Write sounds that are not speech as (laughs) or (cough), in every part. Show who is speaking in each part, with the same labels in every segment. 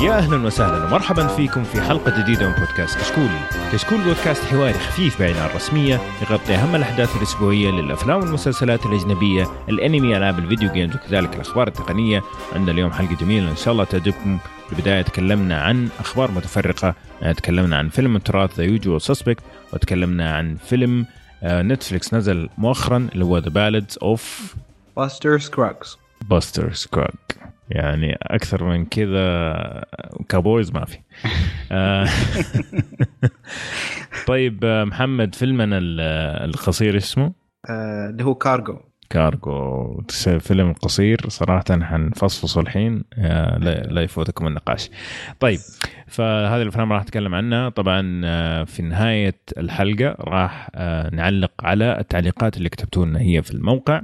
Speaker 1: يا أهلا وسهلا ومرحبا فيكم في حلقة جديدة من بودكاست كشكولي. كشكول بودكاست حواري خفيف بعيد عن الرسمية يغطي أهم الأحداث الأسبوعية للأفلام والمسلسلات الأجنبية، الأنمي، ألعاب ال video games وكذلك الأخبار التقنية. عندنا اليوم حلقة جميلة إن شاء الله تعجبكم. في البداية تكلمنا عن أخبار متفرقة، يعني تكلمنا عن فيلم التراث The Usual Suspects وتكلمنا عن فيلم آه، نتفليكس نزل مؤخرا اللي هو The Ballads of
Speaker 2: Buster Scruggs
Speaker 1: Buster Scruggs يعني أكثر من كذا cowboys ما في. (laughs) آه، طيب آه، محمد فيلمنا ال- القصير اسمه؟
Speaker 2: آه، اللي هو Cargo.
Speaker 1: Cargo. فيلم قصير صراحة حنفصفصه الحين. لا لا يفوتكم النقاش. طيب فهذه الأفلام راح أتكلم عنها. طبعا في نهاية الحلقة راح نعلق على التعليقات اللي كتبتوا لنا هي في الموقع.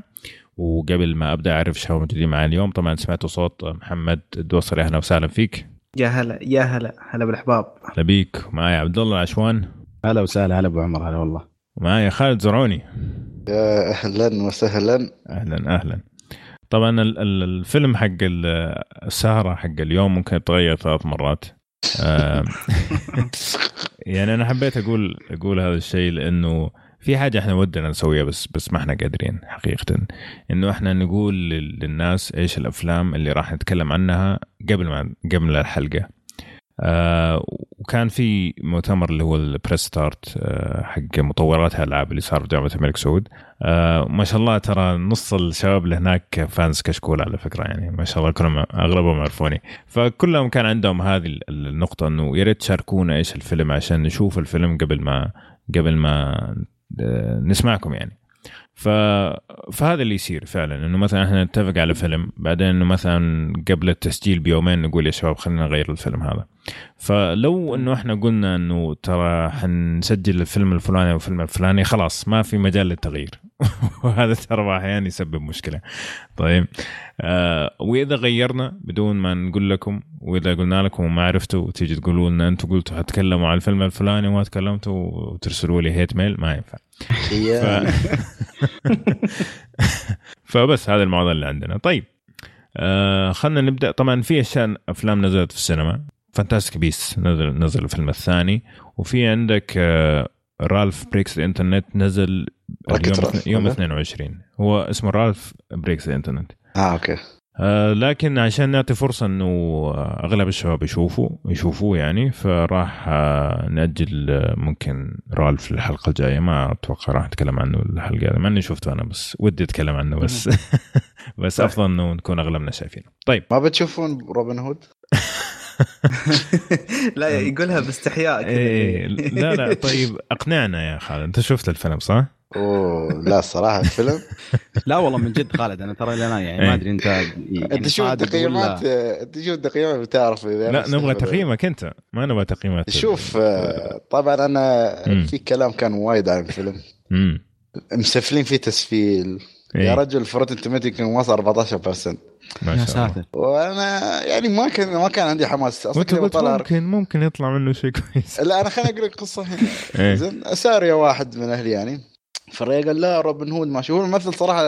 Speaker 1: وقبل ما أبدأ أعرف شو موجودين معي اليوم طبعا سمعتوا صوت محمد الدوسري. أهلا وسهلا فيك.
Speaker 2: يا هلا يا هلا هلا بالأحباب.
Speaker 1: هلا بيك. ومعي عبد الله العشوان.
Speaker 3: هلا وسهلا هلا أبو عمر هلا والله.
Speaker 1: ومعي خالد زرعوني.
Speaker 4: يا أهلا وسهلا.
Speaker 1: أهلا أهلا. طبعا ال- ال- الفيلم حق ال- السهرة حق اليوم ممكن يتغير ثلاث مرات. (laughs) يعني أنا حبيت أقول أقول هذا الشيء لأنه في حاجة إحنا ودنا نسويها بس بس ما إحنا قادرين حقيقة. إنه إحنا نقول لل- للناس إيش الأفلام اللي راح نتكلم عنها قبل ما قبل الحلقة. آه وكان في مؤتمر اللي هو ال Press Start آه حق مطورات الالعاب اللي صار في جامعة الملك سعود. آه ما شاء الله ترى نص الشباب اللي هناك fans كشكول على فكرة يعني ما شاء الله كلهم أغلبهم يعرفوني. فكلهم كان عندهم هذه ال- النقطة إنه يا ريت تشاركونا إيش الفيلم عشان نشوف الفيلم قبل ما قبل ما نسمعكم يعني. ف... فهذا اللي يصير فعلا. إنه مثلا إحنا نتفق على فيلم بعدين إنه مثلا قبل التسجيل بيومين نقول يا شباب خلينا نغير الفيلم هذا. فلو إنه إحنا قلنا إنه ترى حنسجل الفيلم الفلاني والفيلم الفلاني خلاص ما في مجال للتغيير. (laughs) وهذا ترى أحيانا يسبب مشكلة. طيب آه وإذا غيرنا بدون ما نقول لكم وإذا قلنا لكم وما عرفتوا تيجي تقولوا لنا أنتم قلتوا حتكلموا عن الفيلم الفلاني وما تكلمتوا وترسلوا لي هيت ميل ما ينفع.
Speaker 4: هي (laughs)
Speaker 1: فبس هذا الموضوع اللي عندنا. طيب آه خلينا نبدأ. طبعا في أشياء أفلام نزلت في السينما. Fantastic Beasts نزل نزل الفيلم الثاني. وفي عندك آه Ralph Breaks the Internet
Speaker 4: نزل
Speaker 1: اليوم يوم
Speaker 4: ولا؟
Speaker 1: 22 هو اسمه Ralph Breaks
Speaker 4: the Internet
Speaker 1: آه أوكي. لكن عشان نعطي فرصة إنه آه، أغلب الشباب يشوفوا يشوفوه يعني فراح آه نأجل آه، ممكن رالف للحلقة الجاية. ما أتوقع راح نتكلم عنه الحلقة هذه. مع اني شفته أنا بس ودي أتكلم عنه بس. (laughs) بس أفضل إنه نكون أغلبنا شايفينه. طيب.
Speaker 4: ما بتشوفون روبن هود؟ (laughs) (laughs)
Speaker 2: لا يقولها باستحياء كذا.
Speaker 1: إيه لا لا طيب أقنعنا يا خالد. أنت شفت الفيلم صح؟
Speaker 4: أوه لا الصراحه الفيلم؟ (laughs)
Speaker 3: لا والله من جد خالد أنا ترى أنا يعني
Speaker 1: إيه.
Speaker 3: ما أدري أنت يعني
Speaker 4: أنت شوف التقييمات؟ أنت شوف التقييمات؟ بتعرف إذا
Speaker 1: لا نبغى. تقييمك أنت. ما نبغى تقييمات.
Speaker 4: شوف آه، طبعا أنا
Speaker 1: مم.
Speaker 4: في كلام كان وايد عن الفيلم. مسفلين فيه تسفيل. يا
Speaker 1: إيه.
Speaker 4: رجل فروتن توميتو يمكن وصل 14%
Speaker 1: ما
Speaker 3: يا
Speaker 1: شاء الله.
Speaker 3: ساتر.
Speaker 4: وأنا يعني ما كان ما كان عندي حماس. أصلا
Speaker 1: قلت ممكن ممكن يطلع منه شيء كويس.
Speaker 4: لا أنا خليني أقول لك قصة. هنا
Speaker 1: إيه.
Speaker 4: زين ساريا واحد من أهلي يعني. فالرجال قال لا روبن هود ماشي هو الممثل صراحة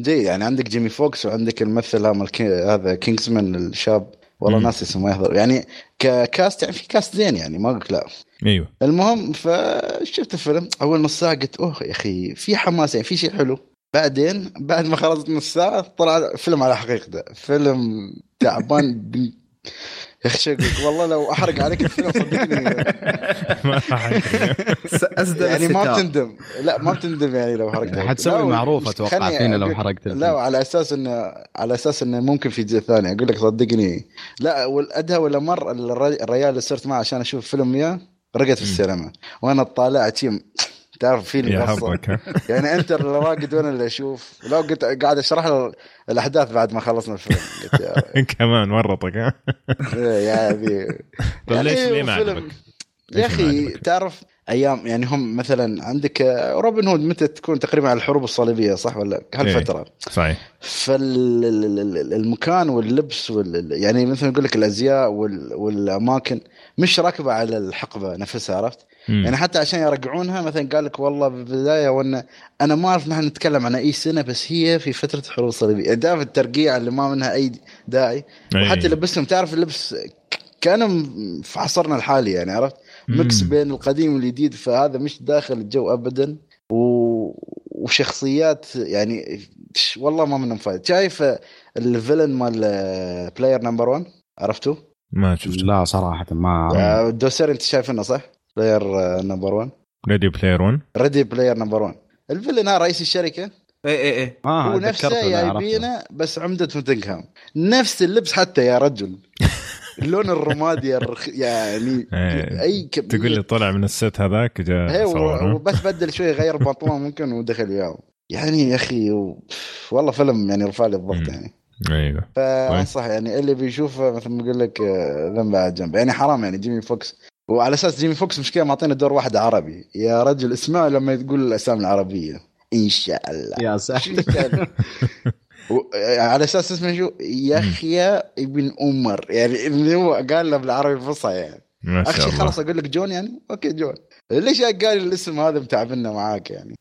Speaker 4: جيد. يعني عندك جيمي فوكس وعندك الممثل هذا كينجزمان الشاب والله. ناس اسمه ما يحضر. يعني ككاست يعني في كاست زين يعني ما أقول لا.
Speaker 1: أيوه.
Speaker 4: المهم فشفت الفيلم أول نص ساعه قلت أوه يا أخي في حماس يعني في شيء حلو. بعدين بعد ما خلصت نص ساعة طلع فيلم على حقيقته فيلم تعبان. (laughs) يا أخي لك؟ والله لو أحرق عليك الفيلم صدقني (laughs)
Speaker 1: ما.
Speaker 2: أسدل
Speaker 4: يعني ما. بتندم لا ما بتندم يعني لو حرقت.
Speaker 3: حتسوي معروف أتوقع فينا لو حرقت
Speaker 4: لا. على أساس انه على أساس انه ممكن في جزء ثاني أقول لك صدقني لا والادهى ولا مر الر- الرجال اللي صرت معه عشان أشوف فيلم وياه رقد في السينما وأنا طالع تيم تعرف في اللي
Speaker 1: يا. حظك؟ (laughs)
Speaker 4: يعني أنت اللي راقد وأنا اللي أشوف لو قلت قاعد أشرح له الأحداث بعد ما خلصنا الفيلم (laughs)
Speaker 1: كمان ورطك ها (laughs)
Speaker 4: يا أبي
Speaker 1: طيب ليش
Speaker 4: يعني
Speaker 1: ليه ما
Speaker 4: فيلم-
Speaker 1: عجبك؟
Speaker 4: يا
Speaker 1: أخي؟
Speaker 4: تعرف أيام يعني هم مثلا عندك آه، روبن هود متى تكون تقريبا على الحروب الصليبية صح ولا هالفترة
Speaker 1: صحيح
Speaker 4: فالمكان واللبس وال يعني مثلا يقول لك الأزياء وال- والأماكن مش راكبة على الحقبة نفسها عرفت؟
Speaker 1: مم.
Speaker 4: يعني حتى عشان يرجعونها مثلا قال لك والله بالبداية وأنا أنا ما أعرف نحن نتكلم عن أي سنة بس هي في فترة الحروب الصليبيه يعني تعرف الترقيع اللي ما منها أي داعي
Speaker 1: أي.
Speaker 4: وحتى لبسهم تعرف اللبس كأنه م- في عصرنا الحالي يعني عرفت
Speaker 1: mix.
Speaker 4: بين القديم والجديد فهذا مش داخل الجو ابدا و... وشخصيات يعني والله ما منهم فايد شايف ال villain مال Player Number 1 عرفته؟
Speaker 1: ما شفت
Speaker 3: لا صراحة ما
Speaker 4: آه، دوسر أنت شايفينه صح؟ Player Number 1
Speaker 1: Ready Player 1
Speaker 4: Ready Player Number 1 ال villain هذا رئيس الشركة.
Speaker 2: اي اي اي
Speaker 3: آه
Speaker 4: هو نفسه. جايبينه بس عمدة نوتنغهام نفس اللبس حتى يا رجل. (laughs) اللون الرمادي الرخ... يعني
Speaker 1: إيه.
Speaker 4: أي كمية
Speaker 1: تقول لي طلع من الست هذاك جاء
Speaker 4: و-
Speaker 1: ها؟
Speaker 4: وبس بدل شوي غير بنطلون ممكن ودخل وياه. يعني يا أخي و... والله فيلم يعني رفع لي الضغط. يعني.
Speaker 1: أيوه.
Speaker 4: فانصح يعني اللي بيشوفه مثل ما أقول لك آه، ذنبه على جنبه يعني حرام يعني جيمي فوكس وعلى أساس جيمي فوكس مشكلة معطينا دور واحد عربي. يا رجل اسمعوا لما تقول الأسامي العربية. إن شاء الله.
Speaker 3: يا ساتر.
Speaker 4: على أساس اسمه شو؟ يحيى ابن عمر. يعني اللي هو قال له بالعربي الفصحى يعني.
Speaker 1: ما
Speaker 4: اخشى
Speaker 1: شاء الله.
Speaker 4: خلاص أقول لك جون يعني؟ okay جون. ليش قال الاسم هذا متعبنا معاك يعني؟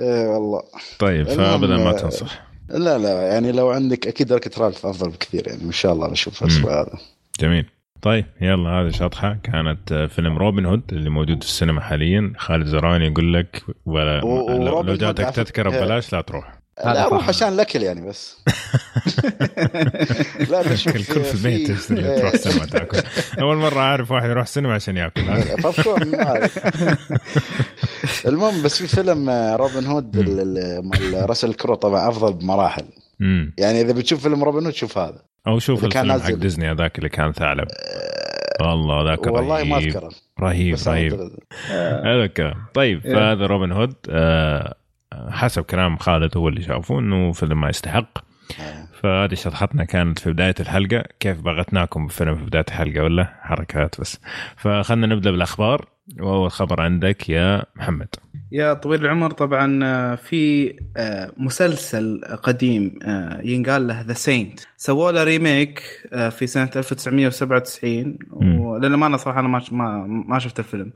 Speaker 4: إيه والله.
Speaker 1: طيب فأبدا ما
Speaker 4: آه،
Speaker 1: تنصح.
Speaker 4: لا لا يعني لو عندك أكيد دركة رالف أفضل بكثير يعني. إن شاء الله نشوف. الأسبوع هذا.
Speaker 1: جميل. طيب يلا هذه شطحة كانت آه، فيلم روبن هود اللي موجود في السينما حاليا خالد زراني يقول لك ولا
Speaker 4: و-
Speaker 1: لو, لو جاتك تذكرة
Speaker 4: إيه.
Speaker 1: ببلاش لا تروح
Speaker 4: لا
Speaker 3: أروح.
Speaker 4: عشان الأكل يعني بس (laughs) لا بشوف
Speaker 1: الكل في البيت تشتري
Speaker 4: إيه.
Speaker 1: تروح السينما تأكل أول مرة أعرف واحد يروح السينما عشان
Speaker 4: يأكل أعرف. (laughs) المهم بس في فيلم آه، روبن هود ال- ال- مال راسل كرو طبعا أفضل بمراحل يعني إذا بتشوف فيلم روبن هود شوف هذا.
Speaker 1: أو شوف الفيلم حق. ديزني هذاك اللي كان ثعلب. والله ذاك
Speaker 4: والله ما
Speaker 1: رهيب.
Speaker 4: أذكره.
Speaker 1: رهيب رهيب.
Speaker 4: أعتقد-
Speaker 1: هذا الكلام طيب
Speaker 2: إيه.
Speaker 1: فهذا روبن هود آه حسب كلام خالد هو اللي شافه إنه فيلم ما يستحق.
Speaker 4: آه.
Speaker 1: فهذه شطحتنا كانت في بداية الحلقة. كيف بغتناكم بفيلم في بداية الحلقة ولا؟ حركات بس. فخلنا نبدأ بالأخبار. وأول خبر عندك يا محمد.
Speaker 2: يا طويل العمر طبعا آه، في آه، مسلسل قديم آه، ينقال له The Saint سووا له remake في سنة 1997
Speaker 1: مم.
Speaker 2: وللامانه صراحة أنا ما ما شفت الفيلم.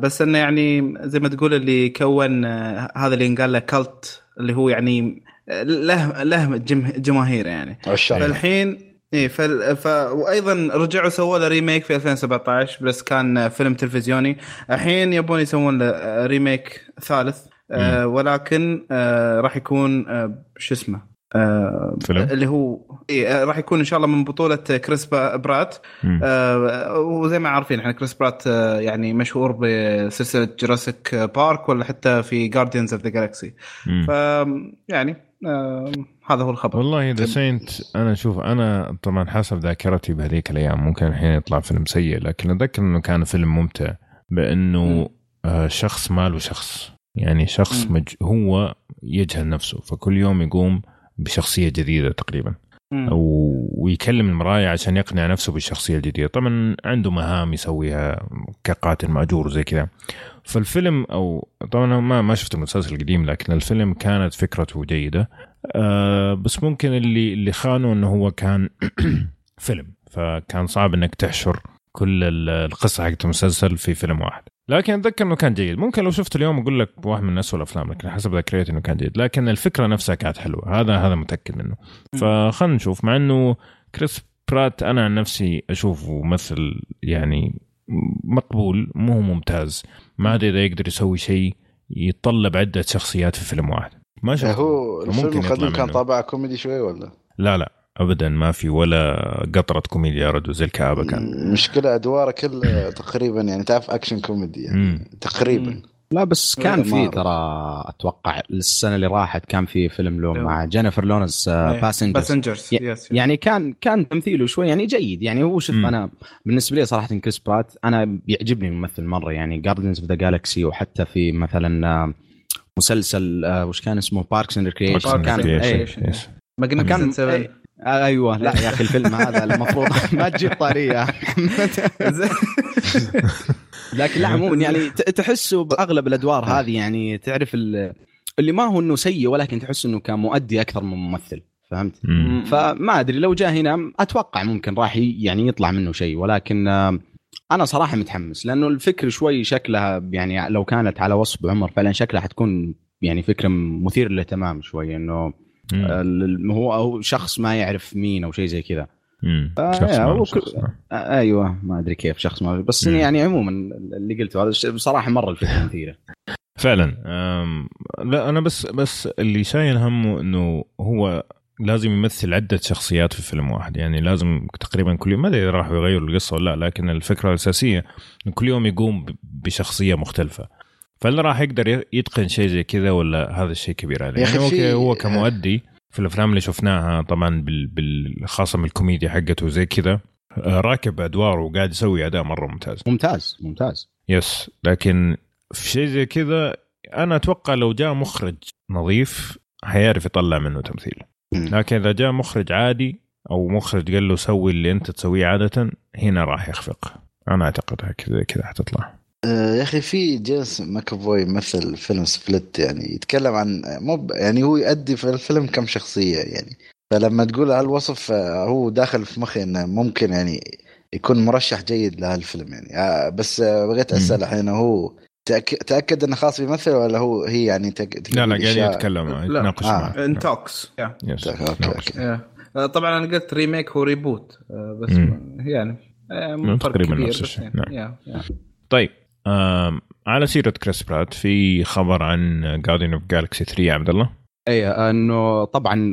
Speaker 2: بس إنه يعني زي ما تقول اللي كون هذا اللي ينقال له cult اللي هو يعني له له جم- جماهير يعني.
Speaker 4: عشاق
Speaker 2: فالحين إيه فال... ف... وأيضا رجعوا سووا له remake في 2017 بس كان فيلم تلفزيوني الحين يبون يسوون له remake ثالث آه ولكن آه راح يكون آه شو اسمه آه
Speaker 1: فيلم؟
Speaker 2: اللي هو إيه آه، راح يكون إن شاء الله من بطولة كريس برات. آه وزي ما عارفين إحنا كريس برات آه يعني مشهور بسلسلة Jurassic Park ولا حتى في Guardians of the
Speaker 1: Galaxy.
Speaker 2: ف يعني آه هذا هو الخبر.
Speaker 1: والله The Saint أنا شوف أنا طبعا حسب ذاكرتي بهذيك الأيام ممكن الحين يطلع فيلم سيء لكن أتذكر إنه كان فيلم ممتع
Speaker 2: بأنه.
Speaker 1: آه شخص ماله شخص. يعني شخص. مج... هو يجهل نفسه فكل يوم يقوم بشخصية جديدة تقريبا. ويكلم المراية عشان يقنع نفسه بالشخصية الجديدة. طبعا عنده مهام يسويها كقاتل مأجور وزي كذا. فالفيلم أو طبعا ما ما شفت المسلسل القديم لكن الفيلم كانت فكرته جيدة. آه بس ممكن اللي اللي خانه إنه هو كان (clears throat) فيلم فكان صعب إنك تحشر كل ال- القصة حقت المسلسل في فيلم واحد. لكن أتذكر إنه كان جيد. ممكن لو شفته اليوم أقول لك واحد من اسوء الأفلام لكن حسب ذاكرتي إنه كان جيد. لكن الفكرة نفسها كانت حلوة. هذا هذا متأكد منه. فخلنا نشوف. مع إنه كريس برات أنا عن نفسي أشوفه ممثل يعني مقبول مو هو ممتاز ما ادري إذا يقدر يسوي شيء يتطلب عدة شخصيات في فيلم واحد ما شفت
Speaker 4: هو الفيلم
Speaker 1: ممكن يطلع
Speaker 4: القديم كان
Speaker 1: منه.
Speaker 4: طابع كوميدي شوي ولا؟
Speaker 1: لا لا ابدا ما في ولا قطرة كوميديا يا رجل زي الكآبة كان
Speaker 4: مشكلة أدواره كلها تقريبا يعني تعرف أكشن كوميدي يعني. تقريبا.
Speaker 3: لا بس كان في. ترى أتوقع السنة اللي راحت كان في فيلم له
Speaker 2: لو.
Speaker 3: مع جينيفر
Speaker 2: لورنس.
Speaker 3: Passengers
Speaker 2: Passengers
Speaker 3: يعني كان كان تمثيله شوي يعني جيد. يعني هو شوف. أنا بالنسبة لي صراحة كريس برات أنا بيعجبني الممثل مرة. يعني Guardians of the Galaxy وحتى في مثلا آه، مسلسل آه، وش كان اسمه؟
Speaker 2: Parks and Recreation
Speaker 3: كان
Speaker 2: 7
Speaker 3: إيه، آه، أيوه. لا يا أخي الفيلم هذا المفروض (laughs) ما تجيب طاريه. (laughs) لكن لا عموما يعني تحسه بأغلب الأدوار هذه يعني تعرف ال- اللي ما هو إنه سيء ولكن تحس إنه كان مؤدي أكثر من ممثل. فهمت؟
Speaker 1: مم.
Speaker 3: فما أدري لو جاء هنا أتوقع ممكن راح يعني يطلع منه شيء. ولكن آه، أنا صراحة متحمس لأنه الفكر شوي شكلها يعني لو كانت على وصف عمر فعلا شكلها حتكون يعني فكرة مثير للاهتمام شوي إنه هو هو شخص ما يعرف مين أو شيء زي كذا. آه،
Speaker 1: شخص ما شخص، آه.
Speaker 3: آه، أيوه ما أدري كيف شخص ما بس
Speaker 1: مم.
Speaker 3: يعني عموما اللي قلته هذا بصراحة مرة الفكرة (laughs) مثيرة
Speaker 1: فعلا لا أنا بس بس اللي شايل همه إنه هو لازم يمثل عدة شخصيات في فيلم واحد يعني لازم تقريبا كل يوم ما أدري إذا راح يغيروا القصة ولا لأ لكن الفكرة الأساسية انه كل يوم يقوم بشخصية مختلفة فهل راح يقدر يتقن شيء زي كذا ولا هذا الشيء كبير عليه؟ يعني okay هو كمؤدي في الأفلام اللي شفناها طبعا بال... بال... خاصة من الكوميديا حقته وزي كذا آه، راكب ادواره وقاعد يسوي أداء مرة ممتاز.
Speaker 3: ممتاز ممتاز.
Speaker 1: yes لكن في شيء زي كذا أنا أتوقع لو جاء مخرج نظيف حيعرف يطلع منه تمثيل. لكن إذا جاء مخرج عادي أو مخرج قال له سوي اللي أنت تسويه عادة هنا راح يخفق. أنا أعتقد كذا كذا حتطلع.
Speaker 4: آه، يا أخي في جيمس ماكافوي مثل فيلم Split يعني يتكلم عن مو ب- يعني هو يؤدي في الفيلم كم شخصية يعني فلما تقول هالوصف آه، هو داخل في مخي إنه ممكن يعني يكون مرشح جيد لهالفيلم يعني آه، بس آه، بغيت. اسال الحين هو تأك- تأكد إنه خلاص بيمثل ولا هو هي يعني تك...
Speaker 1: لا لا قاعد؟ يتكلم. يتناقش
Speaker 4: آه.
Speaker 1: معه
Speaker 2: in talks yeah
Speaker 1: yes
Speaker 4: okay
Speaker 1: يتناقش.
Speaker 4: okay
Speaker 2: yeah. آه، طبعا أنا قلت remake هو reboot آه، بس
Speaker 1: مم.
Speaker 2: يعني آه،
Speaker 1: تقريباً نفس الشيء،
Speaker 2: يعني.
Speaker 1: نعم. طيب على سيرة كريس برات في خبر عن Guardians of Galaxy 3 يا عبد الله
Speaker 3: اي إنه طبعا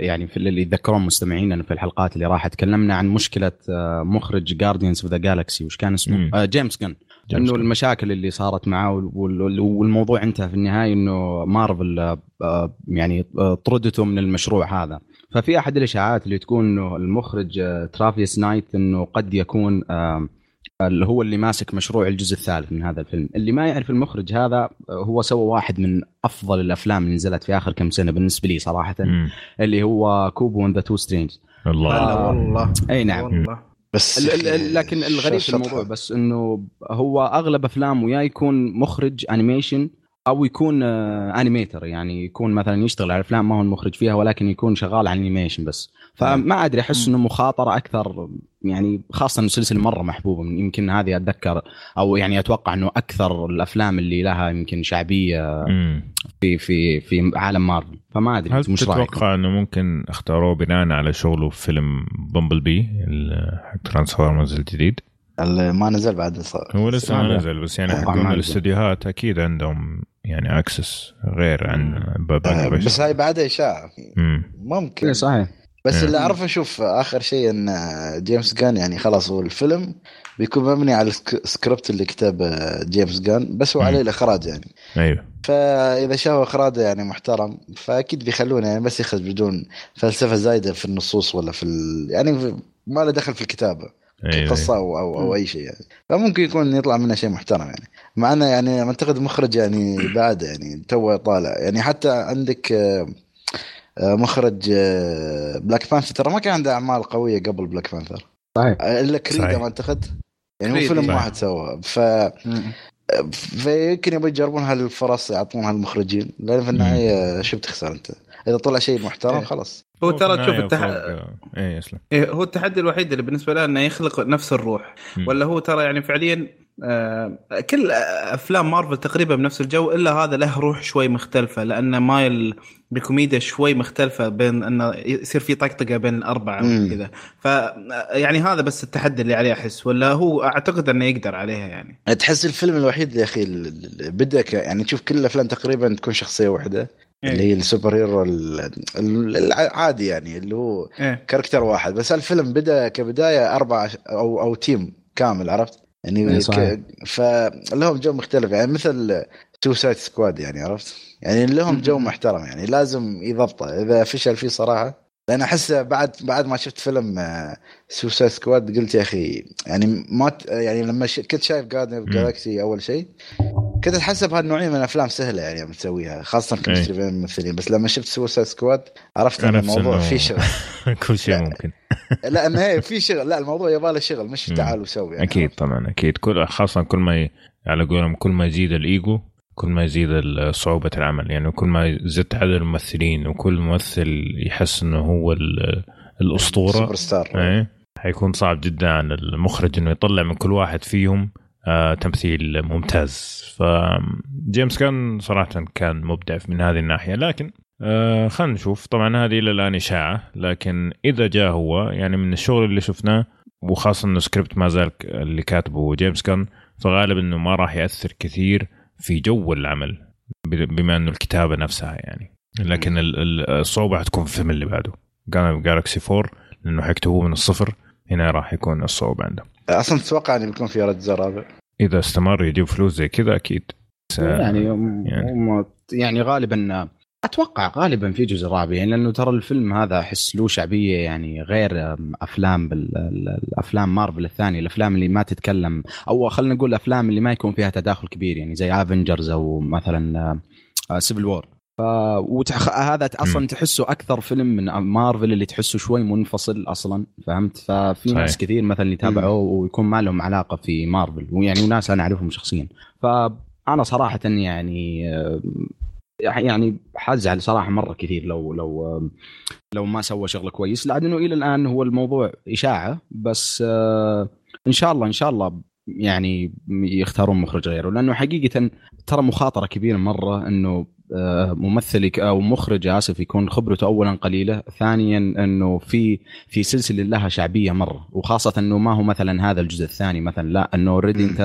Speaker 3: يعني في اللي يتذكرون مستمعينا في الحلقات اللي راحت تكلمنا عن مشكلة آه، مخرج Guardians of the Galaxy وش كان
Speaker 1: مم.
Speaker 3: اسمه؟ آه، جيمس جن إنه
Speaker 1: جن.
Speaker 3: المشاكل اللي صارت معاه وال- وال- والموضوع انتهى في النهاية إنه مارفل آه، آه، يعني طردته من المشروع هذا ففي أحد الإشاعات اللي تكون إنه المخرج آه، ترافيس نايت إنه قد يكون آه، اللي هو اللي ماسك مشروع الجزء الثالث من هذا الفيلم. اللي ما يعرف المخرج هذا آه، هو سوى واحد من أفضل الأفلام اللي نزلت في آخر كم سنة بالنسبة لي صراحة
Speaker 1: مم.
Speaker 3: اللي هو Kubo and the Two Strings
Speaker 1: الله.
Speaker 2: هلا والله.
Speaker 3: أي نعم.
Speaker 2: والله.
Speaker 4: بس
Speaker 3: ال- ال- لكن الغريب في الموضوع بس إنه هو أغلب افلامه يا يكون مخرج animation أو يكون آه، animator يعني يكون مثلا يشتغل على أفلام ما هو المخرج فيها ولكن يكون شغال على animation بس. فما أدري أحس إنه مخاطرة أكثر يعني خاصة إنه سلسله مرة محبوبة يمكن هذه أتذكر أو يعني أتوقع إنه أكثر الأفلام اللي لها يمكن
Speaker 1: شعبية.
Speaker 3: في في في عالم مارفل فما أدري
Speaker 1: هل
Speaker 3: رايكم؟
Speaker 1: تتوقع إنه ممكن اختاروه بناء على شغله في فيلم Bumblebee ال- حق Transformers الجديد؟
Speaker 4: ما نزل بعد صار
Speaker 1: هو لسه ما نزل بس يعني حقون
Speaker 3: نزل.
Speaker 1: الاستديوهات أكيد عندهم يعني access غير عن باقي
Speaker 4: آه،. بس هاي بعدها إشاعة
Speaker 1: مم.
Speaker 4: ممكن
Speaker 3: إيه صحيح
Speaker 4: بس
Speaker 1: إيه.
Speaker 4: اللي أعرفه أشوف آخر شيء إن James Gunn يعني خلاص هو الفيلم بيكون مبني على السك- السكريبت اللي كتبه James Gunn بس هو
Speaker 1: مم.
Speaker 4: عليه الإخراج يعني.
Speaker 1: أيوه.
Speaker 4: فإذا شافوا إخراجه يعني محترم فأكيد بيخلونه يعني بس يخرج بدون فلسفة زايدة في النصوص ولا في ال... يعني ما له دخل في الكتابة
Speaker 1: أيوه
Speaker 4: قصه أو أو, أو أي شيء يعني. فممكن يكون يطلع منه شيء محترم يعني. مع إنه يعني أعتقد مخرج يعني بعد يعني تو طالع يعني. حتى عندك آه، آه، مخرج Black Panther ترى ما كان عنده أعمال قوية قبل Black Panther
Speaker 3: صحيح.
Speaker 4: إلا Creed
Speaker 1: صحيح.
Speaker 4: ما اعتقد يعني هو
Speaker 2: Creed،
Speaker 4: فيلم. واحد سوى ف. فيمكن يبغى يجربون هالفرص يعطون هالمخرجين لأن في النهاية شو بتخسر أنت؟ إذا طلع شيء محترم
Speaker 2: إيه.
Speaker 4: خلاص
Speaker 2: هو ترى تشوف
Speaker 1: النهاية
Speaker 2: التح...
Speaker 1: فوق- إيه
Speaker 2: إيه، هو التحدي الوحيد اللي بالنسبة له إنه يخلق نفس الروح
Speaker 1: مم.
Speaker 2: ولا هو ترى يعني فعليا آه، كل أفلام مارفل تقريبا بنفس الجو إلا هذا له روح شوي مختلفة لأنه مايل بكوميديا شوي مختلفة بين إنه يصير في طقطقة بين
Speaker 4: الأربعة.
Speaker 2: وكذا. ف يعني هذا بس التحدي اللي عليه أحس ولا هو أعتقد إنه يقدر عليها يعني.
Speaker 4: تحس الفيلم الوحيد يا أخي بدأ يعني تشوف كل الأفلام تقريبا تكون شخصية واحدة اللي هي ال super hero ال- ال- العادي يعني اللي هو character واحد. بس الفيلم بدأ كبداية أربع أو أو team كامل عرفت؟ يعني
Speaker 3: إيه.
Speaker 4: ك... فلهم جو مختلف يعني مثل Suicide Squad يعني عرفت؟ يعني لهم جو. محترم يعني لازم يضبطه إذا فشل فيه صراحة لأن أحس بعد بعد ما شفت فيلم Suicide Squad قلت يا أخي يعني ما يعني لما ش... كنت شايف
Speaker 1: Guardian.
Speaker 4: Galaxy أول شيء كنت اتحسب هالنوعيه من الأفلام سهلة يعني لما تسويها خاصة chemistry بين الممثلين بس لما شفت Suicide Squad عرفت
Speaker 1: إن
Speaker 4: الموضوع
Speaker 1: إنه-
Speaker 4: فيه شغل (laughs)
Speaker 1: كل شيء. ممكن (laughs)
Speaker 4: لا انه هي في شغل لا الموضوع يبغى شغل مش. تعال وسوي يعني
Speaker 1: أكيد طبعا أكيد كل خاصة كل ما ي... على قولهم كل ما يزيد الإيجو كل ما يزيد صعوبة العمل. يعني كل ما زدت عدد الممثلين وكل ممثل يحس إنه هو ال- الأسطورة
Speaker 4: سوبر ستار.
Speaker 1: إيه حيكون صعب جدا على المخرج إنه يطلع من كل واحد فيهم آه تمثيل ممتاز. ف James Gunn صراحة كان مبدع من هذه الناحية. لكن آه خلينا نشوف. طبعا هذه إلى الآن إشاعة. لكن إذا جاء هو يعني من الشغل اللي شفناه وخاصة إنه سكريبت ما زال اللي كاتبه James Gunn فغالب إنه ما راح يأثر كثير في جو العمل بما إنه الكتابة نفسها يعني. لكن الصعوبه حتكون في الفيلم اللي بعده. Galaxy 4 لأنه حيكتبوه من الصفر هنا راح يكون الصعوبه عنده.
Speaker 4: أصلا تتوقع إنه بيكون في رد رابع؟
Speaker 1: إذا استمر يجيب فلوس زي كذا أكيد.
Speaker 3: يعني يعني, يعني غالبا أتوقع غالبا في جزء رابع يعني لأنه ترى الفيلم هذا أحس له شعبية يعني غير أفلام الافلام مارفل الثانية الأفلام اللي ما تتكلم أو خلينا نقول الافلام اللي ما يكون فيها تداخل كبير يعني زي Avengers أو مثلا Civil آه، War ف وتح... هذا أصلا تحسه أكثر فيلم من مارفل اللي تحسه شوي منفصل أصلا فهمت؟ ففي ناس كثير مثلا يتابعوه ويكون ما لهم علاقة في مارفل ويعني وناس أنا أعرفهم شخصيا. فانا صراحة يعني آه، يعني حزعل صراحة مرة كثير لو لو لو ما سوى شغله كويس. لأنه إلى الآن هو الموضوع إشاعة بس آه، إن شاء الله إن شاء الله يعني يختارون مخرج غيره. لأنه حقيقة ترى مخاطرة كبيرة مرة إنه آه، ممثل أو مخرج آسف يكون خبرته اولا قليلة، ثانيا إنه في في سلسلة لها شعبية مرة. وخاصة إنه ما هو مثلا هذا الجزء الثاني مثلا لا إنه اوريدي أنت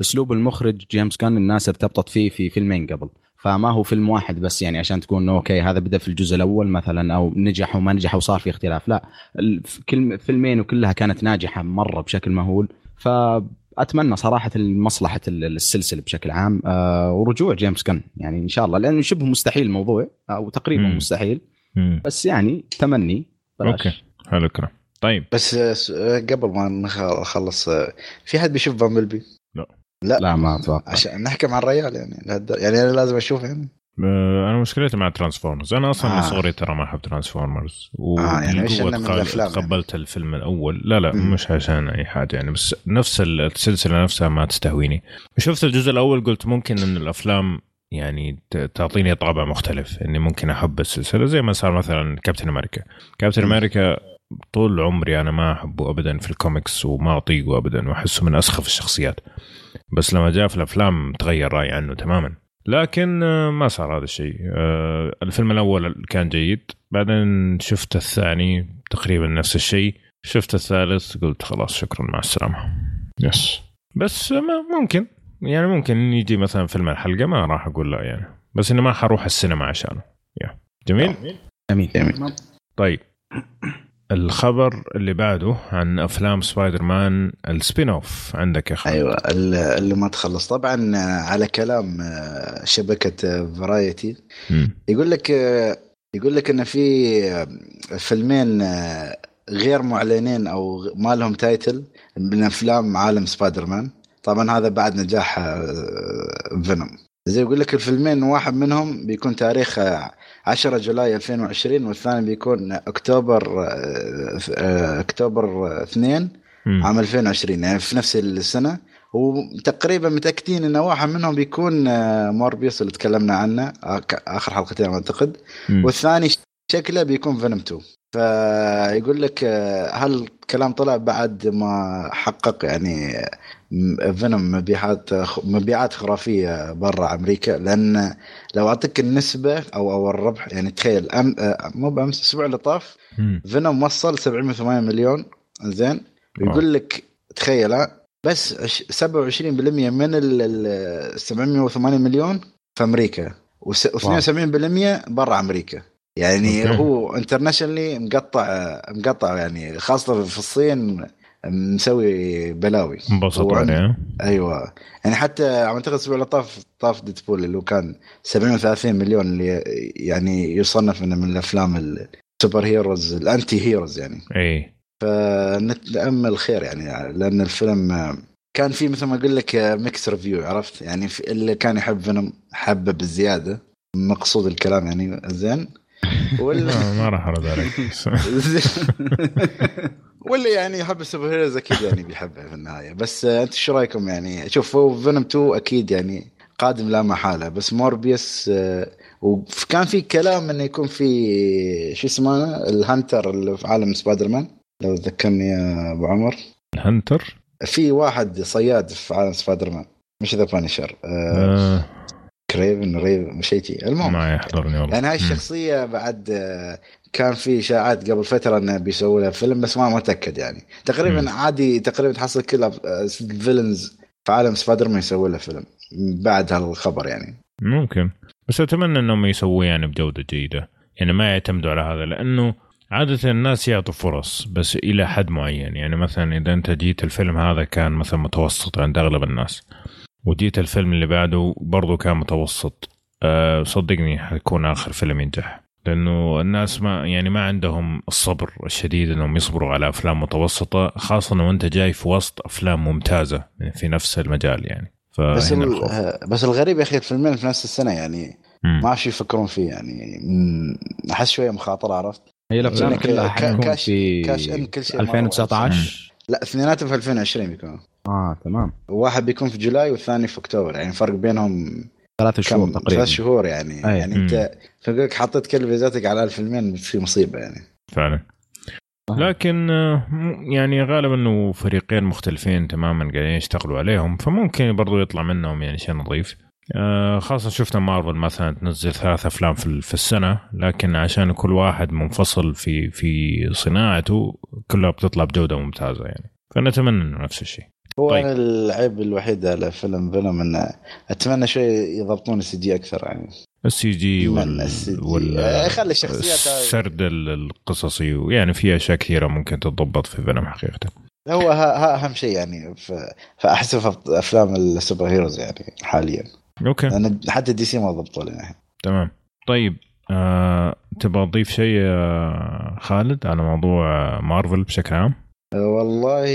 Speaker 3: أسلوب المخرج James Gunn الناس ارتبطت فيه في فيلمين قبل. فما هو فيلم واحد بس يعني عشان تكون okay هذا بدأ في الجزء الأول مثلا أو نجح وما نجح وصار في اختلاف لا كل فيلمين وكلها كانت ناجحة مرة بشكل مهول فأتمنى صراحة لمصلحة السلسلة بشكل عام آه ورجوع James Gunn يعني إن شاء الله لأنه شبه مستحيل الموضوع أو تقريبا مم. مستحيل مم. بس يعني تمني
Speaker 1: بلاش. okay حلو كلام طيب
Speaker 4: بس آه، قبل ما نخلص آه، في حد بيشوف Bumblebee؟
Speaker 1: لا.
Speaker 3: لا لا ما أتوقع.
Speaker 4: عشان نحكم عن الريال يعني. يعني أنا لازم أشوف يعني.
Speaker 1: أنا مشكلتي مع Transformers أنا أصلا آه. من صغري ترى ما أحب Transformers
Speaker 4: و آه يعني
Speaker 1: تقبلت يعني. الفيلم الأول. لا لا مم. مش عشان أي حاجة يعني بس نفس السلسلة نفسها ما تستهويني. شفت الجزء الأول قلت ممكن إن الأفلام يعني تعطيني طابع مختلف إني ممكن أحب السلسلة. زي ما صار مثلا كابتن أمريكا كابتن أمريكا طول عمري أنا ما أحبه ابدا في الكوميكس وما أطيقه ابدا وأحسه من أسخف الشخصيات. بس لما جاء في الأفلام تغير رأيي عنه تماما. لكن آه، ما صار هذا الشيء. آه، الفيلم الأول كان جيد. بعدين شفت الثاني تقريبا نفس الشيء. شفت الثالث قلت خلاص شكرا مع السلامة. yes. بس ممكن. يعني ممكن يجي مثلا فيلم الحلقة ما راح أقول لا يعني. بس إني ما حروح السينما عشانه. yeah. جميل؟
Speaker 3: جميل جميل.
Speaker 1: طيب. الخبر اللي بعده عن أفلام Spider-Man ال spin-off عندك يا خالد.
Speaker 4: أيوه اللي ما تخلص. طبعا على كلام آه، شبكة Variety يقول لك آه، يقول لك إن في آه، فيلمين غير معلنين أو ما لهم title من أفلام عالم سبايدر مان طبعا هذا بعد نجاح فينوم زي يقول لك الفيلمين واحد منهم بيكون تاريخ 10 جولاي 2020 والثاني بيكون أكتوبر آه، آه، اكتوبر 2 عام 2020 يعني في نفس السنة. وتقريبا متأكدين إن واحد منهم بيكون آه، موربيوس اللي تكلمنا عنه آخر حلقتين أعتقد. والثاني شكله بيكون فينوم 2 فيقول لك هل الكلام طلع بعد ما حقق يعني فينوم مبيعات مبيعات خرافية برا أمريكا. لأن لو أعطيك النسبة أو أو الربح يعني تخيل أم مو بأمس الأسبوع اللي طاف فينوم وصل 708 مليون. زين؟ ويقول لك تخيل بس 27% من ال 780 مليون في أمريكا و72% برا أمريكا. يعني okay. هو internationally مقطع مقطع يعني خاصة في الصين مسوي بلاوي.
Speaker 1: انبسط عليه.
Speaker 4: أيوه. يعني حتى أعتقد الأسبوع اللي طاف طاف Deadpool اللي هو كان 37 مليون اللي يعني يصنف إنه من الأفلام ال super heroes ال anti-heroes يعني.
Speaker 1: إي.
Speaker 4: فنتأمل خير يعني لأن الفيلم كان في مثل ما أقول لك mixed review عرفت؟ يعني اللي كان يحب فيلم حبة بالزياده مقصود الكلام يعني زين.
Speaker 1: ولا ما راح أرد عليك. (laughs) (laughs)
Speaker 4: ولا يعني يحب ال super heroes أكيد يعني بيحبها في النهاية. بس أنت شو رأيكم يعني؟ شوف هو فينوم 2 أكيد يعني قادم لا محالة بس موربيوس آه، وكان في كلام إنه يكون في شو اسمه ال hunter اللي في عالم سبايدر مان لو تذكرني يا أبو عمر.
Speaker 1: الهانتر
Speaker 4: في واحد صياد في عالم سبايدر مان مش the Punisher آه. كريفن ريف شي. المهم
Speaker 1: ما يحضرني والله.
Speaker 4: يعني هاي. الشخصية بعد آه، كان في إشاعات قبل فترة إنه بيسووا لها فيلم بس ما متأكد يعني. تقريبا
Speaker 1: مم.
Speaker 4: عادي تقريبا تحصل كل ال villains في عالم سبايدر مان يسووا له فيلم بعد هالخبر يعني.
Speaker 1: ممكن. بس أتمنى إنهم يسووه يعني بجودة جيدة. يعني ما يعتمدوا على هذا لأنه عادة الناس يعطوا فرص بس إلى حد معين. يعني مثلا إذا أنت جيت الفيلم هذا كان مثلا متوسط عند أغلب الناس. وجيت الفيلم اللي بعده برضو كان متوسط. أه صدقني حيكون آخر فيلم ينجح. لأنه الناس ما يعني ما عندهم الصبر الشديد أنهم يصبروا على أفلام متوسطة خاصة وأنت جاي في وسط أفلام ممتازة في نفس المجال يعني.
Speaker 4: بس. آه، بس الغريب يا أخي الفيلمين في نفس السنة يعني. ما إيش يفكرون فيه يعني. أحس شوية مخاطرة عرفت؟
Speaker 3: هي الأفلام
Speaker 4: يعني
Speaker 3: كلها حتكون
Speaker 4: كاش-
Speaker 3: في
Speaker 4: كاش إن كل شيء مرة
Speaker 3: 2019
Speaker 4: لا اثنيناتهم في 2020 بيكونوا.
Speaker 3: آه تمام.
Speaker 4: واحد بيكون في جولاي والثاني في أكتوبر يعني فرق بينهم
Speaker 3: ثلاث شهور تقريبا.
Speaker 4: ثلاث شهور يعني.
Speaker 3: أي.
Speaker 4: يعني أنت فقولك حطيت كل فيزاتك على الفيلمين بتصير مصيبة يعني.
Speaker 1: فعلا. لكن آه، يعني غالبا إنه فريقين مختلفين تماما قاعدين يشتغلوا عليهم فممكن برضو يطلع منهم يعني شيء نظيف. آه، خاصة شفنا مارفل مثلا تنزل ثلاث أفلام في في السنة لكن عشان كل واحد منفصل في في صناعته كلها بتطلع بجودة ممتازة يعني. فنتمنى إنه نفس الشيء.
Speaker 4: هو
Speaker 1: طيب.
Speaker 4: العيب الوحيد على فيلم فينوم إنه أتمنى شوي يضبطون ال CG أكثر يعني.
Speaker 1: ال
Speaker 4: CG
Speaker 1: وال
Speaker 4: آه، خلي الشخصيات.
Speaker 1: السرد ال- القصصي ويعني في أشياء كثيرة ممكن تتضبط في فيلم حقيقة.
Speaker 4: هو ها, ها أهم شيء يعني ف- فاحسه في أفلام ال super heroes يعني حاليا.
Speaker 1: okay.
Speaker 4: لأن حتى DC ما ضبطوا لنا.
Speaker 1: تمام. طيب آه، تبغى تضيف شيء آه، خالد على موضوع مارفل بشكل عام؟
Speaker 4: والله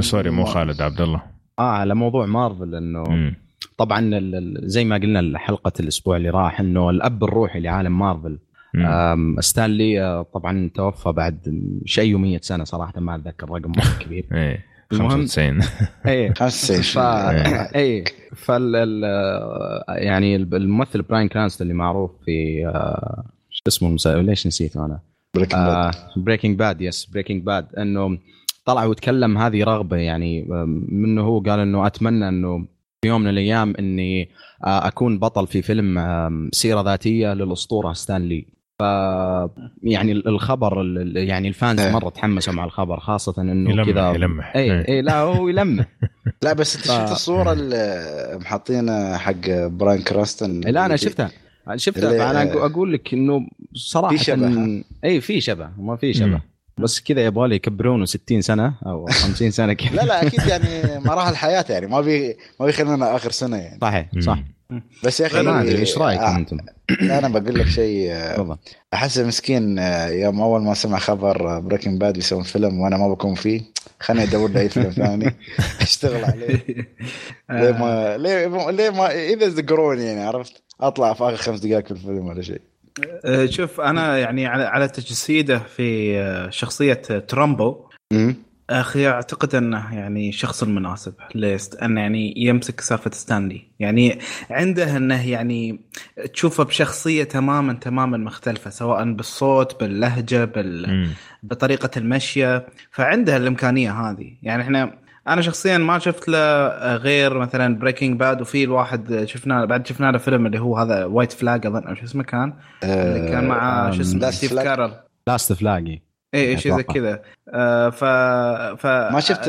Speaker 1: سوري مو خالد عبد الله
Speaker 3: آه على موضوع مارفل إنه
Speaker 1: مم.
Speaker 3: طبعا ال- ال- زي ما قلنا حلقه الأسبوع اللي راح إنه الأب الروحي لعالم مارفل ستانلي آه، طبعا توفى بعد شيء و100 سنة صراحة ما أتذكر رقم مره (laughs) كبير
Speaker 1: إيه
Speaker 3: المهم-
Speaker 1: 95 (laughs)
Speaker 3: إيه
Speaker 4: 95
Speaker 3: ف اي فال ال- يعني الممثل براين كرانستون اللي معروف في آه، شو اسمه. ليش نسيته أنا؟
Speaker 4: Breaking
Speaker 3: Breaking Bad yes Breaking Bad إنه طلع وتكلم هذه رغبة يعني منه هو قال إنه أتمنى إنه في يوم من الأيام إني آه، أكون بطل في فيلم سيرة ذاتية للأسطورة ستانلي ف يعني الخبر ال- يعني ال fans
Speaker 4: إيه.
Speaker 3: مرة تحمسوا مع الخبر خاصة إنه
Speaker 1: يلمح
Speaker 3: كذا.
Speaker 1: يلمح.
Speaker 3: اي
Speaker 1: إيه.
Speaker 3: اي لا هو يلمح. (laughs)
Speaker 4: لا بس أنت
Speaker 3: ف-
Speaker 4: شفت الصورة اللي محاطينها حق براين كراستن؟
Speaker 3: لا أنا شفتها. شفتها
Speaker 4: اللي-
Speaker 3: فانا أقو- أقول لك إنه صراحة
Speaker 4: في شبه،؟
Speaker 3: اي في شبه ما في
Speaker 1: مم.
Speaker 3: شبه بس كذا يبغى لي يكبرونه 60 سنة أو 50 سنة كذا.
Speaker 4: لا لا أكيد يعني مراحل حياته يعني ما بي ما بيخلينا آخر سنة يعني.
Speaker 3: صحيح
Speaker 1: مم.
Speaker 3: صح.
Speaker 4: بس يا أخي
Speaker 3: ما أدري إيش رايكم
Speaker 4: آه،
Speaker 3: أنتم؟
Speaker 4: أنا بقول لك شيء آه، أحس مسكين آه، يوم أول ما سمع خبر Breaking Bad بيسوون فيلم وأنا ما بكون فيه خليني أدور لي أي فيلم ثاني. (laughs) أشتغل عليه. (laughs) ليه ما ليه ما ليه ما إذا ذكروني يعني عرفت؟ أطلع في آخر خمس دقائق في الفيلم ولا شيء.
Speaker 2: آه، شوف أنا يعني على على تجسيده في آه، شخصية ترامبو. أخي أعتقد أنه يعني شخص المناسب ليست انه يعني يمسك سالفة ستانلي. يعني عنده أنه يعني تشوفه بشخصية تماما تماما مختلفة سواء بالصوت باللهجة بال... بطريقة المشيه فعنده الإمكانية هذه. يعني إحنا أنا شخصيا ما شفت له غير مثلا بريكنج باد وفي الواحد شفنا بعد شفنا له فيلم اللي هو هذا وايت فلاج أظن أو شو اسمه كان؟ اللي كان مع شو اسمه
Speaker 4: Last
Speaker 2: ستيف. كارل
Speaker 3: لاست فلاجي
Speaker 2: إي. إي شيء زي. كذا. آه ف ف
Speaker 4: ما شفت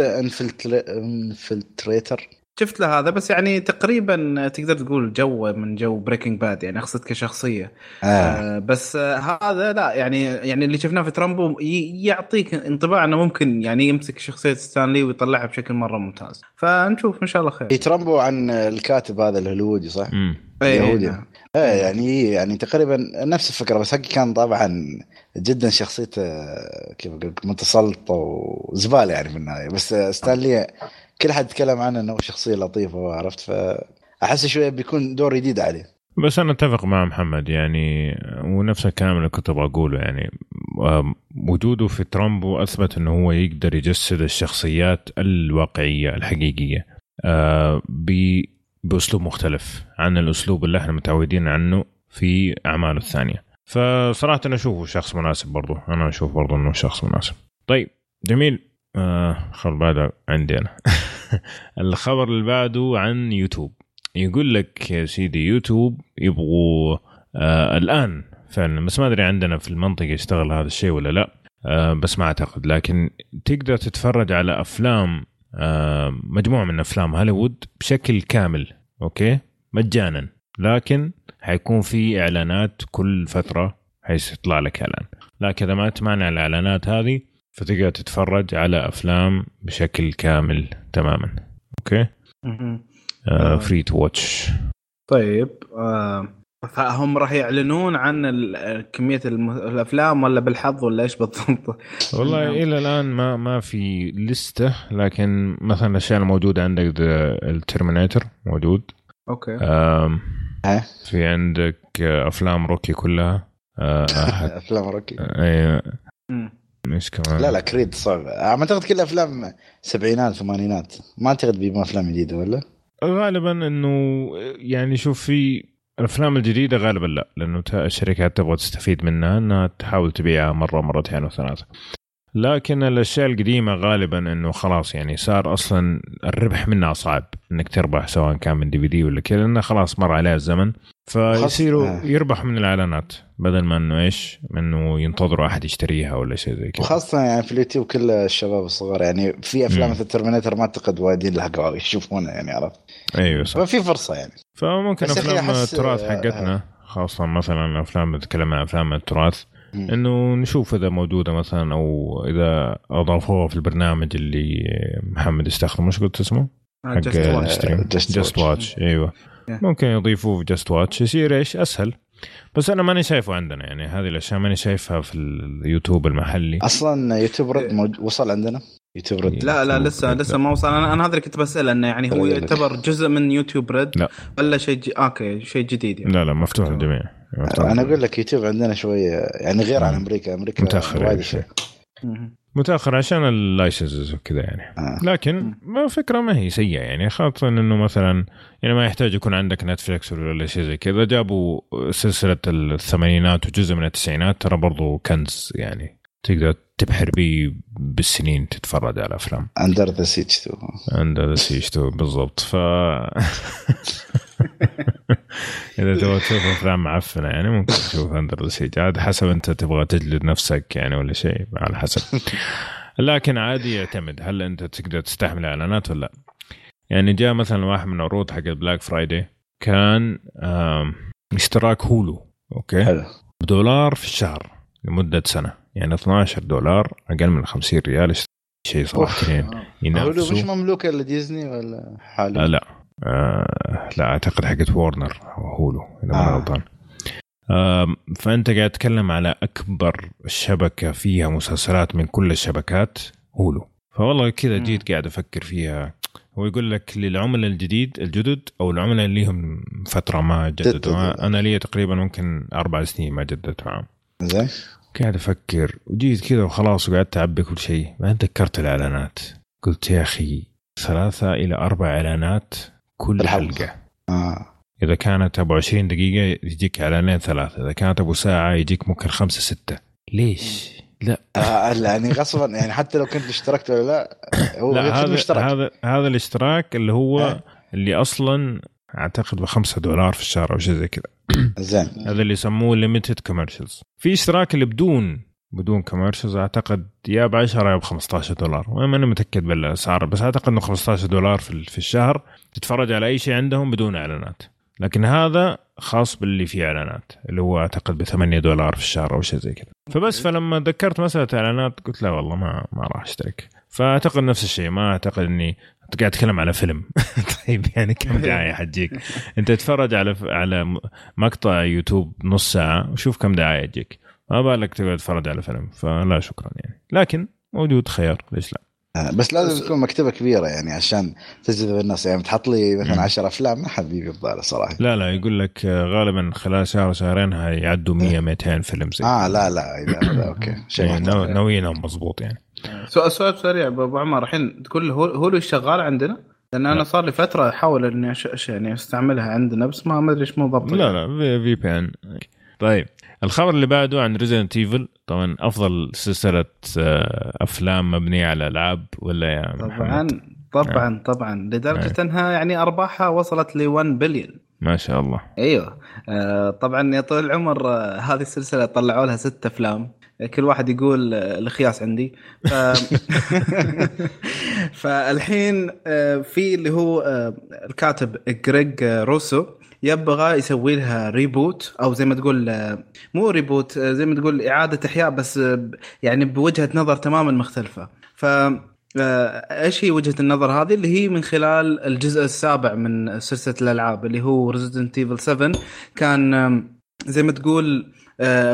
Speaker 4: انفلتريتر
Speaker 2: شفت له هذا بس يعني تقريبا تقدر تقول جو من جو بريكنج باد يعني أقصد كشخصية
Speaker 4: آه.
Speaker 2: آه بس آه هذا لا يعني يعني اللي شفناه في ترامبو ي- يعطيك انطباع إنه ممكن يعني يمسك شخصية ستانلي ويطلعها بشكل مرة ممتاز فنشوف إن شاء الله خير
Speaker 4: يترمبوا عن الكاتب هذا الهوليودي صح؟
Speaker 1: مم.
Speaker 2: إيه،
Speaker 4: يهودي.
Speaker 2: نعم.
Speaker 4: إيه يعني يعني تقريبا نفس الفكرة بس حقي كان طبعا جدا شخصيته كيف أقول لك متسلطة وزبالة يعني في النهاية بس ستانلي كل حد تكلم عنه إنه شخصية لطيفة عرفت؟ فاحس شوية بيكون دور جديد عليه.
Speaker 1: بس أنا أتفق مع محمد يعني ونفس الكلام اللي كنت أبغى أقوله يعني وجوده في ترامبو أثبت إنه هو يقدر يجسد الشخصيات الواقعية الحقيقية آه، بأسلوب مختلف عن الأسلوب اللي إحنا متعودين عنه في أعماله الثانية. فصراحة أنا أشوفه شخص مناسب برضو أنا أشوف برضو إنه شخص مناسب. طيب جميل. آه خل بعد عندي أنا. (laughs) الخبر اللي بعده عن يوتيوب. يقول لك يا سيدي يوتيوب يبغوا آه الآن فعلا بس ما أدري عندنا في المنطقة يشتغل هذا الشيء ولا لا. آه بس ما أعتقد. لكن تقدر تتفرج على أفلام آه مجموعة من أفلام هوليوود بشكل كامل okay؟ مجانا. لكن حيكون في إعلانات كل فترة حيطلع لك إعلان. لكن إذا ما تمانع الإعلانات هذه فتقدر تتفرج على أفلام بشكل كامل تماما
Speaker 2: okay. آه.
Speaker 1: free to watch
Speaker 2: طيب آه فهم راح يعلنون عن ال- كمية الم- الأفلام ولا بالحظ ولا إيش بالضبط؟
Speaker 1: والله
Speaker 2: نعم.
Speaker 1: إلى الآن ما ما في لستة لكن مثلا الأشياء الموجودة عندك ال Terminator موجود
Speaker 2: okay
Speaker 1: آم،
Speaker 4: ها؟
Speaker 1: في عندك آه، أفلام روكي كلها آه، (laughs)
Speaker 4: أفلام روكي
Speaker 2: أيوه.
Speaker 1: إيش كمان.
Speaker 4: لا لا كريد صعب ما أعتقد كل أفلام سبعينات ثمانينات. ما أعتقد بيجيبون أفلام جديدة ولا؟
Speaker 1: غالبا إنه يعني شوف في الأفلام الجديدة غالبا لا لأنه الشركات تبغى تستفيد منها إنها تحاول تبيعها مرة مرتين وثلاثة. لكن الأشياء القديمة غالبا إنه خلاص يعني صار أصلا الربح منها صعب إنك تربح سواء كان من دي في دي ولا كذا لأنه خلاص مر عليه الزمن فيصيروا
Speaker 4: آه.
Speaker 1: يربح من الإعلانات بدل ما إنه إيش إنه ينتظروا أحد يشتريها ولا شيء زي كذا
Speaker 4: وخاصه يعني في اليوتيوب كل الشباب الصغار يعني في
Speaker 1: أفلام.
Speaker 4: مثل ترمينيتر ما أعتقد وايدين لحقوا يشوفونها يعني عرفت
Speaker 1: أيوه صح
Speaker 4: ففي فرصة يعني
Speaker 1: فممكن
Speaker 4: أفلام
Speaker 1: التراث حقتنا خاصة مثلا أفلام نتكلم عن أفلام التراث. إنه نشوف إذا موجودة مثلا أو إذا أضافوها في البرنامج اللي محمد يستخدمه إيش قلت اسمه؟
Speaker 2: آه،
Speaker 1: حق.
Speaker 2: ال
Speaker 1: stream
Speaker 4: Just. Watch
Speaker 1: أيوه
Speaker 2: Yeah.
Speaker 1: ممكن يضيفوه في Just Watch يصير إيش أسهل بس أنا ماني شايفه عندنا يعني هذه الأشياء ماني شايفها في اليوتيوب المحلي
Speaker 4: أصلا يوتيوب Red. وصل عندنا يوتيوب Red
Speaker 2: لا لا لسه
Speaker 1: Red
Speaker 2: لسه. ما وصل أنا أنا هذا اللي كنت بسال إنه يعني هو. يعتبر جزء من يوتيوب Red
Speaker 1: لا.
Speaker 2: ولا شيء ج... okay شيء جديد يعني
Speaker 1: لا لا مفتوح للجميع أنا.
Speaker 4: أقول لك يوتيوب عندنا شوية يعني غير عن. أمريكا
Speaker 1: أمريكا
Speaker 4: متأخر
Speaker 1: يعني
Speaker 4: شيء.
Speaker 1: متأخر عشان ال licenses وكذا يعني
Speaker 4: آه.
Speaker 1: لكن ما فكرة ما هي سيئة يعني خاصة إنه مثلا يعني ما يحتاج يكون عندك نتفلكس ولا شيء زي كذا جابوا سلسلة الثمانينات وجزء من التسعينات ترى برضو كنز يعني تقدر تبحر بيه بالسنين تتفرج على أفلام
Speaker 4: Under the Siege two
Speaker 1: Under the Siege two بالضبط ف (laughs) إذا تبغى تشوف أفلام معفنة يعني ممكن تشوف Under the Siege عاد حسب أنت تبغى تجلد نفسك يعني ولا شيء على حسب. لكن عادي يعتمد. هل أنت تقدر تستحمل إعلانات ولا لا؟ يعني جاء مثلا واحد من العروض حق ال Black Friday كان اشتراك هولو okay؟
Speaker 4: حلو.
Speaker 1: بدولار في الشهر لمدة سنة. يعني 12 دولار أقل من 50 ريال شيء صراحة يعني
Speaker 4: هولو
Speaker 1: ينافسوا
Speaker 4: مش مملوكه لديزني ولا حالي؟
Speaker 1: آه لا. آه لا أعتقد حقت وورنر أو هولو إذا ما
Speaker 4: آه.
Speaker 1: غلطان. آم، فأنت قاعد تتكلم على أكبر شبكة فيها مسلسلات من كل الشبكات هولو. فوالله كذا. جيت قاعد أفكر فيها. هو يقول لك للعملاء الجديد الجدد أو العملاء اللي لهم فترة ما
Speaker 4: جددوا.
Speaker 1: أنا لي تقريبا ممكن أربع سنين ما جددت معهم
Speaker 4: زين.
Speaker 1: قاعد أفكر وجيت كذا وخلاص وقعدت أعبي كل شيء. بعدين تذكرت الإعلانات. قلت يا أخي ثلاثة إلى أربع إعلانات كل
Speaker 4: الحلقة.
Speaker 1: حلقة.
Speaker 4: آه.
Speaker 1: إذا كانت أبو 20 دقيقة يجيك إعلانين ثلاثة إذا كانت أبو ساعة يجيك ممكن خمسة ستة. ليش؟ لا.
Speaker 4: آه، يعني غصبا يعني حتى لو كنت اشتركت ولا لا هو
Speaker 1: لا هذا هذا هذا الاشتراك اللي هو
Speaker 4: آه.
Speaker 1: اللي أصلا أعتقد بخمسة دولار في الشهر أو شيء زي كذا.
Speaker 4: زين.
Speaker 1: هذا اللي يسموه limited commercials في اشتراك اللي بدون بدون commercials أعتقد يا ب 10 يا ب 15 دولار. وأنا ماني متأكد بالأسعار بس أعتقد إنه 15 دولار في في الشهر تتفرج على أي شيء عندهم بدون إعلانات. لكن هذا خاص باللي فيه إعلانات اللي هو أعتقد ب 8 دولار في الشهر أو شيء زي كذا. فبس فلما تذكرت مسألة إعلانات قلت لا والله ما ما راح أشترك. فأعتقد نفس الشيء. ما أعتقد اني أنت قاعد تتكلم على فيلم. (laughs) طيب يعني كم (laughs) دعاية حتجيك؟ أنت تتفرج على على مقطع يوتيوب نص ساعة وشوف كم دعاية تجيك. ما بالك تقعد تتفرج على فيلم فلا شكرا يعني. لكن موجود خيار ليش لا
Speaker 4: آه، بس لازم تكون مكتبة كبيرة يعني عشان تجذب الناس. يعني تحط لي. مثلا 10 أفلام ما حد بيجي بباله صراحة.
Speaker 1: لا لا يقول لك غالبا خلال شهر شهرين هيعدوا 100 200 فيلم زي
Speaker 4: آه لا لا اذا okay. شيء
Speaker 1: يعني
Speaker 4: محترم.
Speaker 1: ناو- ناويينهم مضبوط يعني.
Speaker 2: سؤال سؤال سريع أبو عمر. الحين تقول هو هو شغال عندنا؟ لأن أنا
Speaker 1: لا.
Speaker 2: صار لي فترة أحاول إني أش... أش- يعني أستعملها عندنا بس ما أدري إيش بالضبط
Speaker 1: لا لا في, VPN طيب. الخبر اللي بعده عن Resident Evil طبعا أفضل سلسلة آه، أفلام مبنية على ألعاب ولا يا
Speaker 2: طبعا
Speaker 1: محمد؟
Speaker 2: طبعا طبعا لدرجة أنها يعني أرباحها وصلت ل 1 بليون
Speaker 1: ما شاء الله.
Speaker 2: أيوه. آه طبعا يا طويل العمر آه هذه السلسلة طلعوا لها ست أفلام. كل واحد يقول آه، الخياس عندي. ف... (laughs) (laughs) فالحين آه في اللي هو الكاتب جريج روسو يبغى يسوي لها reboot أو زي ما تقول آه، مو reboot آه، زي ما تقول إعادة إحياء بس آه، يعني بوجهة نظر تماما مختلفة. ف إيش هي وجهة النظر هذه؟ اللي هي من خلال الجزء السابع من سلسلة الألعاب اللي هو Resident Evil 7 كان زي ما تقول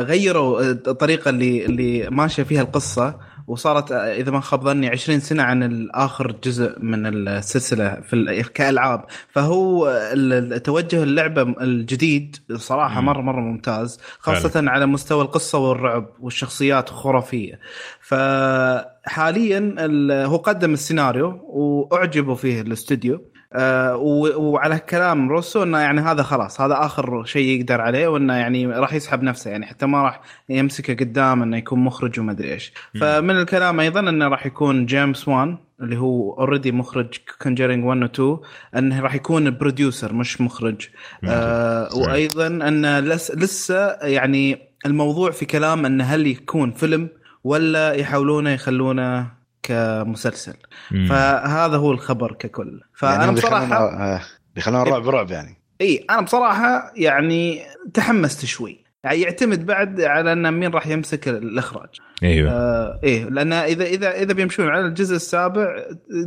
Speaker 2: غيروا الطريقة اللي اللي ماشية فيها القصة. وصارت آه، إذا ما خاب ظني 20 سنة عن الآخر جزء من السلسلة في ال- كألعاب. فهو ال- التوجه اللعبة الجديد
Speaker 1: صراحة.
Speaker 2: مرة مرة ممتاز خاصة على مستوى القصة والرعب والشخصيات خرافية. فحاليا ال- هو قدم السيناريو واعجبوا فيه الاستوديو. آه، وعلى كلام روسو إنه يعني هذا خلاص هذا آخر شيء يقدر عليه وإنه يعني راح يسحب نفسه يعني حتى ما راح يمسكه قدام إنه يكون مخرج وما أدري إيش. فمن الكلام أيضا إنه راح يكون جيمس وان اللي هو already مخرج Conjuring 1 و 2 إنه راح يكون producer مش مخرج. آه وأيضا إنه لس لسه يعني الموضوع في كلام إنه هل يكون فيلم ولا يحاولونه يخلونه كمسلسل.
Speaker 1: مم.
Speaker 2: فهذا هو الخبر ككل. فأنا
Speaker 4: يعني
Speaker 2: بصراحة
Speaker 4: بيخلونا- آه، بيخلونا رعب رعب يعني.
Speaker 2: اي أنا بصراحة يعني تحمست شوي. يعني يعتمد بعد على أن مين راح يمسك الإخراج.
Speaker 1: أيوه.
Speaker 2: آه إيه لأن اذا اذا إذا بيمشون على الجزء السابع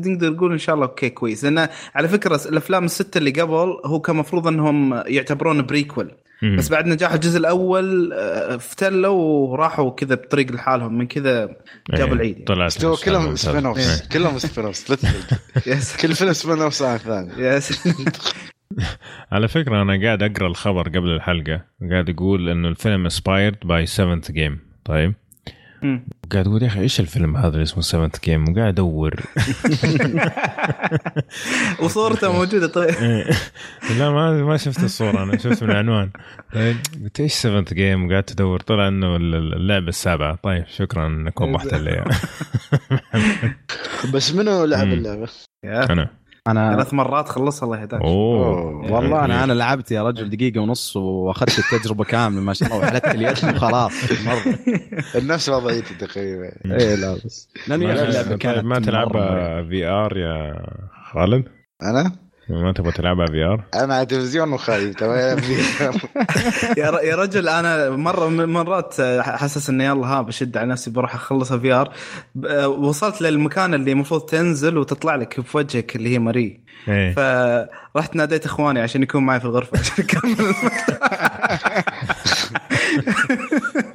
Speaker 2: نقدر نقول إن شاء الله okay كويس. لأن على فكرة الأفلام الستة اللي قبل هو كان المفروض إنهم يعتبرون prequel
Speaker 1: مم.
Speaker 2: بس بعد نجاح الجزء الأول آه، افتلوا وراحوا كذا بطريق لحالهم من كذا جابوا
Speaker 1: إيه،
Speaker 2: العيد يعني.
Speaker 1: طلعت مستوى
Speaker 4: كلهم. spin-off
Speaker 1: إيه.
Speaker 4: كلهم spin-off
Speaker 2: yes
Speaker 4: كل فيلم spin-off عن الثاني
Speaker 2: yes
Speaker 1: على فكرة أنا قاعد أقرأ الخبر قبل الحلقة قاعد يقول إنه الفيلم inspired by seventh game طيب. قاعد أقول يا أخي إيش الفيلم هذا اللي اسمه seventh game وقاعد أدور. (laughs)
Speaker 2: وصورته موجودة طيب. (laughs)
Speaker 1: إيه. لا ما ما شفت الصورة أنا شفت من العنوان. طيب قلت إيش seventh game وقعدت أدور طلع إنه اللعبة السابعة. طيب شكرا إنك وضحت لي.
Speaker 4: بس منو لعب.
Speaker 2: اللعبة؟
Speaker 1: أنا.
Speaker 3: أنا
Speaker 2: ثلاث مرات خلصها الله يهداك.
Speaker 4: أوه.
Speaker 3: والله
Speaker 1: أنا
Speaker 3: أنا لعبت يا رجل دقيقة ونص وأخذت التجربة كاملة ما شاء الله وحلت اليد وخلاص مرة.
Speaker 4: نفس وضعيتي تقريبا.
Speaker 3: إيه لا بس.
Speaker 1: ما. تلعبها في آر يا خالد؟
Speaker 4: أنا؟
Speaker 1: ما تبغى تلعبها VR؟
Speaker 4: أنا على تلفزيون وخايف تمام (laughs)
Speaker 2: يا رجل أنا مرة من المرات حاسس إني يلا ها بشد على نفسي بروح أخلصها في ار وصلت للمكان اللي المفروض تنزل وتطلع لك في وجهك اللي هي ماري.
Speaker 1: إيه.
Speaker 2: فرحت ناديت إخواني عشان يكون معي في الغرفة عشان نكمل (laughs)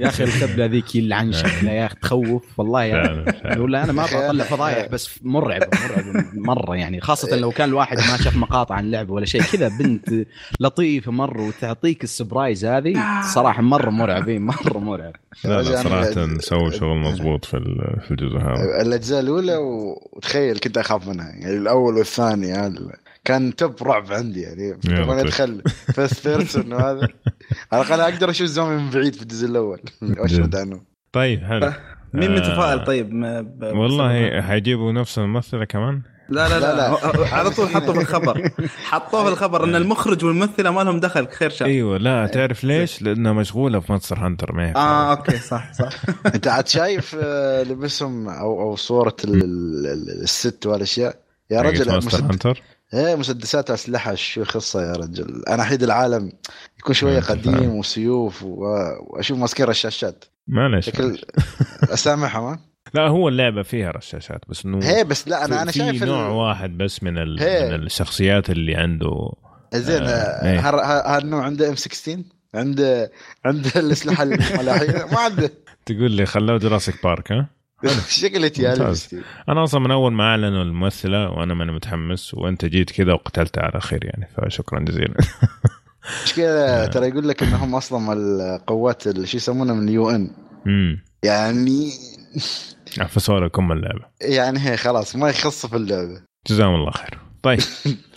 Speaker 3: يا أخي الكبله ذيك يلعن شكلها يا أخي تخوف والله يا
Speaker 1: فعلا فعلا.
Speaker 3: يقول لا أنا ما أبغى اطلع فضايح بس مرعبه مرعبه مرة يعني خاصة لو كان الواحد ما شاف مقاطع عن اللعبه ولا شيء. كذا بنت لطيفة مرة وتعطيك ال surprise هذه صراحة مرة مرعبين مرة مرعب.
Speaker 1: لا لا
Speaker 4: يعني-
Speaker 1: صراحة سووا شغل مضبوط في ال- في الجزء هذا.
Speaker 4: الأجزاء الأولى وتخيل كنت أخاف منها يعني الأول والثاني هذا كان top رعب عندي يعني. لما. أدخل first person (laughs) وهذا. على الأقل أقدر أشوف زومبي من بعيد في الجزء الأول. واشهد عنه.
Speaker 1: طيب حلو.
Speaker 2: مين
Speaker 1: آه،
Speaker 2: متفائل طيب؟
Speaker 1: والله حيجيبوا نفس الممثلة كمان؟
Speaker 2: لا لا لا,
Speaker 4: لا،
Speaker 2: هو- على طول حطوا في الخبر. حطوه في (laughs) الخبر إن المخرج والممثلة ما لهم دخل خير شر.
Speaker 1: أيوه لا تعرف ليش؟ لأنها مشغولة في Monster Hunter ما هي
Speaker 2: آه okay صح صح. (laughs)
Speaker 4: أنت عاد شايف لبسهم أو أو صورة ال- ال- ال- الست والأشياء؟ يا رجل
Speaker 1: Monster
Speaker 4: مسد...
Speaker 1: Hunter؟
Speaker 4: إيه مسدسات أسلحة شو خصه يا رجل أنا احيد العالم يكون
Speaker 1: شوية
Speaker 4: قديم. وسيوف. وأشوف ماسكين رشاشات
Speaker 1: معلش
Speaker 4: شكل (laughs) أسامحها ما
Speaker 1: لا هو اللعبة فيها رشاشات بس إنه
Speaker 4: هي بس لا أنا
Speaker 1: أنا
Speaker 4: شايف ال-
Speaker 1: نوع واحد بس من ال... من الشخصيات اللي عنده
Speaker 4: زين
Speaker 1: آه،
Speaker 4: آه،
Speaker 1: إيه.
Speaker 4: هالنوع عنده ام 16 عنده عنده (laughs) الأسلحة الملاحية ما عنده
Speaker 1: تقول لي خلوه جراسيك بارك ها؟ (laughs)
Speaker 4: شكلتي
Speaker 1: ممتاز. أنا أصلا من أول ما أعلنوا الممثلة وأنا ماني متحمس وأنت جيت كذا وقتلت على خير يعني فشكرا جزيلا. (laughs)
Speaker 4: مشكلة ترى يقول لك إنهم أصلا القوات اللي شو يسمونها من اليو
Speaker 1: إن.
Speaker 4: يعني
Speaker 1: عفسوا لكم اللعبة؟
Speaker 4: يعني هي خلاص ما يخص في اللعبة.
Speaker 1: جزاهم الله خير. طيب. (laughs)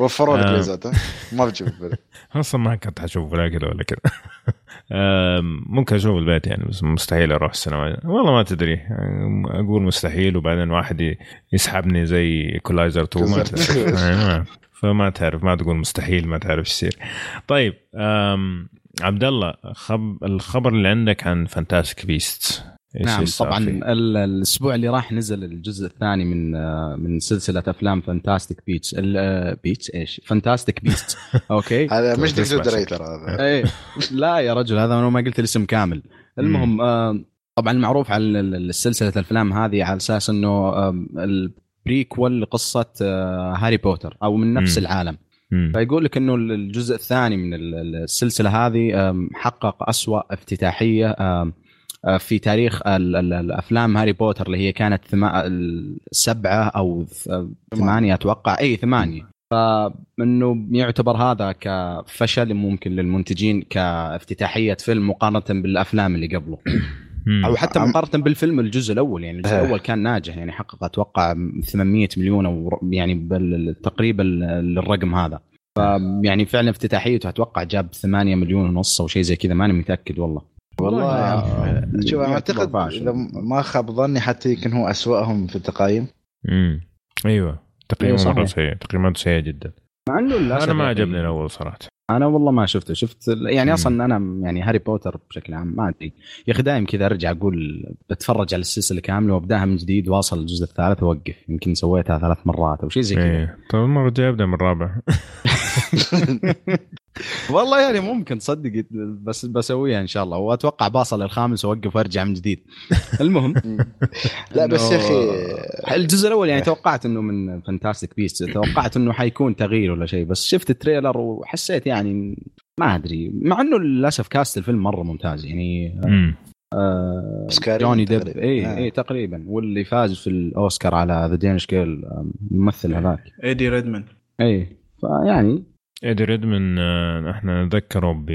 Speaker 4: وفروا لك
Speaker 1: آه.
Speaker 4: ميزات ها؟ ما بتشوف (laughs)
Speaker 1: أصلا ما كنت حشوف ولا كذا (laughs) ولا كذا. ممكن أشوف البيت يعني بس مستحيل أروح السينما. والله ما تدري آم، أقول مستحيل وبعدين واحد يسحبني زي (laughs) ايكولايزر 2 ما تعرف يعني فما تعرف ما تقول مستحيل ما تعرف إيش يصير. طيب عبد الله خب الخبر اللي عندك عن فانتاستيك بيست
Speaker 3: نعم طبعا ال- الأسبوع اللي راح نزل الجزء الثاني من من سلسلة أفلام Fantastic Beasts Beasts إيش؟ Fantastic Beasts (laughs) okay.
Speaker 4: هذا مش
Speaker 1: شيء.
Speaker 4: دريتر هذا؟ (laughs)
Speaker 3: إيه لا يا رجل هذا أنا ما قلت الاسم كامل. المهم آه طبعا المعروف ال- سلسلة الأفلام هذه على أساس إنه آه ال prequel لقصة آه هاري بوتر أو من نفس
Speaker 1: مم.
Speaker 3: العالم.
Speaker 1: مم.
Speaker 3: فيقول لك إنه الجزء الثاني من ال- ال- السلسلة هذه حقق أسوأ افتتاحية في تاريخ ال- ال- الأفلام هاري بوتر اللي هي كانت السبعة أو ثمانية. أتوقع. إي ثمانية. فإنه يعتبر هذا كفشل ممكن للمنتجين كافتتاحية فيلم مقارنة بالأفلام اللي قبله. (coughs) أو حتى مقارنة بالفيلم الجزء الأول. يعني الجزء
Speaker 4: إيه.
Speaker 3: الأول كان ناجح. يعني حقق أتوقع 800 مليون أو يعني تقريبا الرقم هذا. ف يعني فعلا افتتاحيته أتوقع جاب 8 مليون ونص أو شيء زي كذا. ماني متأكد والله.
Speaker 4: والله
Speaker 3: آه،
Speaker 4: شوف أنا
Speaker 3: أعتقد.
Speaker 4: إذا ما خاب ظني حتى يمكن هو أسوأهم في التقايم
Speaker 1: مم. أيوه. تقييمه
Speaker 3: إيه، صحيح.
Speaker 1: مره سيء. تقييماته سيئه جدا.
Speaker 3: مع إنه
Speaker 1: أنا ما عجبني الأول صراحة.
Speaker 3: أنا والله ما شفته. شفت يعني
Speaker 1: مم.
Speaker 3: أصلا أنا يعني هاري بوتر بشكل عام ما أدري. يا أخي دائم كذا أرجع أقول بتفرج على السلسلة كاملة وأبدأها من جديد وأصل الجزء الثالث وأوقف. يمكن سويتها ثلاث مرات أو شيء زي كذا.
Speaker 1: إيه. طيب المرة الجاية أبدأ من الرابع. (laughs) (laughs)
Speaker 3: والله يعني ممكن تصدق بس بسويها إن شاء الله. وأتوقع باصل الخامس وأوقف وأرجع من جديد. (laughs) المهم.
Speaker 4: لا بس يا أخي
Speaker 3: الجزء الأول يعني توقعت إنه من Fantastic Beasts (laughs) توقعت إنه حيكون تغيير ولا شيء بس شفت ال trailer وحسيت يعني ما أدري. مع إنه للأسف cast الفيلم مرة ممتاز. يعني. آه جوني ديب. اي
Speaker 4: آه.
Speaker 3: اي تقريبا. واللي فاز في الأوسكار على ذا Danish Girl الممثل هذاك.
Speaker 2: ايدي ريدمان
Speaker 3: اي فيعني
Speaker 1: ايدي ريدمان إحنا نتذكره ب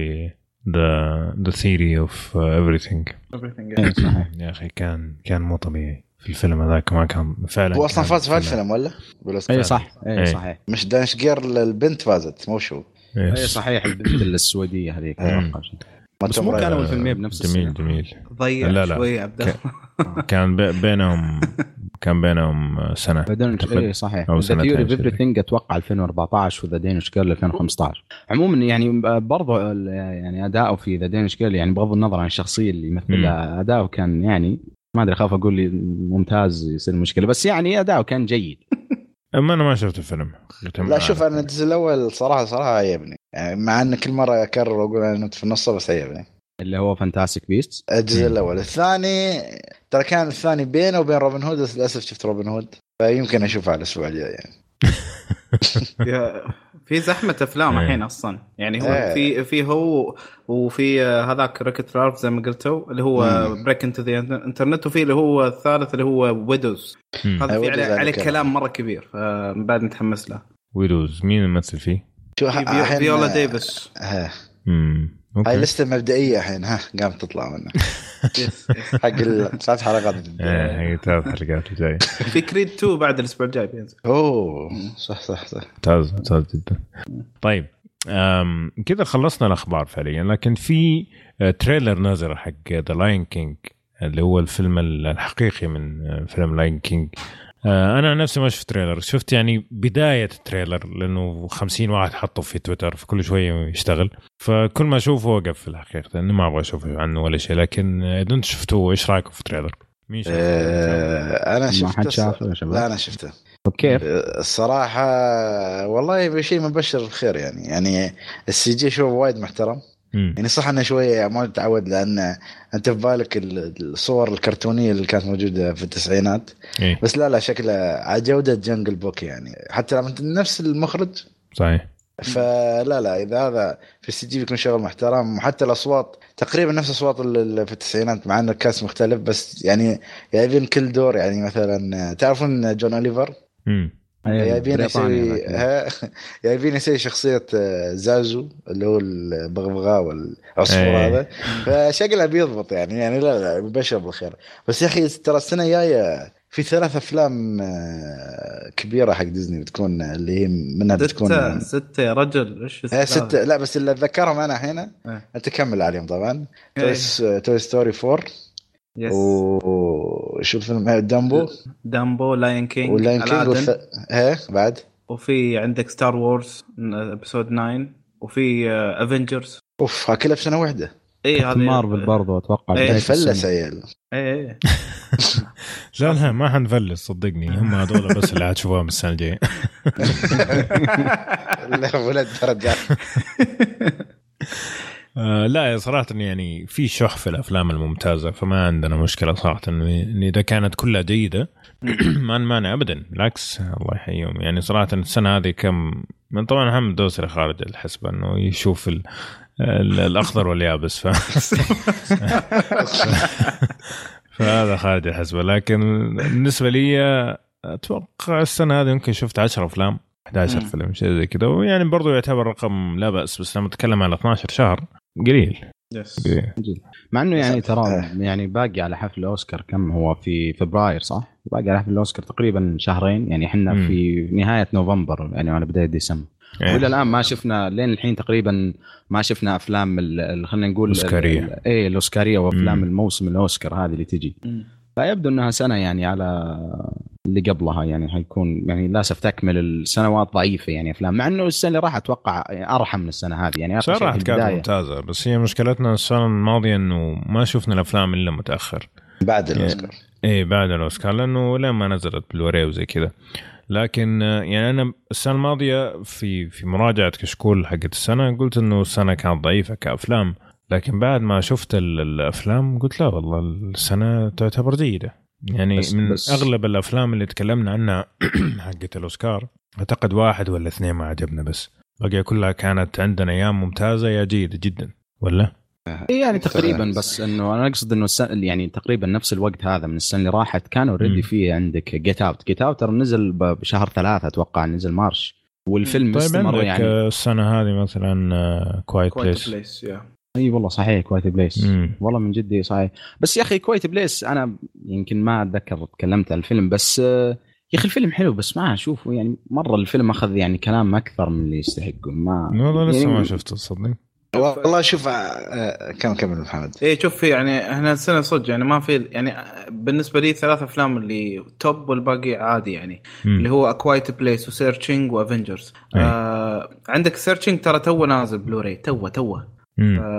Speaker 1: the The Theory of Everything
Speaker 3: إيه، صحيح (clears throat)
Speaker 1: يا أخي كان كان مو طبيعي في الفيلم هذاك ما كان فعلا
Speaker 4: هو
Speaker 1: أصلا
Speaker 4: فاز في الفيلم ولا؟
Speaker 3: اي صح
Speaker 1: إيه.
Speaker 3: اي صحيح
Speaker 4: مش دانش جير البنت فازت مو شو
Speaker 3: اي
Speaker 1: yes.
Speaker 3: صحيح البنت السويدية هذيك.
Speaker 4: ما
Speaker 3: بس مو كانوا الفيلمين بنفس
Speaker 1: جميل
Speaker 3: السنة.
Speaker 1: جميل
Speaker 2: ضيع
Speaker 1: لا، لا.
Speaker 2: شوي عبد الله
Speaker 1: كان بي- بينهم (laughs) كان بينهم سنة
Speaker 3: بعدين
Speaker 1: أعتقد.
Speaker 3: اي صحيح. The
Speaker 1: سنتين
Speaker 3: Theory
Speaker 1: شيء.
Speaker 3: Everything أتوقع 2014 و The Danish Girl 2015 عموما يعني برضو ال- يعني أداؤه في The Danish Girl يعني بغض النظر عن الشخصية اللي يمثلها أداؤه كان يعني ما أدري اخاف أقول لي ممتاز يصير مشكلة بس يعني أداؤه كان جيد. (laughs)
Speaker 1: أما أنا ما شفت الفيلم.
Speaker 4: لا شوف أنا الجزء الأول صراحة صراحة عجبني يعني مع إن كل مرة أكرر وأقول أنا نمت في النص بس عجبني
Speaker 3: اللي هو Fantastic Beasts
Speaker 4: الجزء
Speaker 1: مم.
Speaker 4: الأول. الثاني ترى كان الثاني بينه وبين روبن هود بس للأسف شفت روبن هود فيمكن أشوفه على الأسبوع الجاي يعني. (laughs)
Speaker 2: في زحمة أفلام
Speaker 1: إيه.
Speaker 2: الحين أصلا. يعني هو
Speaker 4: إيه.
Speaker 2: في في هو وفي آه، هذاك Wreck-It Ralph زي ما قلتوا اللي هو. Break into the Internet وفي اللي هو الثالث اللي هو Widows هذا في عليه, عليه كلام. مرة كبير فبعد نتحمس له.
Speaker 1: Widows مين الممثل فيه؟
Speaker 4: شو
Speaker 2: فيولا
Speaker 4: آه،
Speaker 2: ديفيس.
Speaker 1: امم
Speaker 4: هاي لستة مبدئية الحين ها قامت تطلع منه
Speaker 2: yes، yes.
Speaker 4: حق الثلاث حلقات
Speaker 1: إيه هي ثلاث حلقات (laughs) الجاي
Speaker 2: في Creed 2 بعد الأسبوع الجاي بينزل.
Speaker 4: أوه صح صح صح.
Speaker 1: ممتاز ممتاز جدا. طيب كذا خلصنا الأخبار فعليا لكن في آه، trailer نازل حق The Lion King اللي هو الفيلم الحقيقي من آه، فيلم Lion King آه، أنا عن نفسي ما شفت trailer شفت يعني بداية ال trailer لأنه 50 واحد حطه في تويتر فكل شوية يشتغل. فكل ما أشوفه وقف في الحقيقة لأنه ما أبغى أشوف عنه ولا شيء. لكن آه، إذا أنت شفتوه إيش رايكم في ال trailer؟ مين شافه؟
Speaker 4: آه، أنا
Speaker 3: ما
Speaker 4: شفته
Speaker 3: حد شافه يا شباب.
Speaker 4: لا أنا شفته.
Speaker 3: طب كيف؟
Speaker 4: آه، الصراحة والله شيء مبشر بالخير يعني. يعني السي جي شو وايد محترم.
Speaker 1: مم.
Speaker 4: يعني صح إنه شوية ما تتعود لأن أنت في بالك ال- الصور الكرتونية اللي كانت موجودة في التسعينات.
Speaker 1: إيه.
Speaker 4: بس لا لا شكله على جوده Jungle Book يعني. حتى لما نفس المخرج
Speaker 1: صحيح.
Speaker 4: فلا لا إذا هذا في ال CG بيكون شغل محترم. وحتى الأصوات تقريبا نفس اصوات اللي في التسعينات مع ان ال cast مختلف. بس يعني جايبين كل دور يعني مثلا تعرفون جون أوليفر؟
Speaker 1: مم.
Speaker 4: جايبين يسوي جايبين يسوي شخصية آه، زازو اللي هو البغبغاء والعصفور
Speaker 1: إيه.
Speaker 4: هذا. فشكله بيضبط يعني يعني لا لا بشر بالخير. بس يا أخي ترى السنة الجاية في ثلاث أفلام آه، كبيرة حق ديزني بتكون اللي هي منها بتكون
Speaker 2: ستة ستة يا رجل. إيش
Speaker 4: إيه ستة. لا بس اللي اتذكرهم أنا الحين
Speaker 2: إيه.
Speaker 4: انت كمل عليهم طبعا.
Speaker 2: إيه.
Speaker 4: Toy Story 4
Speaker 2: yes
Speaker 4: وشو الفيلم إيه، دامبو
Speaker 2: دامبو Lion King
Speaker 4: و Lion
Speaker 2: King Aladdin.
Speaker 4: والث... إيه بعد؟
Speaker 2: وفي عندك Star Wars Episode 9 وفي Avengers
Speaker 4: أوف ها كلها في سنة واحدة.
Speaker 2: اي هذه
Speaker 3: مارفل برضو أتوقع
Speaker 2: إيه،
Speaker 3: بداية
Speaker 4: فلس. عيال.
Speaker 2: اي اي (laughs)
Speaker 1: لا لا ما حنفلس صدقني. هم هذول بس اللي حتشوفوها من السنة الجاية. (laughs)
Speaker 4: لا ولد درجات (laughs)
Speaker 1: آه لا صراحة يعني في شح في الأفلام الممتازة فما عندنا مشكلة صراحة انه إن إذا كانت كلها جيدة (clears throat) ما نمانع ابدا بالعكس الله يحييهم. يعني صراحة السنة هذه كم من طبعا محمد دوسري خارج الحسبة إنه يشوف ال ال الأخضر واليابس ف... (laughs) فهذا خارج الحسبة. لكن بالنسبة لي أتوقع السنة هذه يمكن شفت 10 أفلام 11
Speaker 2: مم.
Speaker 1: فيلم شيء زي كذا. ويعني برضو يعتبر رقم لا بأس بس لما تتكلم على 12 شهر. قليل
Speaker 2: يس
Speaker 1: قليل
Speaker 3: مع إنه يعني ترى. يعني باقي على حفل الأوسكار كم هو في فبراير صح؟ باقي على حفل الأوسكار تقريبا شهرين يعني إحنا
Speaker 1: مم.
Speaker 3: في نهاية نوفمبر يعني على بداية ديسمبر
Speaker 1: إيه.
Speaker 3: وإلى الآن ما شفنا لين الحين تقريبا ما شفنا أفلام خلينا نقول ال-
Speaker 1: الأوسكارية.
Speaker 3: ال- إيه الأوسكارية وأفلام
Speaker 1: مم.
Speaker 3: الموسم الأوسكار هذه اللي تجي فيبدو إنها سنة يعني على اللي قبلها يعني حيكون يعني للأسف تكمل السنوات ضعيفة يعني أفلام مع إنه السنة اللي راح أتوقع أرحم من السنة هذه يعني في
Speaker 1: كانت ممتازة بس هي مشكلتنا السنة الماضية إنه ما شفنا الأفلام إلا متأخر.
Speaker 4: بعد الأوسكار.
Speaker 1: إيه بعد الأوسكار لأنه لين ما نزلت بلوري وزي كذا. لكن يعني أنا السنة الماضية في في مراجعة كشكول حقت السنة قلت إنه السنة كانت ضعيفة كأفلام. لكن بعد ما شفت ال- الأفلام قلت لا والله السنة تعتبر جيدة. يعني
Speaker 3: بس-
Speaker 1: من
Speaker 3: بس-
Speaker 1: أغلب الأفلام اللي تكلمنا عنها (clears throat) حقت الأوسكار أعتقد واحد ولا اثنين ما عجبنا بس. بقي كلها كانت عندنا أيام ممتازة يا جيده جدا ولا؟
Speaker 3: إيه يعني تقريبا بس إنه أنا أقصد إنه السنة يعني تقريبا نفس الوقت هذا من السنة اللي راحت كان. already في عندك Get Out Get Out ترى نزل ب- بشهر ثلاثة أتوقع نزل March. والفيلم
Speaker 1: طيب
Speaker 3: استمر
Speaker 1: عندك
Speaker 3: يعني.
Speaker 1: السنة هذه مثلا
Speaker 2: Quiet
Speaker 1: Place
Speaker 2: Place يا
Speaker 3: إي والله صحيح Quiet Place
Speaker 1: مم.
Speaker 3: والله من جدي صحيح. بس يا أخي Quiet Place أنا يمكن ما أتذكر تكلمت عن الفيلم بس آه، يا أخي الفيلم حلو بس ما اشوفه يعني مرة الفيلم أخذ يعني كلام أكثر من اللي يستحقه. ما
Speaker 1: والله لسه
Speaker 3: يعني
Speaker 1: ما شفته تصدق؟
Speaker 4: والله شوف آه، كم كمل محمد؟
Speaker 2: إيه شوف يعني إحنا السنة صدق يعني ما في يعني بالنسبة لي ثلاث أفلام اللي top والباقي عادي يعني
Speaker 1: مم.
Speaker 2: اللي هو A Quiet Place و
Speaker 1: Searching و Avengers.
Speaker 2: آه عندك Searching ترى تو نازل بلوراي تو تو.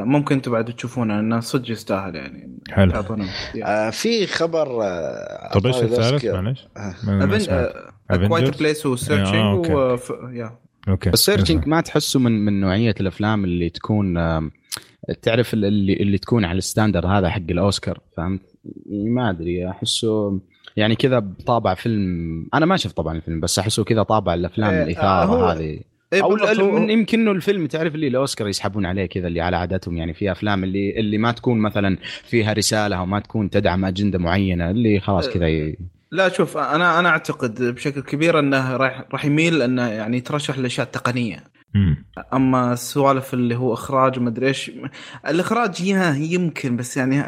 Speaker 2: ممكن أنتم بعد تشوفونه لأنه صدق يستاهل يعني
Speaker 1: حلو.
Speaker 4: آه، في خبر آه،
Speaker 1: طب
Speaker 4: إيش
Speaker 1: الثالث. معلش؟
Speaker 4: آه.
Speaker 1: سمعت.
Speaker 2: آه،؟
Speaker 1: Place
Speaker 2: و Searching
Speaker 1: آه، okay
Speaker 3: بس Searching ما تحسه من من نوعية الأفلام اللي تكون تعرف اللي اللي تكون على ال standard هذا حق الأوسكار فهمت؟ ما أدري أحسه يعني كذا بطابع فيلم أنا ما شفت طبعا الفيلم بس أحسه كذا طابع الأفلام
Speaker 2: إيه،
Speaker 3: الإثارة
Speaker 2: هو-
Speaker 3: هذه
Speaker 2: أو
Speaker 3: من- يمكن إنه الفيلم تعرف اللي الأوسكار يسحبون عليه كذا اللي على عادتهم يعني في أفلام اللي اللي ما تكون مثلا فيها رسالة أو ما تكون تدعم أجندة معينة اللي خلاص كذا ي-
Speaker 2: لا شوف أنا أنا أعتقد بشكل كبير إنه راح راح يميل إنه يعني يترشح للاشياء التقنيه
Speaker 1: مم.
Speaker 2: أما السوالف اللي هو إخراج ومدري إيش الإخراج يا يمكن بس يعني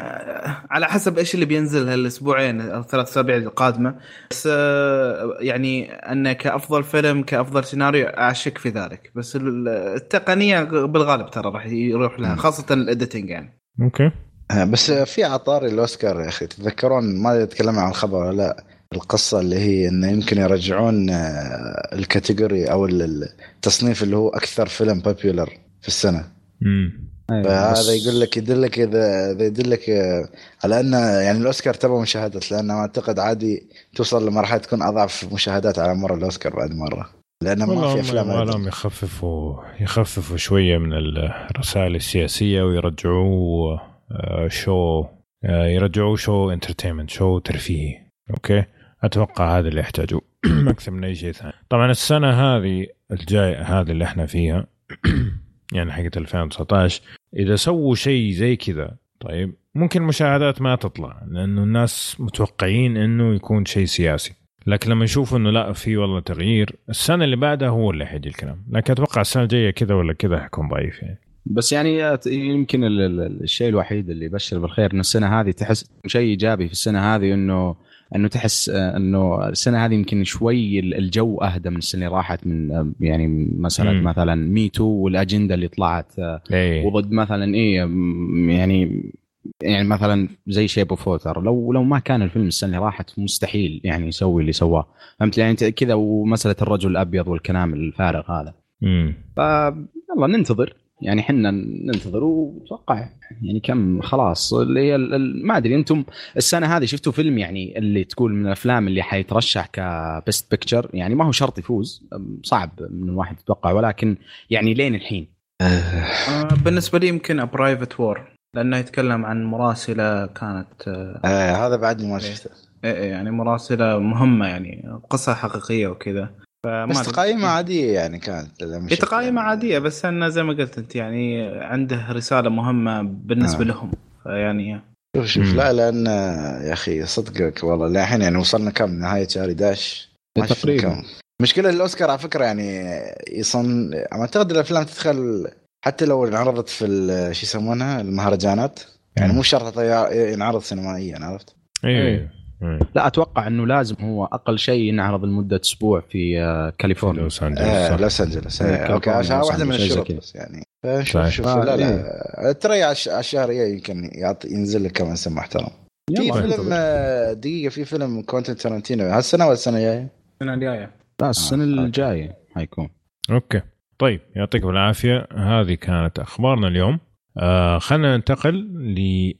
Speaker 2: على حسب إيش اللي بينزل هالأسبوعين أو ثلاث أسابيع القادمة. بس آه، يعني انه كأفضل فيلم كأفضل سيناريو اشك في ذلك. بس ال- التقنية بالغالب ترى راح يروح لها خاصة ال editing يعني.
Speaker 1: okay.
Speaker 4: آه، بس آه، في إطار الأوسكار يا أخي تتذكرون؟ ما تكلمنا عن الخبر ولا لا. القصة اللي هي انه يمكن يرجعون آه، ال category أو ال- التصنيف اللي هو أكثر فيلم popular في السنة.
Speaker 1: مم.
Speaker 3: أيوة،
Speaker 4: فهذا يقول لك يدلك اذا إذا يدلك آه، على أن يعني الأوسكار تبغى مشاهدات لأنه أعتقد عادي توصل لمرحلة تكون أضعف مشاهدات على مر الأوسكار بعد مرة. لأنه ما في
Speaker 1: هم
Speaker 4: افلام.
Speaker 1: لهم يخففوا يخففوا شوية من الرسائل السياسية ويرجعوه شو آه، يرجعوه show entertainment show ترفيهي. okay؟ أتوقع هذا اللي يحتاجوه (clears throat) أكثر من أي شيء ثاني؟ طبعا السنة هذه الجاية هذه اللي إحنا فيها (clears throat) يعني حقت 2019 إذا سووا شيء زي كذا طيب ممكن المشاهدات ما تطلع لأنه الناس متوقعين إنه يكون شيء سياسي. لكن لما يشوفوا إنه لا في والله تغيير السنة اللي بعدها هو اللي حيجي الكلام. لكن أتوقع السنة الجاية كذا ولا كذا حيكون ضعيف يعني.
Speaker 3: بس يعني يمكن ال- ال- الشيء الوحيد اللي يبشر بالخير ان السنة هذه تحس شيء إيجابي في السنة هذه إنه انه تحس آه، انه السنة هذه يمكن شوي الجو اهدى من السنة اللي راحت من آه، يعني مسألة
Speaker 1: مم.
Speaker 3: مثلا me too والأجندة اللي طلعت آه،
Speaker 1: اي
Speaker 3: وضد مثلا إيه يعني يعني مثلا زي Shape of Water لو لو ما كان الفيلم السنة اللي راحت مستحيل يعني يسوي اللي سواه. فهمت؟ يعني كذا ومسألة الرجل الأبيض والكلام الفارغ هذا.
Speaker 1: مم.
Speaker 3: ف يلا ننتظر. يعني حنا ننتظر واتوقع يعني كم خلاص اللي هي ما أدري أنتم السنة هذه شفتوا فيلم يعني اللي تقول من الأفلام اللي حيترشح ك best picture يعني ما هو شرط يفوز صعب من الواحد يتوقع ولكن يعني لين الحين؟
Speaker 2: آه، بالنسبة لي يمكن Private War لأنه يتكلم عن مراسلة كانت آه،
Speaker 4: آه هذا بعدني ما شفته
Speaker 2: إيه إيه، يعني مراسلة مهمة يعني قصة حقيقية وكذا.
Speaker 4: بس
Speaker 2: أدري.
Speaker 4: تقاييمه عادية يعني كانت لما
Speaker 2: هي
Speaker 4: شفته.
Speaker 2: تقاييمه عادية بس أنه زي ما قلت أنت يعني عنده رسالة مهمة بالنسبة
Speaker 4: آه.
Speaker 2: لهم يعني
Speaker 4: شوف شوف. لا لأن يا أخي صدقك والله للحين يعني وصلنا كم نهاية شهر 11 ما شفنا
Speaker 3: تقريباً.
Speaker 4: كم. مشكلة الأوسكار على فكرة يعني يصن أعتقد الأفلام تدخل حتى لو انعرضت في شو يسمونها المهرجانات يعني مو شرط ينعرض سينمائيا عرفت؟
Speaker 1: أيوه
Speaker 3: إيه.
Speaker 1: إيه.
Speaker 3: لا أتوقع إنه لازم هو أقل شيء ينعرض لمدة أسبوع في آه، كاليفورنيا.
Speaker 1: لوس أنجلوس
Speaker 4: آه. لوس
Speaker 3: أنجلوس.
Speaker 4: آه
Speaker 3: okay
Speaker 4: عشان واحدة من الشروط. بس يعني. فشوف
Speaker 1: صحيح.
Speaker 4: شوف
Speaker 3: آه،
Speaker 4: لا
Speaker 3: إيه.
Speaker 4: لا ترى على الش- على الشهر الجاي يمكن يعطي ينزل لك كمان اسم محترم في فيلم. آه، دقيقة في فيلم كوينتين تارانتينو. هالسنة ولا السنة الجاية؟
Speaker 2: السنة الجاية.
Speaker 3: لا
Speaker 4: السنة
Speaker 3: الجاية حيكون.
Speaker 1: okay. طيب يعطيكم العافية. هذه كانت أخبارنا اليوم. آه خلينا ننتقل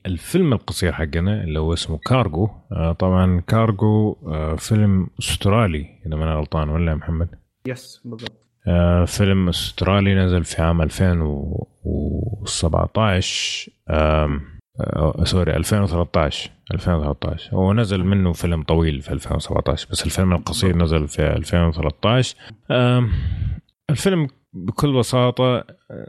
Speaker 1: للفيلم القصير حقنا اللي هو اسمه كارجو آه طبعا كارجو آه فيلم أسترالي إذا ما أنا غلطان ولا محمد؟
Speaker 2: yes بالضبط.
Speaker 1: آه فيلم أسترالي نزل في عام 2017 آم، آه سوري 2013 2013 هو نزل منه فيلم طويل في 2017 بس الفيلم القصير نزل في 2013 آم، الفيلم بكل بساطة آه،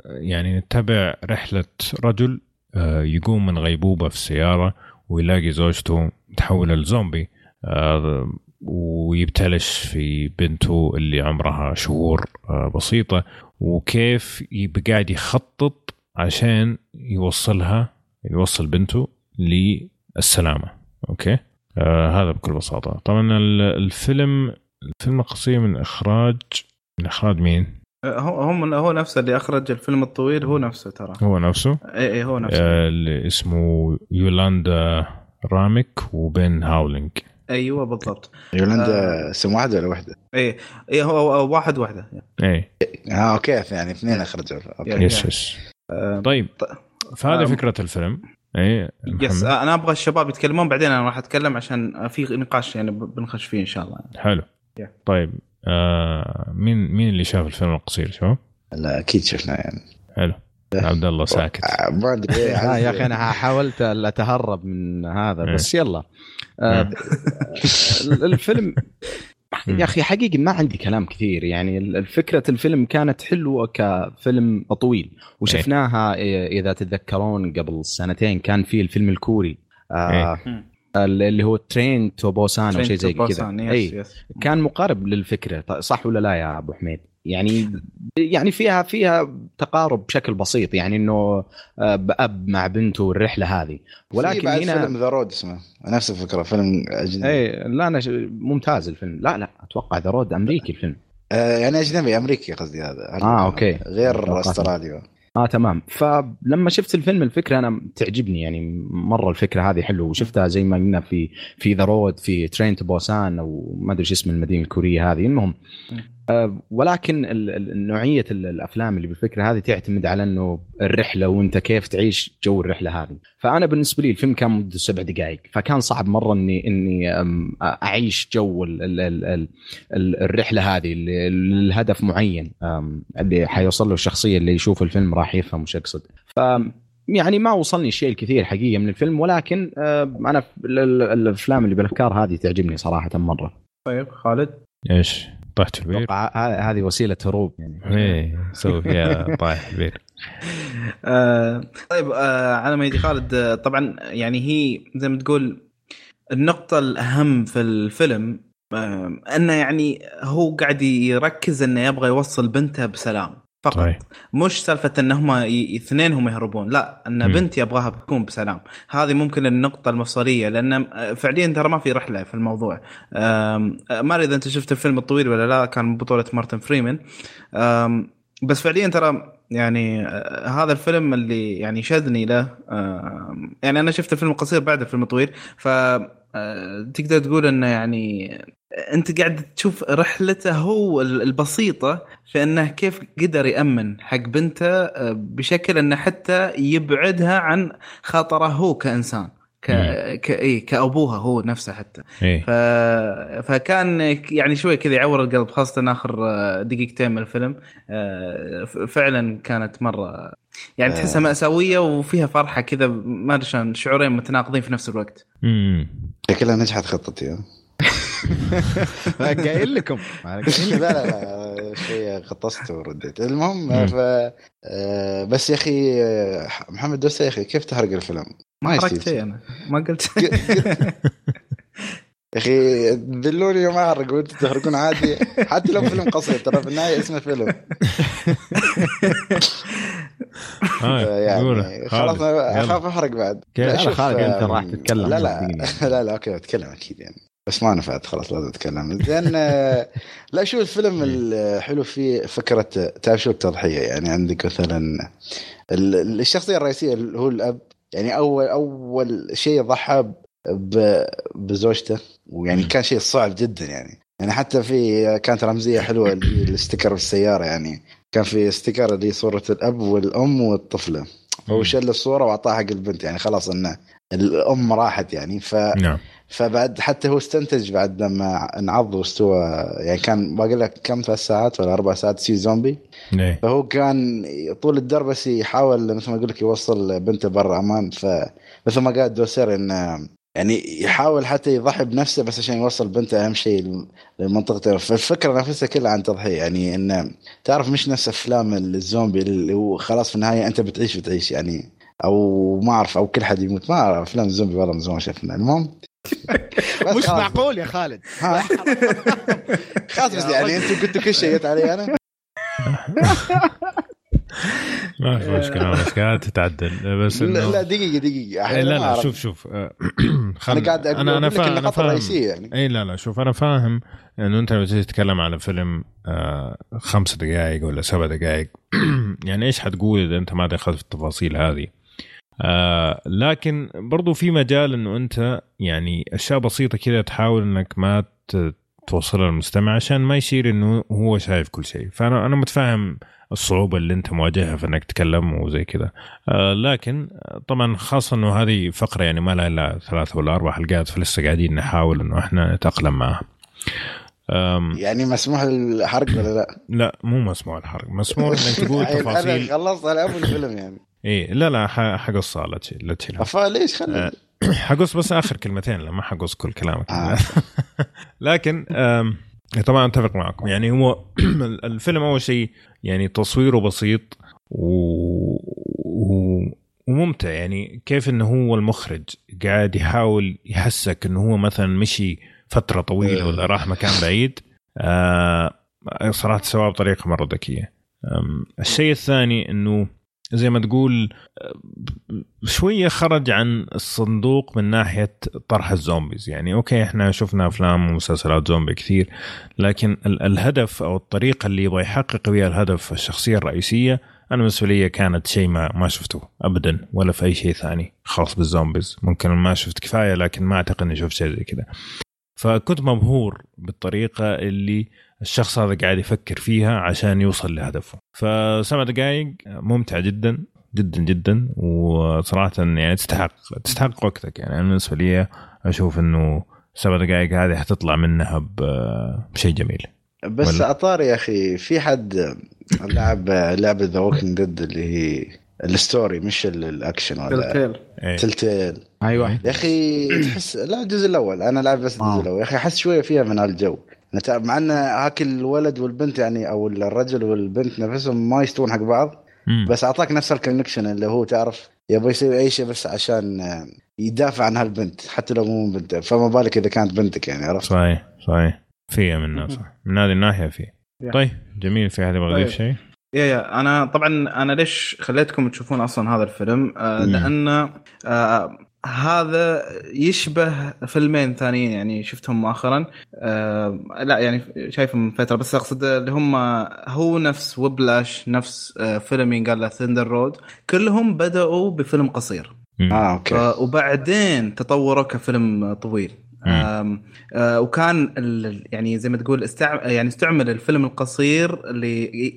Speaker 1: يعني نتبع رحلة رجل آه، يقوم من غيبوبة في السيارة ويلاقي زوجته متحولة لزومبي آه، ويبتلش في بنته اللي عمرها شهور بسيطة وكيف قاعد يخطط عشان يوصلها يوصل بنته للسلامة. okay؟ هذا بكل بساطة. طبعا ال- الفيلم الفيلم القصير من إخراج من إخراج مين؟
Speaker 2: آه، هو هم هو نفسه اللي أخرج الفيلم الطويل هو نفسه ترى.
Speaker 1: هو نفسه؟
Speaker 2: اي إي هو نفسه.
Speaker 1: آه اللي اسمه يولاندا راميك وبن هاولينج.
Speaker 2: أيوه بالضبط.
Speaker 4: يولندا اسم واحد ولا وحدة؟
Speaker 2: إي إي هو هو واحد واحدة
Speaker 1: إيه
Speaker 4: آه okay يعني اثنين أخرجوا. أوكي.
Speaker 2: يعني-
Speaker 1: yes yes
Speaker 2: آه،
Speaker 1: طيب فهذه
Speaker 2: آه،
Speaker 1: فكرة الفيلم.
Speaker 2: إيه
Speaker 1: yes.
Speaker 2: آه، أنا أبغى الشباب يتكلمون بعدين أنا راح أتكلم عشان في نقاش يعني بنخش فيه إن شاء الله.
Speaker 1: حلو.
Speaker 2: Yeah.
Speaker 1: طيب آه مين مين اللي شاف الفيلم القصير شباب؟
Speaker 4: لا أكيد شفنا يعني.
Speaker 1: حلو. عبد الله ساكت.
Speaker 4: آه، ما أدري. إيه، (laughs)
Speaker 3: لا يا أخي أنا (laughs) حاولت أتهرب من هذا
Speaker 1: إيه.
Speaker 3: بس يلا. آه، الفيلم (laughs) يا أخي حقيقي ما عندي كلام كثير. يعني الفكرة الفيلم كانت حلوة كفيلم طويل وشفناها إيه، إذا تتذكرون قبل سنتين كان في الفيلم الكوري. آه. اللي هو Train to Busan أو شيء زي كذا.
Speaker 2: Busan، yes
Speaker 3: إي.
Speaker 2: yes
Speaker 3: كان مقارب للفكرة صح ولا لا يا أبو حميد؟ يعني يعني فيها فيها تقارب بشكل بسيط يعني إنه آه، اب مع بنته والرحلة هذه. ولكن
Speaker 4: بعد
Speaker 3: هنا
Speaker 4: فيلم The Road اسمه. نفس الفكرة فيلم أجنبي.
Speaker 3: إي لا أنا ش- ممتاز الفيلم. لا لا أتوقع The Road أمريكي الفيلم.
Speaker 4: آه يعني أجنبي أمريكي قصدي هذا.
Speaker 3: آه، okay.
Speaker 4: غير. أستراليا.
Speaker 3: آه تمام. فلما شفت الفيلم الفكرة أنا تعجبني يعني مرة الفكرة هذه حلوة وشفتها زي ما قلنا في في The Road في Train to Busan أو ما أدري إيش اسم المدينة الكورية هذه. المهم ولكن ال- ال- نوعية ال- الأفلام اللي بالفكرة هذه تعتمد على إنه الرحلة وإنت كيف تعيش جو الرحلة هذه. فأنا بالنسبة لي الفيلم كان مدته سبع دقائق فكان صعب مرة اني إني أم، أعيش جو ال ال ال ال ال الرحلة هذه اللي الهدف معين أم، اللي حيوصل له الشخصية اللي يشوف الفيلم راح يفهم وش اقصد ف يعني ما وصلني الشيء الكثير حقيقه من الفيلم ولكن آه، أنا ال- ال- الأفلام اللي بالأفكار هذه تعجبني صراحة مرة.
Speaker 2: طيب خالد؟
Speaker 1: إيش؟ طحت في البير؟
Speaker 3: هذه وسيلة هروب يعني.
Speaker 1: إيه سوي فيها طايح في البير. (laughs)
Speaker 2: آه طيب آه على ما يجي خالد آه طبعا يعني هي زي ما تقول النقطة الأهم في الفيلم آه إنه يعني هو قاعد يركز إنه يبغى يوصل بنته بسلام. فقط.
Speaker 1: صحيح.
Speaker 2: مش سالفة إن هم اثنين هم يهربون لا إن
Speaker 1: مم.
Speaker 2: بنت يبغاها تكون بسلام. هذه ممكن النقطة المفصلية لأن فعليا ترى ما في رحلة في الموضوع. أم، ما أدري إذا أنت شفت الفيلم الطويل ولا لا كان بطولة مارتن فريمان. بس فعليا ترى يعني آه، هذا الفيلم اللي يعني شدني له يعني أنا شفت الفيلم القصير بعد الفيلم الطويل ف آه، تقدر تقول إنه يعني انت قاعد تشوف رحلته هو البسيطة في انه كيف قدر يأمن حق بنته آه، بشكل انه حتى يبعدها عن خطره هو كإنسان ك... ك... إيه كأبوها هو نفسه حتى.
Speaker 1: إيه.
Speaker 2: ف... فكان يعني شوي كذا يعور القلب خاصة آخر آه، دقيقتين من الفيلم آه، فعلا كانت مرة يعني تحسها مأساوية وفيها فرحة كذا ما أدري شلون شعورين متناقضين في نفس الوقت.
Speaker 1: مم.
Speaker 4: شكلها نجحت خطتي؟ (laughs)
Speaker 3: قايل لكم. (laughs)
Speaker 4: لا لا لا شوية غطست ورديت. المهم. ف آه، بس يا أخي آه، محمد دوسة يا أخي كيف تحرق الفيلم؟ ما يصير
Speaker 2: شيء. أنا. ما قلت. (laughs)
Speaker 4: يا أخي دلوني ما أحرق وأنتم تحرقون عادي. حتى لو فيلم قصير ترى في النهاية اسمه فيلم.
Speaker 1: آه،.
Speaker 4: يعني خلاص. اخاف أحرق بعد.
Speaker 1: كيف؟
Speaker 3: خالد
Speaker 4: أنت
Speaker 3: راح تتكلم
Speaker 4: لا لا. لا لا okay بتكلم أكيد يعني. بس ما نفعت خلاص لازم اتكلم زين آه، لا شو الفيلم (laughs) الحلو فيه فكرة تعرف شو التضحية؟ يعني عندك مثلا ال- الشخصية الرئيسية اللي هو الأب يعني أول أول شيء ضحى بزوجته ويعني. كان شيء صعب جدا يعني. يعني حتى في كانت رمزية حلوة ال sticker بالسيارة يعني كان في استيكر اللي صورة الأب والأم والطفله فهو
Speaker 1: مم.
Speaker 4: شل الصورة وأعطاها حق البنت يعني خلاص إنه الأم راحت يعني. ف
Speaker 1: نعم.
Speaker 4: فبعد حتى هو استنتج بعد لما انعض واستوى يعني كان باقي له كم ثلاث ساعات ولا أربع ساعات يصير زومبي.
Speaker 1: إيه.
Speaker 4: فهو كان طول الدرب بس يحاول مثل ما أقول لك يوصل بنته برا أمان. فمثل ما قال دوسير انه يعني يحاول حتى يضحي بنفسه بس عشان يوصل بنته أهم شيء لمنطقته. فالفكرة نفسها كلها عن تضحية. يعني انه تعرف مش نفس أفلام الزومبي اللي هو خلاص في النهاية أنت بتعيش بتعيش يعني. أو ما أعرف أو كل حد يموت. ما أعرف أفلام الزومبي والله من زمان شفنا المهم
Speaker 3: مش. معقول يا خالد.
Speaker 4: خلاص بس يعني أنتم قلتوا كل شيء علي أنا. (laughs)
Speaker 1: ما في مشكلة بس قاعد تتعدل. بس
Speaker 4: لا,
Speaker 1: انه
Speaker 4: لا دقيقة دقيقة.
Speaker 1: إيه،
Speaker 4: أحياناً
Speaker 1: لا لا. شوف شوف. آه، (clears throat) خل...
Speaker 4: أنا قاعد
Speaker 1: أقول
Speaker 4: أنا
Speaker 1: فاهم
Speaker 4: أنا
Speaker 1: فاهم.
Speaker 4: يعني.
Speaker 1: اي لا لا شوف أنا فاهم إنه أنت لما تيجي تتكلم على فيلم آه خمس دقائق ولا سبع دقائق (clears throat) يعني إيش حتقول إذا أنت ما دخلت في التفاصيل هذه؟ آه لكن برضو في مجال إنه أنت يعني أشياء بسيطة كذا تحاول إنك ما توصلها للمستمع عشان ما يصير إنه هو شايف كل شيء. فأنا أنا متفاهم الصعوبة اللي أنت مواجهها في إنك تتكلم وزي كذا آه لكن طبعا خاصة إنه هذه فقرة يعني ما لها إلا ثلاث ولا أربع حلقات فلسه قاعدين نحاول إنه إحنا نتأقلم معها.
Speaker 4: يعني مسموح الحرق ولا لا؟
Speaker 1: لا مو مسموع الحرق. مسموع إنك تقول (laughs) تفاصيل.
Speaker 4: خلصت على أول الفيلم يعني.
Speaker 1: إيه لا لا حقصها لا تشيلها
Speaker 4: أفا ليش؟ خلي
Speaker 1: آه. (clears throat) حقص بس آخر كلمتين لا ما حقص كل كلامك.
Speaker 4: آه. (laughs)
Speaker 1: لكن آم، طبعا أتفق معكم. يعني هو (clears throat) الفيلم أول شيء يعني تصويره بسيط و... و... وممتع. يعني كيف إنه هو المخرج قاعد يحاول يحسك إنه هو مثلا مشي فترة طويلة ولا راح مكان بعيد. آه صراحة سواها بطريقة مرة ذكية. الشيء الثاني إنه زي ما تقول شوية خرج عن الصندوق من ناحية طرح ال zombies. يعني okay إحنا شفنا أفلام ومسلسلات زومبي كثير لكن ال- الهدف أو الطريقة اللي يبغى يحقق بها الهدف الشخصية الرئيسية أنا بالنسبة لي كانت شيء ما ما شفته ابدا ولا في أي شيء ثاني خاص بالزومبيز. ممكن ما شفت كفاية لكن ما أعتقد إني شفت شيء زي كذا. فكنت مبهور بالطريقة اللي الشخص هذا قاعد يفكر فيها عشان يوصل لهدفه. فسبع دقائق ممتع جدا جدا جدا وصراحة يعني تستحق تستحق وقتك. يعني أنا بالنسبة لي أشوف إنه سبع دقائق هذه حتطلع منها بشيء جميل.
Speaker 4: بس
Speaker 1: ولا؟
Speaker 4: اطار يا أخي في حد لعب لعبة ذا Walking Dead اللي هي ال story مش ال- الأكشن ولا
Speaker 2: Telltale.
Speaker 1: إيه.
Speaker 4: Telltale.
Speaker 3: أيوه.
Speaker 4: يا أخي تحس لا الجزء الأول. أنا لعب بس الجزء
Speaker 3: آه.
Speaker 4: الأول. يا أخي أحس شوية فيها من هالجو. تعرف- مع إن هاك الولد والبنت يعني أو الرجل والبنت نفسهم ما يستوون حق بعض
Speaker 1: مم.
Speaker 4: بس أعطاك نفس ال connection اللي هو تعرف يبغى يسوي أي شيء بس عشان آه، يدافع عن هالبنت حتى لو مو بنته فما بالك إذا كانت بنتك يعني عرفت
Speaker 1: صحيح صحيح فيها منها صح من هذه الناحية فيه
Speaker 2: يا.
Speaker 1: طيب جميل في أحد يبغى يضيف
Speaker 2: طيب.
Speaker 1: شيء؟
Speaker 2: يا يا أنا طبعا أنا ليش خليتكم تشوفون أصلا هذا الفيلم آه. لأن آه هذا يشبه فيلمين ثانيين يعني شفتهم مؤخرا آه لا يعني شايفهم من فترة بس أقصد اللي هم هو نفس وبلاش نفس آه فيلم ينقال له ثندر رود كلهم بدأوا بفيلم قصير.
Speaker 4: آه أوكي
Speaker 2: آه، وبعدين تطوروا كفيلم طويل. آم، آه، وكان يعني زي ما تقول استع... يعني استعمل الفيلم القصير ل...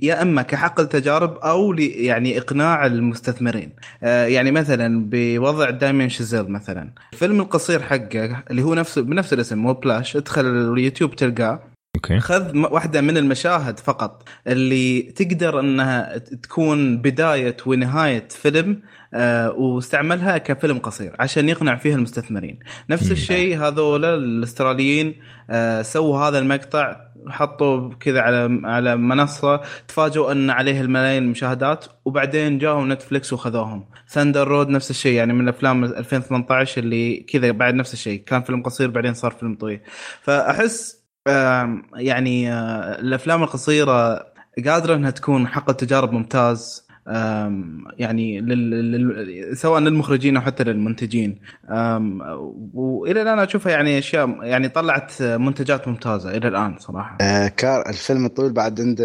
Speaker 2: يا إما كحقل تجارب أو. يعني إقناع المستثمرين. آه، يعني مثلا بوضع Damien Chazelle مثلا. الفيلم القصير حقه اللي هو نفسه بنفس الاسم مو بلاش ادخل اليوتيوب تلقاه.
Speaker 1: أوكي.
Speaker 2: خذ واحدة من المشاهد فقط اللي تقدر إنها تكون بداية ونهاية فيلم واستعملها كفيلم قصير عشان يقنع فيها المستثمرين. نفس. الشيء هذول الأستراليين آه سووا هذا المقطع حطوا كذا على على منصة تفاجئوا أن عليه الملايين المشاهدات وبعدين جاهم نتفلكس وخذوهم. Thunder Road نفس الشيء يعني من الأفلام 2018 اللي كذا بعد نفس الشيء كان فيلم قصير بعدين صار فيلم طويل. فأحس يعني آه، الأفلام القصيرة قادرة إنها تكون حق تجارب ممتاز يعني لل... لل... سواء للمخرجين أو حتى للمنتجين. وإلى الآن أشوفها يعني أشياء يعني طلعت منتجات ممتازة إلى الآن صراحة.
Speaker 4: آه كار الفيلم الطويل بعد عنده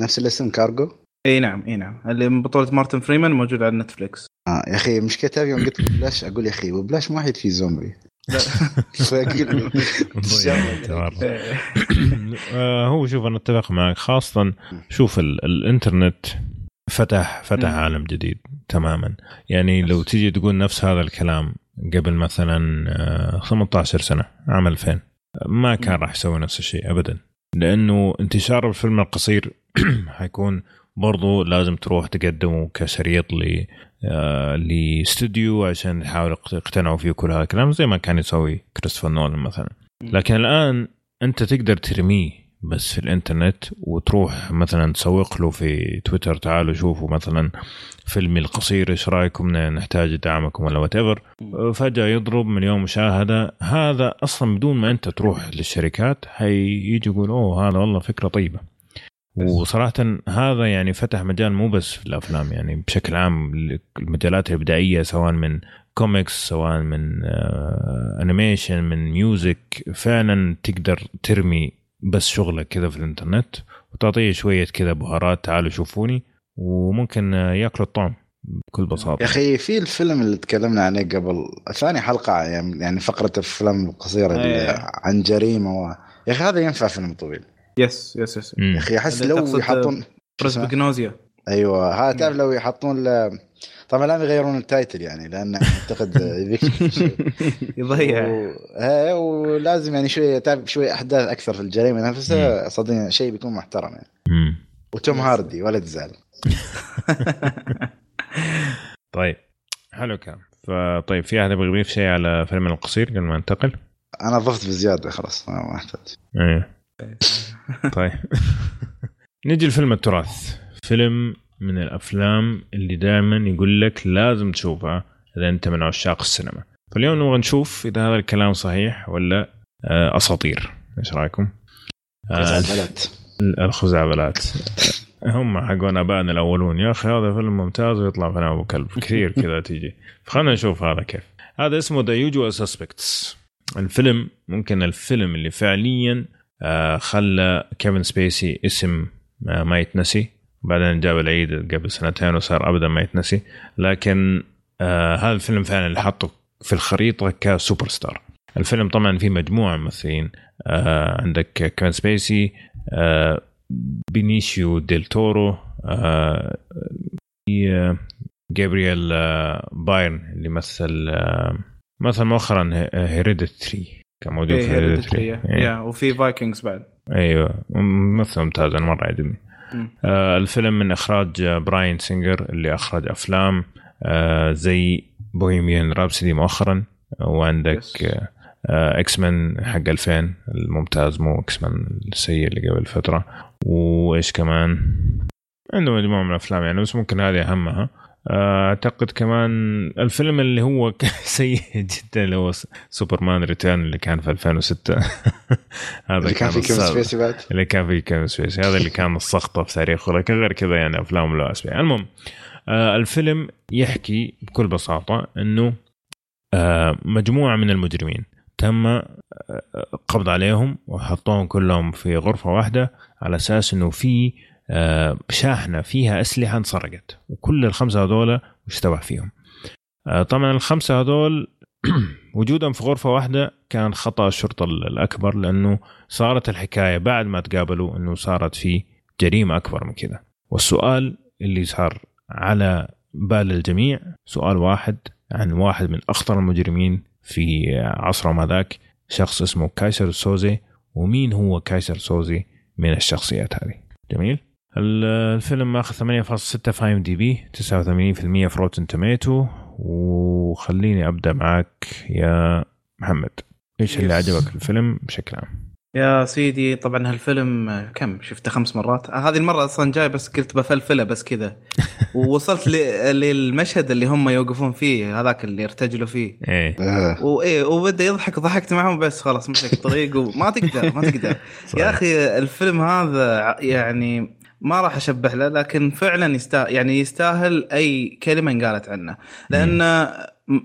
Speaker 4: نفس الاسم كارجو؟
Speaker 2: إي نعم إي نعم. اللي من بطولة مارتن فريمان موجود على نتفلكس
Speaker 4: آه يا أخي مشكلتها يوم قلت بلاش أقول يا أخي وبلاش ما واحد في زومبي. (laughs) (coughs)
Speaker 1: آه، هو شوف أنا أتفق معك. خاصة شوف ال الإنترنت فتح فتح
Speaker 2: مم.
Speaker 1: عالم جديد تماما. يعني لو تيجي تقول نفس هذا الكلام قبل مثلا آه، 18 سنة عام 2000 ما كان. راح يسوي نفس الشيء ابدا. لأنه انتشار الفيلم القصير (clears throat) حيكون برضو لازم تروح تقدمه كشريط ل آه، لاستوديو عشان يحاولوا يقتنعوا فيه كل هذا الكلام زي ما كان يسوي كريستوفر نولان مثلا. لكن الآن أنت تقدر ترميه بس في الإنترنت وتروح مثلا تسوق له في تويتر تعالوا شوفوا مثلا فيلمي القصير إيش رأيكم؟ نحتاج دعمكم ولا whatever فجأة يضرب مليون مشاهدة. هذا أصلا بدون ما أنت تروح للشركات هيجي يقول أوه هذا والله فكرة طيبة. وصراحة هذا يعني فتح مجال مو بس في الأفلام يعني بشكل عام المجالات الإبداعية سواء من كوميكس سواء من آه animation من music فعلا تقدر ترمي بس شغلك كذا في الإنترنت وتعطيه شوية كذا بهارات تعالوا شوفوني وممكن آه ياكلوا الطعم بكل بساطة.
Speaker 4: يا أخي في الفيلم اللي تكلمنا عنه قبل ثاني حلقة يعني يعني فقرة الافلام القصيرة اللي
Speaker 2: أيه.
Speaker 4: عن جريمة و... يا أخي هذا ينفع فيلم طويل.
Speaker 2: yes yes
Speaker 1: yes.
Speaker 4: يا أخي أحس
Speaker 2: اللي
Speaker 4: لو يحطون
Speaker 2: perspective
Speaker 4: نوزيا أيوه هذا تعرف لو يحطون ل... طبعا لازم يغيرون ال title يعني لأن أعتقد (laughs)
Speaker 2: يضيع.
Speaker 4: و... إيه ولازم يعني شوية تعرف شوية أحداث أكثر في الجريمة نفسها. صدقني شيء بيكون محترم يعني. وتوم هاردي ولا تزعل (laughs)
Speaker 1: طيب. حلو كلام. فطيب في أحد يبغى يضيف شيء على فيلم القصير قبل ما ننتقل؟
Speaker 4: أنا ضفت بزيادة خلاص ما ما أحتاج.
Speaker 1: إيه. طيب. (laughs) نجي لفيلم التراث. فيلم من الأفلام اللي دائما يقول لك لازم تشوفها إذا أنت من عشاق السينما. فاليوم نبغى نشوف إذا هذا الكلام صحيح ولا آه، أساطير. إيش رأيكم؟ آه،
Speaker 4: البلد
Speaker 1: الخزعبلات. هم حقون أبائنا الأولون. يا أخي هذا فيلم ممتاز ويطلع فيلم ابو كلب كثير كذا تيجي. فخلنا نشوف هذا كيف. هذا اسمه The Usual Suspects الفيلم ممكن الفيلم اللي فعليا آه، خلى كيفن سبيسي اسم آه، ما يتنسي. بعدين جاب العيد قبل سنتين وصار ابدا ما يتنسي. لكن آه هذا الفيلم فعلا اللي حطه في الخريطة كسوبر ستار الفيلم طبعا فيه مجموعة ممثلين آه عندك كيفن سبيسي آه بينيشيو ديل تورو آه جابرييل آه بايرن اللي مثل آه مثل مؤخرا Hereditary. كان موجود في Hereditary.
Speaker 2: يا وفي Vikings بعد.
Speaker 1: أيوه ممثل ممتاز أنا مرة عجبني. آه الفيلم من إخراج براين سينجر اللي أخرج أفلام آه زي Bohemian Rhapsody مؤخرا وعندك. آه X-Men حق 2000 الممتاز مو X-Men السيء اللي قبل فترة. وإيش كمان؟ عنده مجموعة من الأفلام يعني بس ممكن هذه أهمها. آه، أعتقد كمان الفيلم اللي هو كان (laughs) سيء جدا اللي هو Superman Returns اللي كان في 2006 (laughs) هذا
Speaker 4: اللي كان في كيفن. سبيسي بعد؟
Speaker 1: اللي كان في كيفن سبيسي. هذا اللي كان السخطة في تاريخه لكن غير كذا يعني أفلام لا أسبوع المهم آه الفيلم يحكي بكل بساطة إنه آه مجموعة من المجرمين تم آه، قبض عليهم وحطوهم كلهم في غرفة واحدة على أساس إنه في آه، شاحنة فيها أسلحة انسرقت وكل الخمسة هذول اشتبه فيهم؟ آه، طبعا الخمسة هذول (clears throat) وجودهم في غرفة واحدة كان خطأ الشرطة الأكبر لأنه صارت الحكاية بعد ما تقابلوا إنه صارت في جريمة أكبر من كذا. والسؤال اللي صار على بال الجميع سؤال واحد عن واحد من أخطر المجرمين في عصرهم هذاك شخص اسمه كايسر سوزي ومين هو كايسر سوزي من الشخصيات هذه؟ جميل؟ الفيلم ماخذ 8.6 في IMDb 89% في Rotten Tomatoes وخليني أبدأ معك يا محمد. إيش اللي. عجبك في الفيلم بشكل عام؟
Speaker 2: يا سيدي طبعا هالفيلم كم؟ شفته خمس مرات. آه، هذه المرة أصلا جاي بس قلت بفلفله بس كذا. (laughs) ووصلت للمشهد اللي هم يوقفون فيه هذاك اللي ارتجلوا فيه.
Speaker 1: إيه.
Speaker 4: آه.
Speaker 2: وايه وبدأ يضحك ضحكت معهم بس خلاص مسك الطريق وما تقدر ما تقدر. (laughs) يا أخي الفيلم هذا يعني ما راح أشبه له لكن فعلا يستاهل يعني يستاهل أي كلمة انقالت عنه. لأن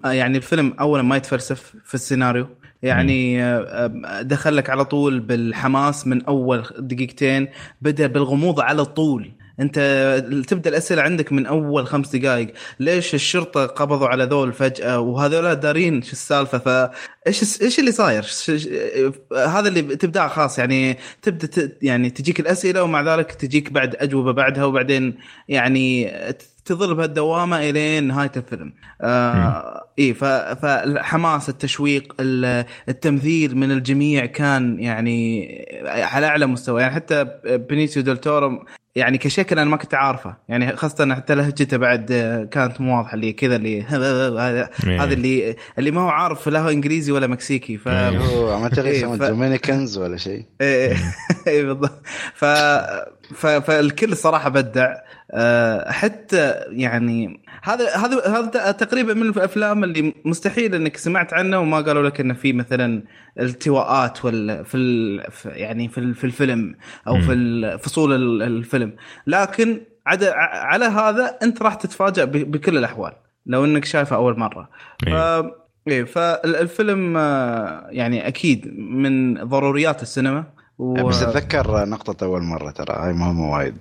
Speaker 2: يعني الفيلم اولا ما يتفلسف في السيناريو. يعني آه، آه، دخل لك على طول بالحماس من أول دقيقتين بدأ بالغموض على طول. انت تبدأ الأسئلة عندك من أول خمس دقائق. ليش الشرطة قبضوا على ذول فجأة؟ وهذول دارين شو السالفة؟ فايش إيش اللي صاير؟ هذا اللي تبدا خلاص. يعني تبدأ يعني تجيك الأسئلة ومع ذلك تجيك بعد أجوبة بعدها وبعدين يعني تظل بهالدوامة إلين نهاية الفيلم. آه إي فالحماس التشويق ال- التمثيل من الجميع كان يعني على أعلى مستوى. يعني حتى بنيسيو دول تورو يعني كشكل أنا ما كنت عارفه يعني خاصة حتى لهجته بعد آه، كانت مو واضحة اللي كذا اللي (laughs) هذا
Speaker 1: إيه.
Speaker 2: هذا اللي اللي ما هو عارف لا هو إنجليزي ولا مكسيكي ف
Speaker 1: إيه.
Speaker 4: هو ما تغير
Speaker 2: إيه،
Speaker 4: دومينيكنز ولا شيء
Speaker 2: إيه إيه (laughs) بالضبط ف... فالكل صراحة بدع أه حتى يعني هذا هذا هذا تقريبا من الأفلام اللي مستحيل إنك سمعت عنه وما قالوا لك إنه في مثلا التواءات وال في ال... يعني في في الفيلم
Speaker 1: أو.
Speaker 2: في فصول ال- الفيلم لكن عد... ع- على هذا أنت راح تتفاجأ ب... بكل الأحوال لو إنك شايفه أول مرة
Speaker 1: إيه.
Speaker 2: ف... إيه فالفيلم آه، يعني أكيد من ضروريات السينما و...
Speaker 4: بس أتذكر نقطة أول مرة ترى هاي مهمة وايد.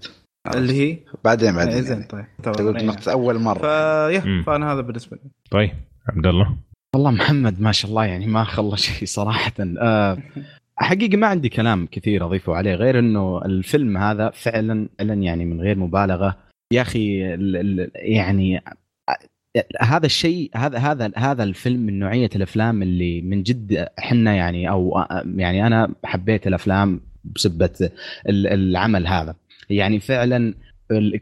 Speaker 2: اللي هي؟
Speaker 4: بعدين
Speaker 2: إيه،
Speaker 4: بعدين
Speaker 2: زين
Speaker 4: يعني.
Speaker 2: طيب
Speaker 4: تقول نقطة أول مرة.
Speaker 2: فيا
Speaker 1: مم.
Speaker 2: فأنا هذا بالنسبة لي.
Speaker 1: طيب عبد الله.
Speaker 3: والله محمد ما شاء الله يعني ما خلى (laughs) شيء صراحة. آه حقيقه ما عندي كلام كثير أضيفه عليه غير إنه الفيلم هذا فعلا فعلا يعني من غير مبالغة. يا ال- يعني هذا الشيء هذا هذا هذا الفيلم من نوعية الأفلام اللي من جد إحنا يعني أو يعني أنا حبيت الأفلام بسبة ال- العمل هذا يعني فعلا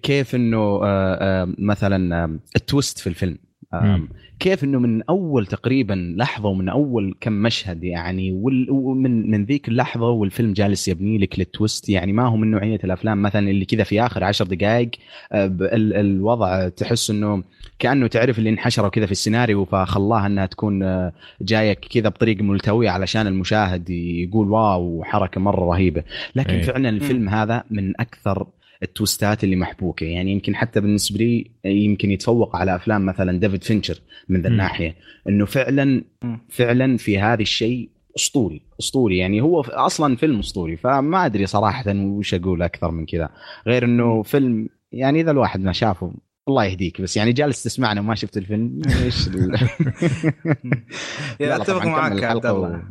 Speaker 3: كيف إنه آه، آه، مثلا آه، التويست في الفيلم. كيف إنه من أول تقريبا لحظة ومن أول كم مشهد يعني ومن من ذيك اللحظة والفيلم جالس يبني لك لل twist يعني ما هو من نوعية الأفلام مثلا اللي كذا في آخر عشر دقائق آه، الوضع تحس إنه كأنه تعرف اللي انحشروا كذا في السيناريو فخلاها إنها تكون آه، جاية كذا بطريقه ملتويه علشان المشاهد يقول wow حركة مرة رهيبة. لكن
Speaker 1: إيه.
Speaker 3: فعلا الفيلم هذا من أكثر ال twistات اللي محبوكة يعني يمكن حتى بالنسبة لي يمكن يتفوق على أفلام مثلا ديفيد فينشر من ذا. الناحية إنه فعلا. فعلا في هذا الشيء أسطوري أسطوري يعني هو أصلا فيلم أسطوري فما أدري صراحة وش أقول أكثر من كذا غير إنه فيلم يعني إذا الواحد ما شافه الله يهديك بس يعني جالس تسمعنا وما شفت الفيلم
Speaker 2: إيش (laughs) (laughs)
Speaker 3: أتفق
Speaker 2: معك عبد الله.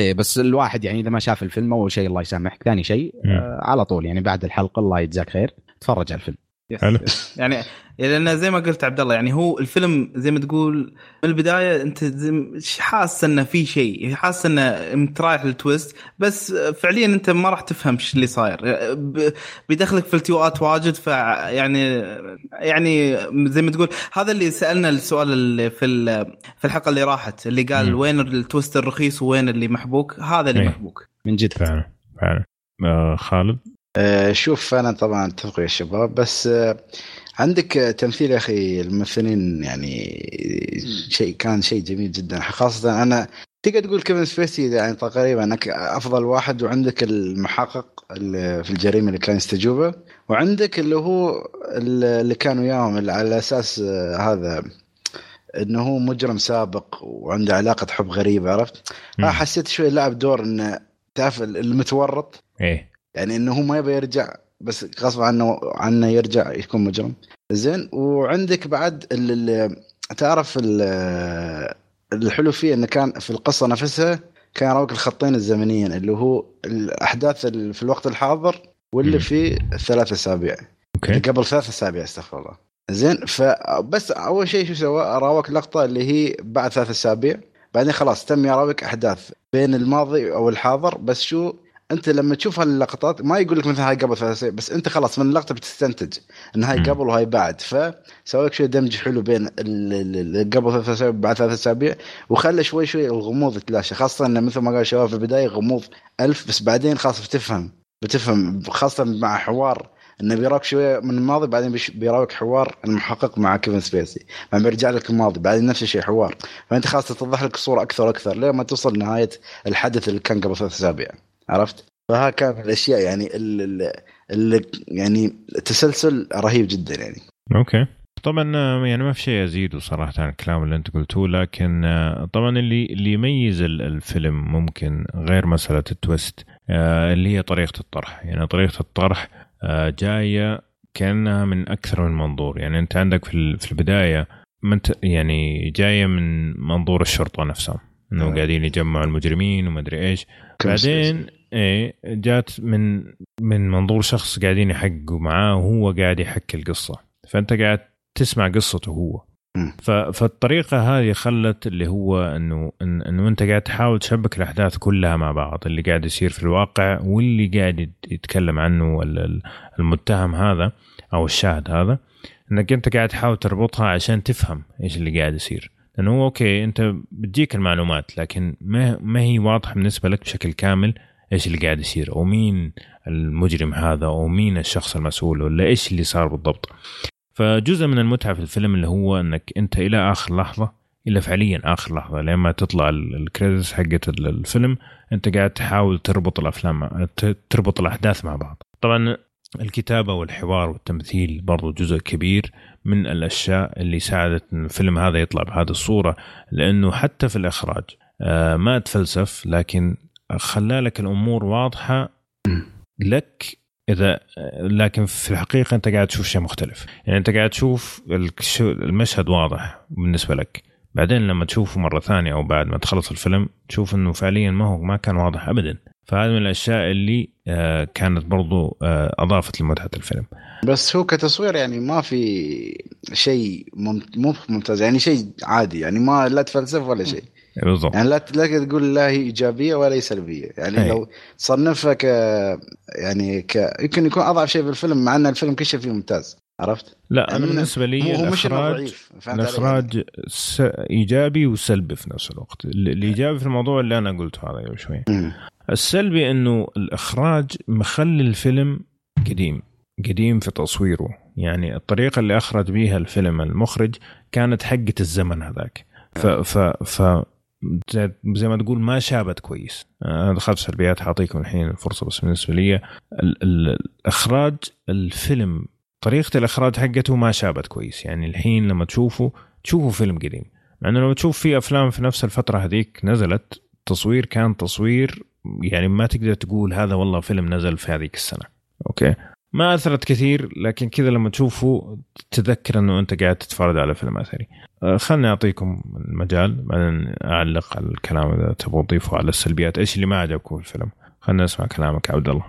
Speaker 3: إيه بس الواحد يعني إذا ما شاف الفيلم أول شيء الله يسامحك ثاني شيء. آه على طول يعني بعد الحلقة الله يجزاك خير تفرج على الفيلم
Speaker 2: Yes،
Speaker 1: حلو.
Speaker 2: Yes. يعني لأن زي ما قلت عبد الله يعني هو الفيلم زي ما تقول من البداية أنت حاسس إنه في شيء حاسس إنه انت رايح لل twist بس فعليا أنت ما راح تفهم إيش اللي صاير بيدخلك في التواءات واجد ف يعني يعني زي ما تقول هذا اللي سألنا السؤال اللي في في الحلقة اللي راحت اللي قال
Speaker 1: مم.
Speaker 2: وين ال twist الرخيص وين اللي محبوك هذا اللي
Speaker 1: إيه.
Speaker 2: محبوك
Speaker 3: من جد
Speaker 1: فعلا فعلا آه خالد
Speaker 4: شوف أنا طبعا أتفق يا شباب بس آه، عندك تمثيل يا أخي الممثلين يعني شيء كان شيء جميل جدا. خاصة أنا تقدر تقول كيفن سبيسي يعني تقريبا أنك أفضل واحد وعندك المحقق في الجريمة اللي كان يستجوبه وعندك اللي هو اللي كان وياهم اللي على أساس هذا إنه هو مجرم سابق وعنده علاقة حب غريبة عرفت؟ آه حسيت شوي لعب دور إنه تعرف المتورط.
Speaker 1: إيه.
Speaker 4: يعني إنه هو ما يبغى يرجع بس غصب عنه عنه يرجع يكون مجرم. زين وعندك بعد اللي تعرف الحلو فيه إنه كان في القصة نفسها كان يراوك الخطين الزمنيين اللي هو الأحداث اللي في الوقت الحاضر واللي في ثلاث أسابيع.
Speaker 1: أوكي.
Speaker 4: قبل ثلاث أسابيع استغفر الله. زين فبس أول شيء شو سوى؟ راوك لقطة اللي هي بعد ثلاث أسابيع بعدين خلاص تم يراوك أحداث بين الماضي أو الحاضر بس شو أنت لما تشوف هاللقطات ما يقول لك مثلا هاي قبل ثلاث سنين بس أنت خلاص من اللقطة بتستنتج إن هاي قبل وهاي بعد. فسوى لك شوي دمج حلو بين قبل ثلاث أسابيع بعد ثلاث أسابيع وخلى شوي شوي الغموض يتلاشى. خاصة انه مثل ما قال الشباب في البداية غموض ألف بس بعدين خلاص بتفهم. بتفهم خاصة مع حوار إنه بيراك شوية من الماضي بعدين بيراك حوار المحقق مع كيفن سبيسي. بعدين بيرجع لك الماضي بعدين نفس الشيء حوار. فأنت خلاص تتضح لك الصورة أكثر وأكثر لين توصل لنهاية الحدث اللي كان قبل ثلاث أسابيع. عرفت؟ فها كان الأشياء يعني اللي يعني تسلسل رهيب جدا يعني.
Speaker 1: Okay. طبعا يعني ما في شيء ازيده صراحة عن الكلام اللي أنت قلتوه لكن طبعا اللي اللي يميز الفيلم ممكن غير مسألة ال twist آه، اللي هي طريقة الطرح. يعني طريقة الطرح آه، جاية كأنها من أكثر من منظور. يعني أنت عندك في البداية منت يعني جاية من منظور الشرطة نفسهم انه آه. قاعدين يجمعوا المجرمين وما أدري إيش. بعدين إيه جات من من منظور شخص قاعدين يحققوا معاه وهو قاعد يحكي القصة. فأنت قاعد تسمع قصته هو. فالطريقة هذه خلت اللي هو إنه إنه أنت قاعد تحاول تشبك الأحداث كلها مع بعض اللي قاعد يصير في الواقع واللي قاعد يتكلم عنه المتهم هذا أو الشاهد هذا. إنك أنت قاعد تحاول تربطها عشان تفهم إيش اللي قاعد يصير. لأنه هو okay أنت بتجيك المعلومات لكن ما ما هي واضحة بالنسبة لك بشكل كامل. إيش اللي قاعد يصير؟ أو مين المجرم هذا؟ أو مين الشخص المسؤول؟ ولا إيش اللي صار بالضبط؟ فجزء من المتعة في الفيلم اللي هو إنك أنت إلى آخر لحظة إلى فعليا آخر لحظة لما تطلع ال credits حقت الفيلم أنت قاعد تحاول تربط الأفلام تربط الأحداث مع بعض. طبعا الكتابة والحوار والتمثيل برضو جزء كبير من الأشياء اللي ساعدت أن الفيلم هذا يطلع بهذه الصورة لأنه حتى في الإخراج آه، ما تفلسف لكن خلالك الأمور واضحة لك إذا لكن في الحقيقة أنت قاعد تشوف شيء مختلف. يعني أنت قاعد تشوف المشهد واضح بالنسبة لك. بعدين لما تشوفه مرة ثانية أو بعد ما تخلص الفيلم تشوف إنه فعليا ما هو ما كان واضح ابدا. فهذه من الأشياء اللي آه، كانت برضو آه، أضافت لمتعة الفيلم.
Speaker 4: بس هو كتصوير يعني ما في شيء مو ممتاز. يعني شيء عادي. يعني ما لا تفلسف ولا شيء.
Speaker 1: بالضبط.
Speaker 4: يعني لا لا تقول لا هي إيجابية ولا هي سلبية. يعني أي. لو تصنفها ك يعني ك يمكن يكون أضعف شيء في الفيلم مع أن الفيلم كل شيء فيه ممتاز. عرفت؟
Speaker 1: لا يعني بالنسبة لي هو الاخراج الإخراج س... إيجابي وسلبي في نفس الوقت. الإيجابي في الموضوع اللي أنا قلته هذا قبل شوي. السلبي إنه الإخراج مخلي الفيلم قديم قديم في تصويره. يعني الطريقة اللي أخرج بيها الفيلم المخرج كانت حقة الزمن هذاك. ف ف ف زي ما تقول ما شابت كويس. أنا دخلت سلبيات حاعطيكم الحين الفرصه بس بالنسبة لي. الإخراج الفيلم طريقة الإخراج حقته ما شابت كويس. يعني الحين لما تشوفه تشوفه فيلم قديم. مع إنه لما تشوف في أفلام في نفس الفترة هذيك نزلت تصوير كان تصوير يعني ما تقدر تقول هذا والله فيلم نزل في هذيك السنة. أوكي؟ ما أثرت كثير لكن كذا لما تشوفه تذكر إنه أنت قاعد تتفرج على فيلم اثري آه، خلني أعطيكم المجال بعدين أعلق على الكلام إذا تبغوا تضيفوا على السلبيات. إيش اللي ما عجبكم في الفيلم؟ خلنا نسمع كلامك عبد الله.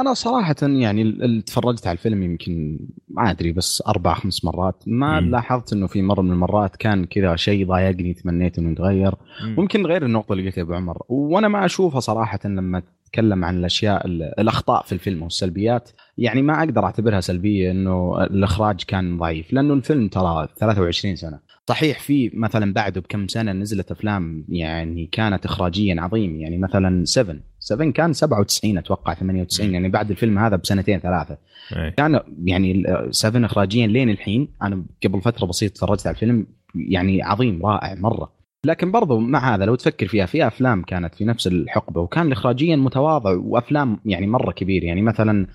Speaker 3: أنا صراحة يعني اللي تفرجت على الفيلم يمكن ما أدري بس أربع خمس مرات. ما م. لاحظت إنه في مرة من المرات كان كذا شيء ضايقني تمنيت إنه يتغير. ممكن غير النقطة اللي قلتها أبو عمر. وأنا ما أشوفها صراحة لما تتكلم عن الأشياء الأخطاء في الفيلم والسلبيات. يعني ما أقدر أعتبرها سلبية إنه الإخراج كان ضعيف لأنه الفيلم ترى 23 سنة. صحيح في مثلا بعده بكم سنة نزلت أفلام يعني كانت اخراجيا عظيم يعني مثلا 7 7 كان 97 أتوقع 98 يعني بعد الفيلم هذا بسنتين ثلاثة.
Speaker 1: أي.
Speaker 3: كان يعني 7 اخراجيا لين الحين أنا قبل فترة بسيطة تفرجت على الفيلم يعني عظيم رائع مرة. لكن برضو مع هذا لو تفكر فيها في أفلام كانت في نفس الحقبة وكان اخراجيا متواضع وأفلام يعني مرة كبير يعني مثلا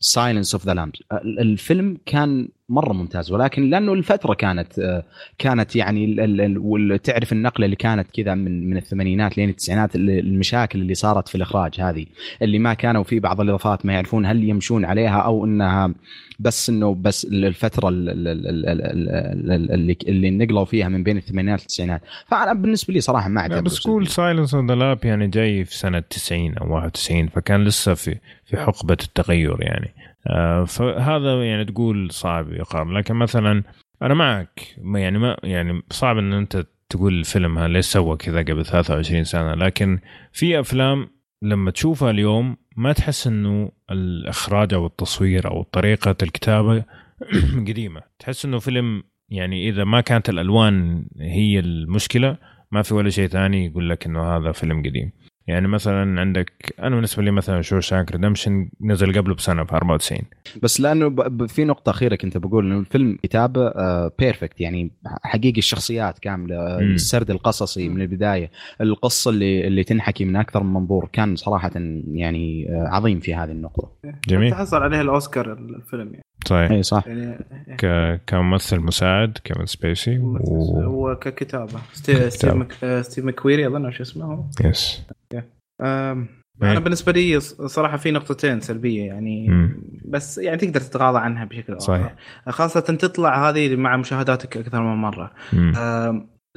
Speaker 3: Silence of the Lambs الفيلم كان مرة ممتاز. ولكن لأنه الفترة كانت آه، كانت يعني تعرف النقلة اللي كانت كذا من من الثمانينات لين التسعينات المشاكل اللي صارت في الإخراج هذه اللي ما كانوا في بعض الإضافات ما يعرفون هل يمشون عليها أو إنها بس إنه بس الفترة ال- ال- ال- ال- ال- ال- اللي اللي نقلوا فيها من بين الثمانينات والتسعينات فأنا بالنسبة لي صراحة ما اعتبر
Speaker 1: بس قول Silence of the Lambs يعني جاي في سنة 90 أو 91 فكان لسه في في حقبة التغير يعني. فهذا يعني تقول صعب يقارن لكن مثلا أنا معك. يعني ما يعني صعب إن أنت تقول الفيلم هذا ليش سوى كذا قبل 23 سنة. لكن في أفلام لما تشوفها اليوم ما تحس إنه الإخراج أو التصوير أو طريقة الكتابة (clears throat) قديمة. تحس إنه فيلم يعني إذا ما كانت الألوان هي المشكلة ما في ولا شيء ثاني يقول لك إنه هذا فيلم قديم. يعني مثلا عندك أنا بالنسبة لي مثلا Shawshank Redemption نزل قبله بسنة في 94
Speaker 3: بس لأنه ب- ب- في نقطة أخيرة كنت بقول إنه الفيلم كتابة perfect يعني حقيقي الشخصيات كاملة آه،
Speaker 1: مم.
Speaker 3: السرد القصصي من البداية القصة اللي اللي تنحكي من أكثر من منظور كان صراحة يعني آه، عظيم في هذه النقطة.
Speaker 1: جميل.
Speaker 2: تحصل عليه الأوسكار الفيلم يعني,
Speaker 1: صحيح
Speaker 3: اي صح.
Speaker 2: يعني
Speaker 1: ك... كممثل مساعد كيفن سبيسي و...
Speaker 2: هو ككتابة. كري- كريس مك... آه، كريس مكويري أظن شو اسمه. هو yes
Speaker 1: إيه.
Speaker 2: أنا بالنسبة لي ص- صراحة في نقطتين سلبية يعني
Speaker 1: مم.
Speaker 2: بس يعني تقدر تتغاضى عنها بشكل أو
Speaker 1: صحيح.
Speaker 2: اخر خاصة تطلع هذه مع مشاهداتك أكثر من مرة.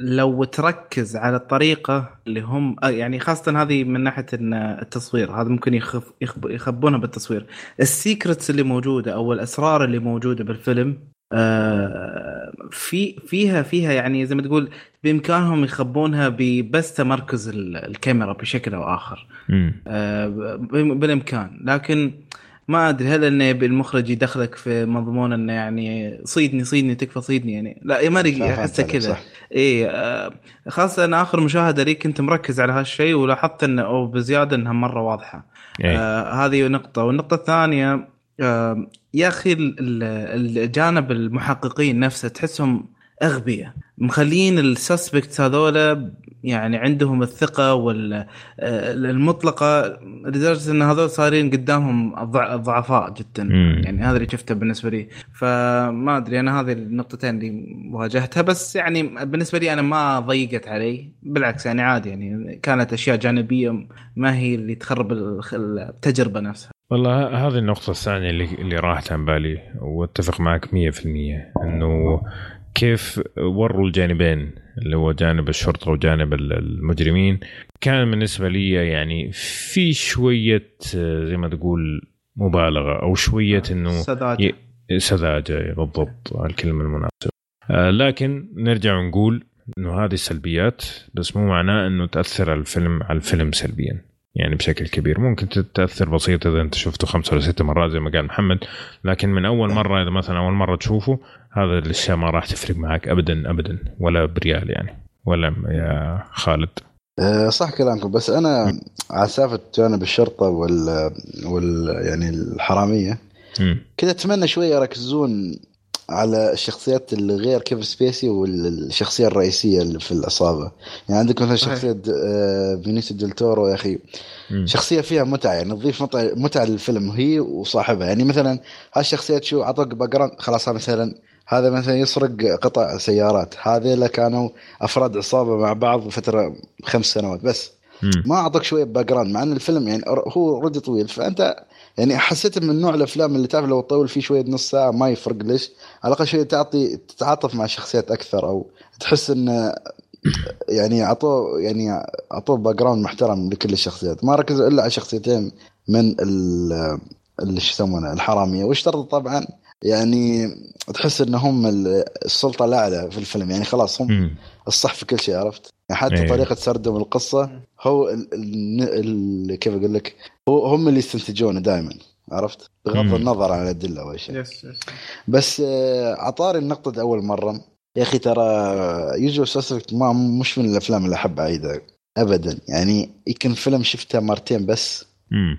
Speaker 2: لو تركز على الطريقة اللي هم آه، يعني خاصة هذه من ناحية إن التصوير هذا ممكن يخف يخب- يخبونها بالتصوير. السيكرتس اللي موجودة أو الأسرار اللي موجودة بالفيلم آه، في فيها فيها يعني زي ما تقول بإمكانهم يخبونها ببس تمركز ال- الكاميرا بشكل أو
Speaker 1: آخر.
Speaker 2: آه، ب- بالإمكان. لكن ما أدري هل إنه يبي المخرج يدخلك في مضمون إنه يعني صيدني صيدني تكفى صيدني يعني؟ لا ما أدري
Speaker 4: أحسه
Speaker 2: كذا.
Speaker 4: صح.
Speaker 2: اي آه، خاصة آخر مشاهدة لي كنت مركز على هالشيء ولاحظت إنه أو بزيادة إنها مرة واضحة.
Speaker 1: إيه.
Speaker 2: آه هذه نقطة. والنقطة الثانية آه يا ال- الجانب المحققين نفسه تحسهم أغبياء. مخلين السسبكت هذولا يعني عندهم الثقة والمطلقة لدرجة أن هذول صايرين قدامهم ضع- ضعفاء جدا.
Speaker 1: مم.
Speaker 2: يعني هذا اللي شفته بالنسبة لي. فما أدري أنا هذه النقطتين اللي واجهتها. بس يعني بالنسبة لي أنا ما ضيقت علي. بالعكس يعني عادي يعني كانت أشياء جانبية ما هي اللي تخرب التجربة نفسها.
Speaker 1: والله هذه النقطة الثانية اللي اللي راحت عن بالي وأتفق معك 100% إنه كيف وروا الجانبين اللي هو جانب الشرطة وجانب ال- المجرمين. كان بالنسبة لي يعني في شوية آه، زي ما تقول مبالغة أو شوية إنه
Speaker 2: سذاجة.
Speaker 1: ي- سذاجة بالضبط الكلمة المناسبة. آه، لكن نرجع ونقول إنه هذه السلبيات بس مو معناه إنه تأثر الفيلم على الفيلم سلبيا. يعني بشكل كبير. ممكن تتاثر بسيط إذا أنت شفته خمسة ولا ست مرات زي ما قال محمد لكن من أول مرة إذا مثلا أول مرة تشوفه هذا الأشياء ما راح تفرق معك ابدا ابدا ولا بريال يعني ولا يا خالد
Speaker 4: أه، صح كلامكم بس أنا على سالفه جانب الشرطة وال, وال يعني
Speaker 1: الحرامية.
Speaker 4: كذا أتمنى شوية يركزون على الشخصيات اللي غير كيفن سبيسي والشخصية الرئيسية اللي في العصابه يعني عندك مثلا. شخصية آه، بينيسيو ديل تورو يا
Speaker 1: أخي.
Speaker 4: شخصية فيها متعة يعني تضيف متعة متعة للفيلم هي وصاحبها يعني مثلا هالشخصيات شو عطوك back خلاص هذا مثلا هذا مثلا يسرق قطع سيارات. هذيلا كانوا أفراد عصابة مع بعض فترة خمس سنوات بس.
Speaker 1: مم.
Speaker 4: ما اعطاك شوية background مع إن الفيلم يعني هو already طويل. فأنت يعني حسيت من نوع الأفلام اللي تعرف لو تطول فيه شوية نص ساعة ما يفرق ليش. على الأقل شوية تعطي تتعاطف مع الشخصيات أكثر أو تحس إن يعني اعطوه يعني أعطوه background محترم لكل الشخصيات. ما ركزوا إلا على شخصيتين من ال- اللي شو يسمونه الحرامية. واشترطوا طبعا يعني تحس ان هم ال- السلطة الاعلى في الفيلم. يعني خلاص هم. الصح في كل شيء عرفت؟ يعني حتى
Speaker 1: إيه.
Speaker 4: طريقة سردهم القصة هو ال ال ال كيف أقول لك؟ هو هم اللي يستنتجونه دائما عرفت؟ بغض. النظر عن الأدلة اول شيء. بس آه، عطاري النقطة أول مرة. يا أخي ترى Usual Suspects ما مش من الأفلام اللي أحب أعيدها ابدا. يعني يمكن فيلم شفته مرتين بس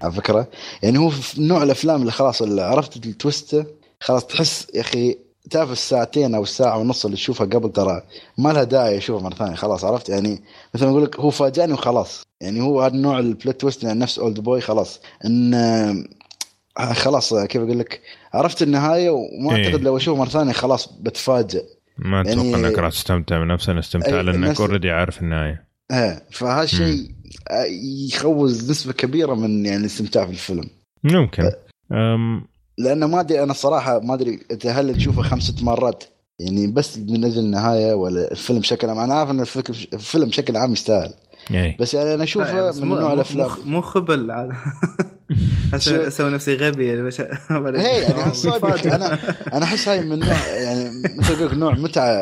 Speaker 4: على فكرة. يعني هو نوع الأفلام اللي خلاص اللي عرفت ال twist؟ خلاص تحس يا أخي تعرف الساعتين أو الساعة ونص اللي تشوفها قبل ترى ما لها داعي أشوفها مرة ثانية خلاص عرفت؟ يعني مثل ما أقول لك هو فاجأني وخلاص. يعني هو هذا النوع ال plot twist يعني نفس Oldboy خلاص. إن آه، خلاص آه، كيف أقول لك؟ عرفت النهاية وما
Speaker 1: إيه.
Speaker 4: اجد لو اشوفه مرة ثانية خلاص بتفاجئ
Speaker 1: ما أتوقع
Speaker 4: يعني-
Speaker 1: إنك راح تستمتع بنفس الاستمتاع
Speaker 4: أي، لأنك
Speaker 1: already عارف النهاية.
Speaker 4: إيه فهذا الشيء آه، يخوز نسبة كبيرة من يعني الاستمتاع في الفيلم
Speaker 1: ممكن أم
Speaker 4: لأنه ما أدري أنا صراحة ما أدري انت هل تشوفه خمس ست مرات يعني بس من أجل النهاية ولا الفيلم بشكل عام. أنا عارف إن الفيلم بشكل عام يستاهل.
Speaker 1: اي
Speaker 4: بس يعني أنا
Speaker 2: أشوفه
Speaker 4: من
Speaker 2: مو-
Speaker 4: نوع الأفلام.
Speaker 2: مو- خبل عاد. (laughs)
Speaker 4: شو-
Speaker 2: أسوي نفسي غبي يعني (laughs)
Speaker 4: هي يعني صادق أنا أنا أحس هاي من نوع يعني مثل لك نوع متعة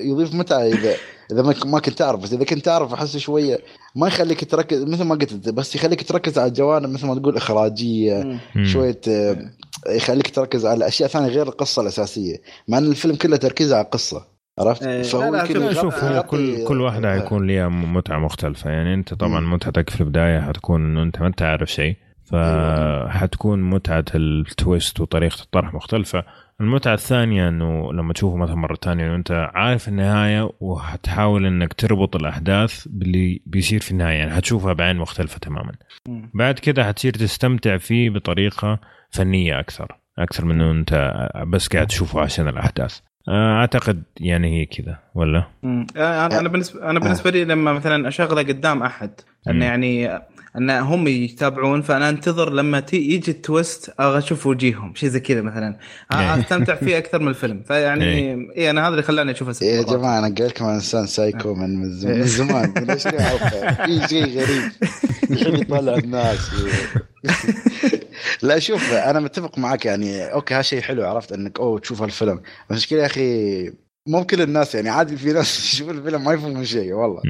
Speaker 4: يضيف متعة اذا إذا ما كنت تعرف بس إذا كنت تعرف أحس شوية ما يخليك تركز مثل ما قلت بس يخليك تركز على الجوانب مثل ما تقول
Speaker 1: إخراجية.
Speaker 4: شوية آه، يخليك تركز على أشياء ثانية غير القصة الأساسية مع إن الفيلم كله تركيزه على القصة عرفت؟
Speaker 2: إيه،
Speaker 4: فهو
Speaker 2: لا، لا، شوف-
Speaker 1: هو كل كل واحدة
Speaker 4: آه.
Speaker 1: حيكون لها متعة مختلفة يعني أنت طبعا
Speaker 4: مم.
Speaker 1: متعتك في البداية حتكون إنه أنت ما انت عارف شيء فحتكون متعة التويست وطريقة الطرح مختلفة المتعة الثانية إنه لما تشوفه مثلا مرة ثانية إنه أنت عارف النهاية وحتحاول إنك تربط الأحداث باللي بيصير في النهاية. يعني حتشوفها بعين مختلفة تماما. بعد كده حتصير تستمتع فيه بطريقة فنية أكثر أكثر من إنه أنت بس قاعد تشوفه عشان الأحداث. أعتقد يعني هي كذا ولا
Speaker 2: مم. أنا أنا بالنسبة أنا بالنسبة لي لما مثلا أشغله قدام
Speaker 1: أحد.
Speaker 2: إنه يعني ان هم يتابعون فأنا أنتظر لما تي يجي ال twist أبغى أشوف وجيههم شيء زي كذا مثلا
Speaker 1: إيه.
Speaker 2: أستمتع فيه (laughs) أكثر من الفيلم فيعني
Speaker 1: إيه.
Speaker 2: اي أنا هذا اللي خلاني أشوفه ست
Speaker 4: يا. جماعة أنا قايل لكم أنا إنسان سايكو من من زمان, من زمان. من 20 حلقه في شيء غريب (laughs) يحب يطلع الناس (laughs) لا شوف أنا متفق معك يعني okay هالشيء حلو عرفت إنك أوه تشوف الفيلم بس المشكلة يا أخي مو كل الناس يعني عادي في ناس (laughs) يشوفوا الفيلم ما يفهمون شيء والله.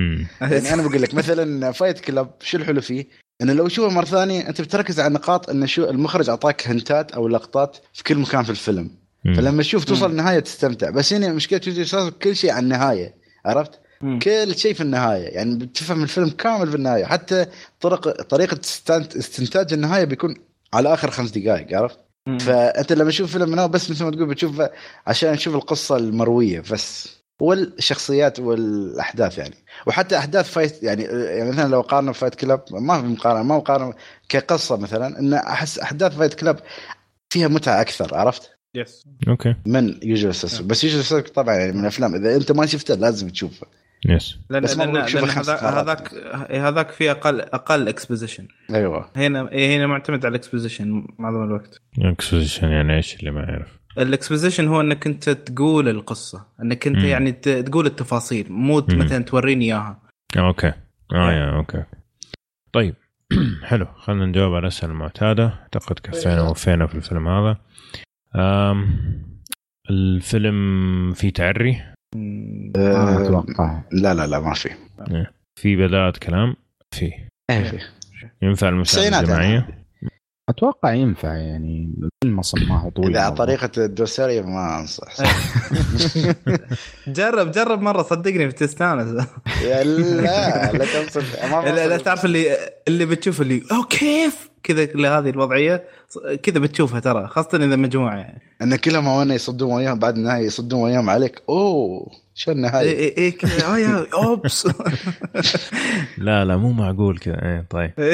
Speaker 4: يعني أنا بقول لك مثلا Fight Club شو الحلو فيه؟ إنه لو تشوفه مرة ثانية أنت بتركز على النقاط انه شو المخرج أعطاك hint ات أو لقطات في كل مكان في الفيلم. فلما تشوف توصل النهاية تستمتع بس هنا مشكلة يوجوال كل شيء على النهاية عرفت؟
Speaker 2: مم.
Speaker 4: كل شيء في النهاية يعني بتفهم الفيلم كامل في النهاية حتى طرق طريقة استنت- استنتاج النهاية بيكون على آخر خمس دقائق عرفت؟ فأنت لما تشوف فيلم من بس مثل ما تقول بتشوف عشان تشوف القصة المروية بس والشخصيات والأحداث يعني. وحتى أحداث Fight يعني يعني مثلا لو قارنا Fight Club ما في مقارنة ما مقارنة كقصة مثلا إن أحس أحداث Fight Club فيها متعة أكثر عرفت؟
Speaker 2: yes
Speaker 1: okay.
Speaker 4: من Usual Suspects بس Usual Suspects طبعا يعني من الأفلام إذا أنت ما شفته لازم تشوفه
Speaker 1: yes
Speaker 2: لأن
Speaker 4: بس
Speaker 2: لأن. هذاك هذاك في أقل أقل exposition
Speaker 4: أيوه.
Speaker 2: هنا إيه، هنا معتمد على ال exposition معظم الوقت.
Speaker 1: exposition يعني إيش اللي ما يعرف؟
Speaker 2: ال exposition هو إنك أنت تقول القصة. إنك أنت
Speaker 1: مم.
Speaker 2: يعني ت- تقول التفاصيل. مو. مثلا توريني إياها.
Speaker 1: آه، okay. آه يا okay. طيب. (clears throat) حلو. خلينا نجاوب على الاسئله المعتاده أعتقد كفينا ووفينا في الفيلم هذا. الفيلم فيه تعري.
Speaker 3: ما
Speaker 4: آه،
Speaker 3: أتوقع.
Speaker 4: لا لا لا ما في.
Speaker 1: في بدايه كلام؟ فيه
Speaker 4: إيه. في
Speaker 1: ينفع المساعدة
Speaker 4: الجماعية.
Speaker 3: أتوقع ينفع يعني الفيلم أصلا ما هو طويل.
Speaker 4: إذا على. طريقة الدوسري ما أنصح. (laughs)
Speaker 2: جرب جرب مرة صدقني بتستانس.
Speaker 4: يا لا لا تنصف ما
Speaker 2: لا. تعرف اللي اللي بتشوف اللي أو كيف؟ كذا هذه الوضعية. كذا بتشوفها ترى خاصة إذا مجموعة يعني
Speaker 4: إن كلهم وأنا يصدون وياهم بعد النهاية يصدون وياهم عليك أوه شو
Speaker 2: اي
Speaker 4: النهايه
Speaker 2: اي إي كذا آه يا أوبس (laughs)
Speaker 1: لا لا مو معقول كذا إيه طيب (laughs)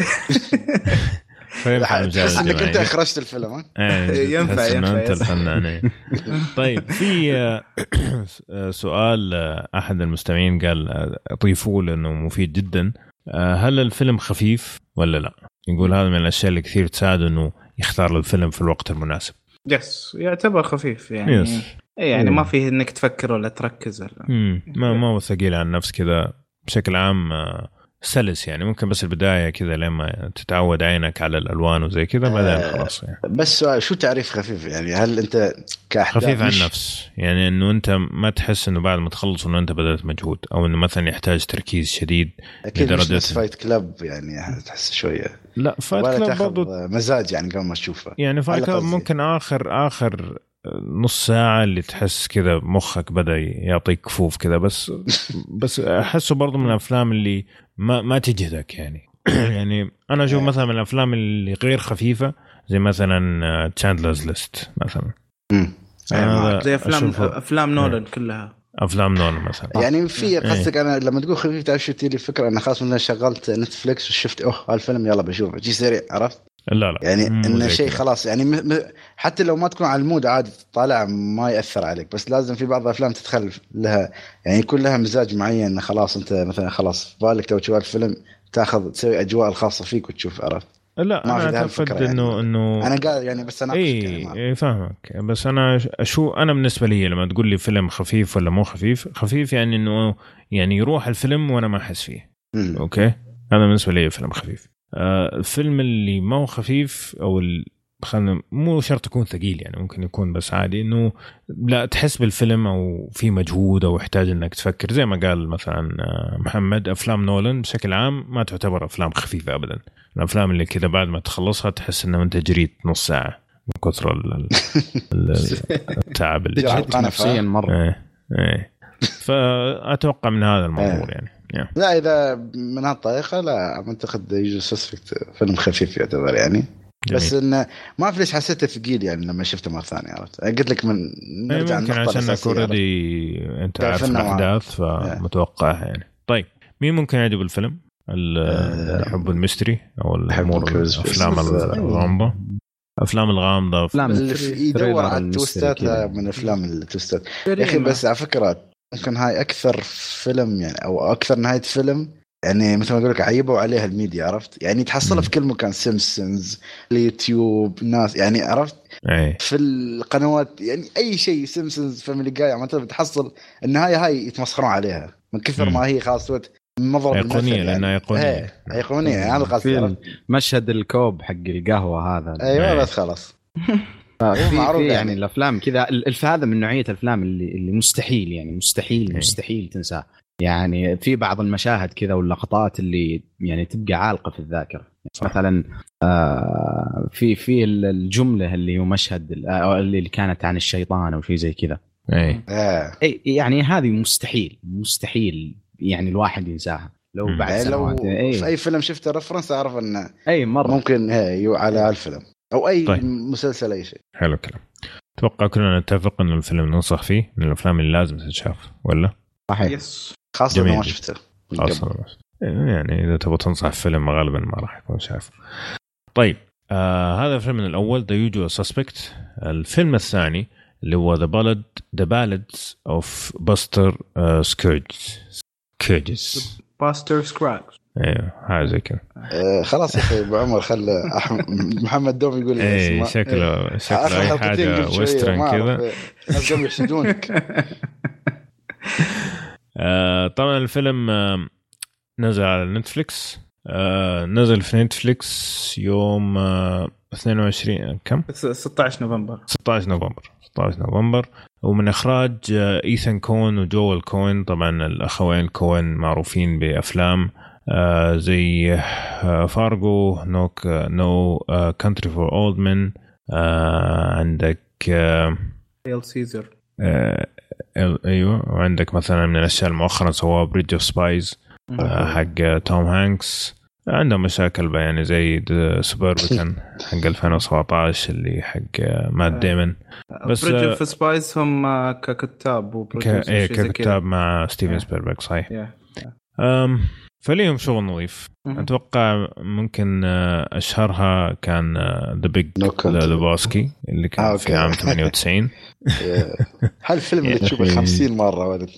Speaker 1: المساعدة
Speaker 4: تحس إنك
Speaker 1: أنت.
Speaker 4: اخرجت الفيلم ها؟
Speaker 1: إيه،
Speaker 2: ينفع- ينفع أنت.
Speaker 1: الفنان إيه. (laughs) طيب في آه، (clears throat) سؤال آه، أحد المستمعين قال أضيفوه لأنه مفيد جدا هل الفيلم خفيف ولا لا؟ يقول هذا من الأشياء اللي كثير تساعده إنه يختار الفيلم في الوقت المناسب.
Speaker 2: yes يعتبر خفيف يعني
Speaker 1: yes.
Speaker 2: إي يعني
Speaker 3: مم.
Speaker 2: ما فيه إنك تفكر ولا تركز ولا
Speaker 1: ما ما هو ثقيل على النفس كذا بشكل عام آه، سلس يعني ممكن بس البداية كذا لما تتعود عينك على الألوان وزي كذا بعدين
Speaker 4: آه،
Speaker 1: خلاص يعني.
Speaker 4: بس سؤال شو تعريف خفيف يعني هل أنت كأحداث
Speaker 1: خفيف على
Speaker 4: مش-
Speaker 1: النفس يعني إنه أنت ما تحس إنه بعد ما تخلص إنه أنت بذلت مجهود أو إنه مثلا يحتاج تركيز شديد
Speaker 4: أكيد مش Fight Club يعني تحس شوية
Speaker 1: لا Fight
Speaker 4: ولا Club
Speaker 1: برضو
Speaker 4: مزاج يعني قبل ما تشوفه.
Speaker 1: يعني Fight
Speaker 4: Club
Speaker 1: ممكن اخر آخر نص ساعة اللي تحس كذا مخك بدأ يعطيك كفوف كذا بس (laughs) بس أحسه برضو من الأفلام اللي ما ما تجهدك يعني. (clears throat) يعني أنا أشوف مثلا من الأفلام اللي غير خفيفة زي مثلا Schindler's List مثلا.
Speaker 2: زي افلام
Speaker 1: أشوفه-
Speaker 2: أفلام نولان كلها.
Speaker 1: أفلام نولان مثلا
Speaker 4: يعني في
Speaker 1: إيه.
Speaker 4: قصدك أنا لما تقول خفيف تعرف شو تجي الفكرة أنا خلاص مثلا شغلت Netflix وشفت أوه هالفيلم يلا بشوفه شي سريع عرفت؟
Speaker 1: لا لا
Speaker 4: يعني
Speaker 1: إنه
Speaker 4: شيء. خلاص يعني م... م... حتى لو ما تكون على ال mood عادي طالع ما يأثر عليك بس لازم في بعض الأفلام تدخل لها يعني يكون لها مزاج معين خلاص أنت مثلا خلاص في بالك تو تشوف الفيلم تأخذ تسوي أجواء الخاصة فيك وتشوف عرفت؟
Speaker 1: لا
Speaker 4: ما ذا
Speaker 1: أعتقد
Speaker 4: الفكرة يعني.
Speaker 1: إنه
Speaker 4: أنا قال يعني بس أنا
Speaker 1: اي اي فاهمك. بس أنا اشو أنا بالنسبة لي لما تقول لي فيلم خفيف ولا مو خفيف خفيف يعني إنه يعني يروح الفيلم وأنا ما أحس فيه. okay؟ هذا بالنسبة لي فيلم خفيف. آه الفيلم اللي ما هو خفيف أو. خلينا مو شرط يكون ثقيل يعني ممكن يكون بس عادي إنه لا تحس بالفيلم أو في مجهود أو يحتاج إنك تفكر. زي ما قال مثلا آه، محمد أفلام نولان بشكل عام ما تعتبر أفلام خفيفة ابدا. الأفلام اللي كذا بعد ما تخلصها تحس انه انت جريت نص ساعة من كثر ال- ال- ال- التعب اللي
Speaker 4: أنا
Speaker 3: نفسيا. مرة
Speaker 1: إيه إيه فأتوقع من هذا المنظور يعني yeah.
Speaker 4: لا إذا من هالطريقة لا أعتقد Usual Suspects فيلم خفيف يعتبر يعني
Speaker 1: جميل.
Speaker 4: بس انه ما اعرف ليش حسيته ثقيل يعني لما شفته مرة ثانية عرفت قلت لك من
Speaker 1: إيه
Speaker 4: نرجع
Speaker 1: ممكن
Speaker 4: عرفت؟
Speaker 1: already أنت عارف. الأحداث فمتوقعها يعني طيب مين ممكن يعجب الفيلم؟
Speaker 4: آه،
Speaker 1: اللي يحب
Speaker 4: ال
Speaker 1: mystery
Speaker 4: أو
Speaker 1: الأفلام
Speaker 4: بس-
Speaker 1: الغامضة.
Speaker 3: أفلام
Speaker 4: الغامضة أفلام يدور على. لا، من أفلام ال twist ات يا أخي بس على فكرة ممكن هاي أكثر فيلم يعني أو أكثر نهاية فيلم يعني مثل ما أقول لك عيبوا عليها الميديا عرفت؟ يعني تحصلها. في كل مكان سيمبسونز اليوتيوب ناس يعني عرفت؟
Speaker 1: إيه.
Speaker 4: في القنوات يعني أي شيء Simpsons Family Guy عم بتحصل النهاية هاي يتمسخرون عليها. من كثر
Speaker 1: مم.
Speaker 4: ما هي خلاص مضرب
Speaker 1: أيقونية
Speaker 4: المثل يعني.
Speaker 1: لانها أيقونية
Speaker 4: إيه أيقونية يعني هذا عرفت؟
Speaker 3: مشهد الكوب حق القهوة هذا
Speaker 4: أيوه
Speaker 1: إيه.
Speaker 4: بس خلاص (laughs)
Speaker 3: في
Speaker 4: معروف يعني.
Speaker 3: يعني الأفلام كذا ال- الف هذا من نوعية الأفلام اللي اللي مستحيل يعني مستحيل
Speaker 1: إيه.
Speaker 3: مستحيل تنساه يعني في بعض المشاهد كذا واللقطات اللي يعني تبقى عالقة في الذاكرة
Speaker 1: صح.
Speaker 3: مثلا آه في في ال- الجملة اللي هو مشهد ال- آه، اللي كانت عن الشيطان أو شيء زي كذا اي يعني هذه مستحيل مستحيل يعني الواحد ينساها لو. بعد
Speaker 4: يعني لو
Speaker 3: سنوات
Speaker 4: في أي فيلم شفته reference أعرف إنه
Speaker 3: أي مرة
Speaker 4: ممكن يو على الفيلم أو أي
Speaker 1: طيب.
Speaker 4: مسلسل أي شيء
Speaker 1: حلو الكلام أتوقع كلنا نتفق انه الفيلم ننصح فيه من الأفلام اللي لازم تتشاف ولا؟
Speaker 3: صحيح
Speaker 4: yes
Speaker 1: خاصة
Speaker 4: اذا ما. شفته
Speaker 1: خلاص
Speaker 4: قبل.
Speaker 1: خلاص. يعني إذا تبغى تنصح فيلم غالبا ما راح يكون شايفه. طيب آه هذا الفيلم الأول The Usual Suspects الفيلم الثاني اللي هو The Balla The Ballad of Buster Scruggs Scruggs
Speaker 2: Buster Scruggs
Speaker 1: أيوه حاجة زي كذا
Speaker 4: آه خلاص يا أخي أبو عمر خلى محمد دوم يقول لي اسمه.
Speaker 1: شكله شكله
Speaker 4: آخر
Speaker 1: أي
Speaker 4: حاجة western
Speaker 1: كذا
Speaker 4: إيه. الناس قاموا يحسدونك (laughs)
Speaker 1: آه طبعا الفيلم آه نزل على Netflix. آه نزل في Netflix يوم آه 22 كم؟
Speaker 2: 16 نوفمبر.
Speaker 1: 16 نوفمبر. 16 نوفمبر. ومن إخراج آه، إيثان كون وجويل كوين طبعا الأخوين كوين معروفين بأفلام آه، زي آه، Fargo No No Country for Old Men عندك
Speaker 2: Hail
Speaker 1: Caesar أيوه. وعندك مثلا من الأشياء اللي مؤخرا سواها Bridge of Spies حق توم هانكس عندهم مشاكل بقى يعني زي Suburbicon حق 2017 اللي حق آه، مات ديمون بس،
Speaker 2: بس Bridge
Speaker 1: آه،
Speaker 2: of Spies هم آه، ككتاب
Speaker 1: ك... و
Speaker 2: producer إيه كذا.
Speaker 1: ككتاب مع ستيفن. سبيلبرغ صحيح
Speaker 2: Yeah.
Speaker 1: أم فليهم شغل نظيف. أتوقع ممكن آه، أشهرها كان
Speaker 4: The Big.
Speaker 1: Lebowski اللي كان
Speaker 4: آه،
Speaker 1: في. عام 98
Speaker 4: إيه. (laughs) هالفيلم اللي (laughs) تشوفه
Speaker 1: أخي.
Speaker 4: 50 مره.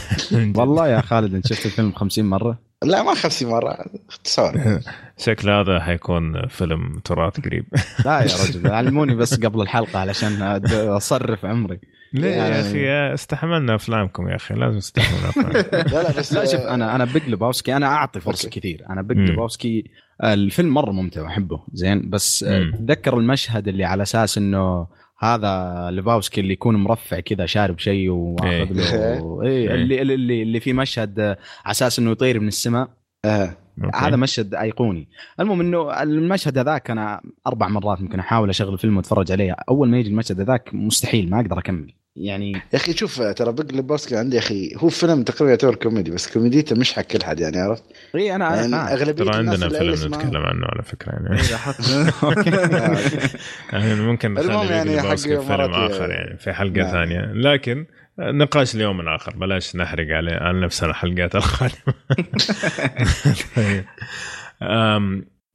Speaker 4: (laughs)
Speaker 3: والله يا خالد إنت شفت الفيلم 50 مرة
Speaker 4: لا ما 50 مرة. اختصار (laughs)
Speaker 1: شكل هذا حيكون فيلم تراث قريب. (laughs)
Speaker 3: لا يا رجل علموني بس قبل الحلقة علشان أصرف عمري.
Speaker 1: ليه يا
Speaker 3: يعني-
Speaker 1: أخي؟ استحملنا أفلامكم يا أخي لازم تستحملنا أفلامكم. (laughs)
Speaker 4: لا لا بس
Speaker 3: لا شوف أنا أنا Big Lebowski أنا أعطي فرصة
Speaker 4: okay.
Speaker 3: كثير. أنا
Speaker 1: Big.
Speaker 3: Lebowski آه، الفيلم مرة ممتع واحبه زين. بس آه،
Speaker 1: مم.
Speaker 3: تذكر المشهد اللي على أساس إنه هذا Lebowski اللي يكون مرفع كذا شارب شيء واخذ له (laughs)
Speaker 4: إيه.
Speaker 3: إيه
Speaker 1: إيه.
Speaker 3: اللي اللي اللي في مشهد على أساس إنه يطير من السماء
Speaker 4: آه.
Speaker 3: هذا مشهد أيقوني المهم إنه المشهد هذاك أنا أربع مرات ممكن أحاول أشغل الفيلم وأتفرج عليه أول ما يجي المشهد هذاك مستحيل ما أقدر أكمل يعني
Speaker 4: يا أخي شوف ترى Big Lebowski عندي يا أخي هو فيلم تقريبا يعتبر كوميدي بس كوميديته مش حق كل حد يعني عرفت؟
Speaker 3: إي أنا
Speaker 4: يعني
Speaker 3: أنا فاهم.
Speaker 4: أغلبية
Speaker 1: ترى
Speaker 4: الناس
Speaker 1: عندنا
Speaker 4: اللي
Speaker 1: فيلم نتكلم عنه على فكرة يعني (laughs) يعني ممكن نخلي
Speaker 4: المهم يعني
Speaker 1: يعني
Speaker 4: حق
Speaker 1: فيلم آخر يعني في حلقة
Speaker 4: نعم.
Speaker 1: ثانية لكن نقاش ليوم اخر بلاش نحرق عليه على نفسنا الحلقات القادمة (laughs) طيب.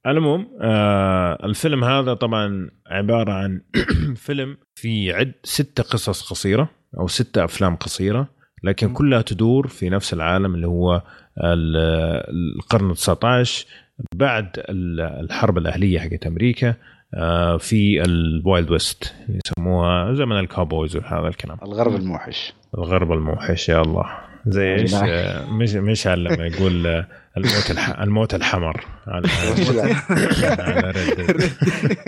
Speaker 1: المهم آه الفيلم هذا طبعا عبارة عن (clears throat) فيلم في عد ستة قصص قصيرة أو ستة أفلام قصيرة لكن كلها تدور في نفس العالم اللي هو ال- القرن 19 بعد ال- الحرب الأهلية حقت أمريكا آه، في ال Wild West يسموها زمن ال cowboys وهذا الكلام.
Speaker 4: الغرب الموحش.
Speaker 1: الغرب الموحش يا الله. زي إيش؟ آه، مش مش لما يقول آه، الموت الح... الموت الحمر على (laughs)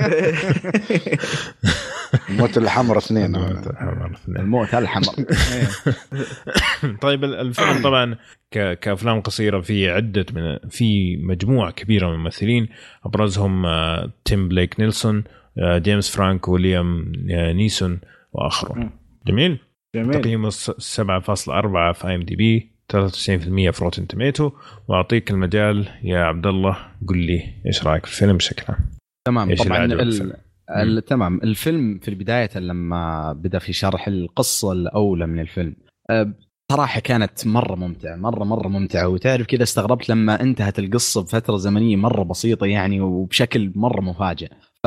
Speaker 1: (laughs)
Speaker 4: الموت الحمر اثنين.
Speaker 1: الموت الحمر اثنين.
Speaker 3: الموت الحمر. (laughs)
Speaker 1: طيب ال- الفيلم (coughs) طبعا ك... كأفلام قصيرة في عدة من في مجموعة كبيرة من الممثلين أبرزهم آه، تيم بليك نيلسون جيمس فرانكو ويليام آه، نيسون
Speaker 2: وآخرون.
Speaker 1: جميل؟
Speaker 2: جميل.
Speaker 1: تقييمه س- 7.4 في IMDb 93% في Rotten Tomatoes وأعطيك المجال يا عبد الله قل لي إيش رأيك في الفيلم بشكل عام؟
Speaker 3: تمام
Speaker 1: إيش
Speaker 3: طبعا ال...
Speaker 1: الفيلم؟
Speaker 3: ال... تمام. الفيلم في البداية لما بدأ في شرح القصة الأولى من الفيلم أه، صراحة كانت مرة ممتعة مرة مرة ممتعة. وتعرف كذا استغربت لما انتهت القصة بفترة زمنية مرة بسيطة يعني وبشكل مرة مفاجئ. ف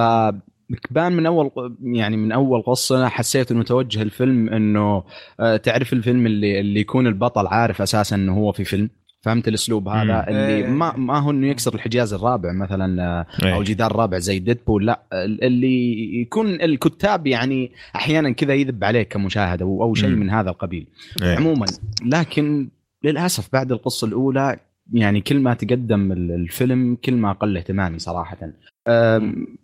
Speaker 3: بان من أول يعني من أول قصة حسيت إنه توجه الفيلم إنه آه، تعرف الفيلم اللي اللي يكون البطل عارف أساسا إنه هو في فيلم فهمت الأسلوب هذا
Speaker 1: مم.
Speaker 3: اللي
Speaker 2: إيه.
Speaker 3: ما ما هو إنه يكسر الحجاز الرابع مثلا آه،
Speaker 1: إيه.
Speaker 3: أو جدار رابع زي ديدبول لا اللي يكون الكتاب يعني أحيانا كذا يذب عليك كمشاهد أو شيء
Speaker 1: مم.
Speaker 3: من هذا القبيل
Speaker 1: إيه.
Speaker 3: عموما لكن للأسف بعد القصة الأولى يعني كل ما تقدم ال- الفيلم كل ما قل اهتمامي صراحة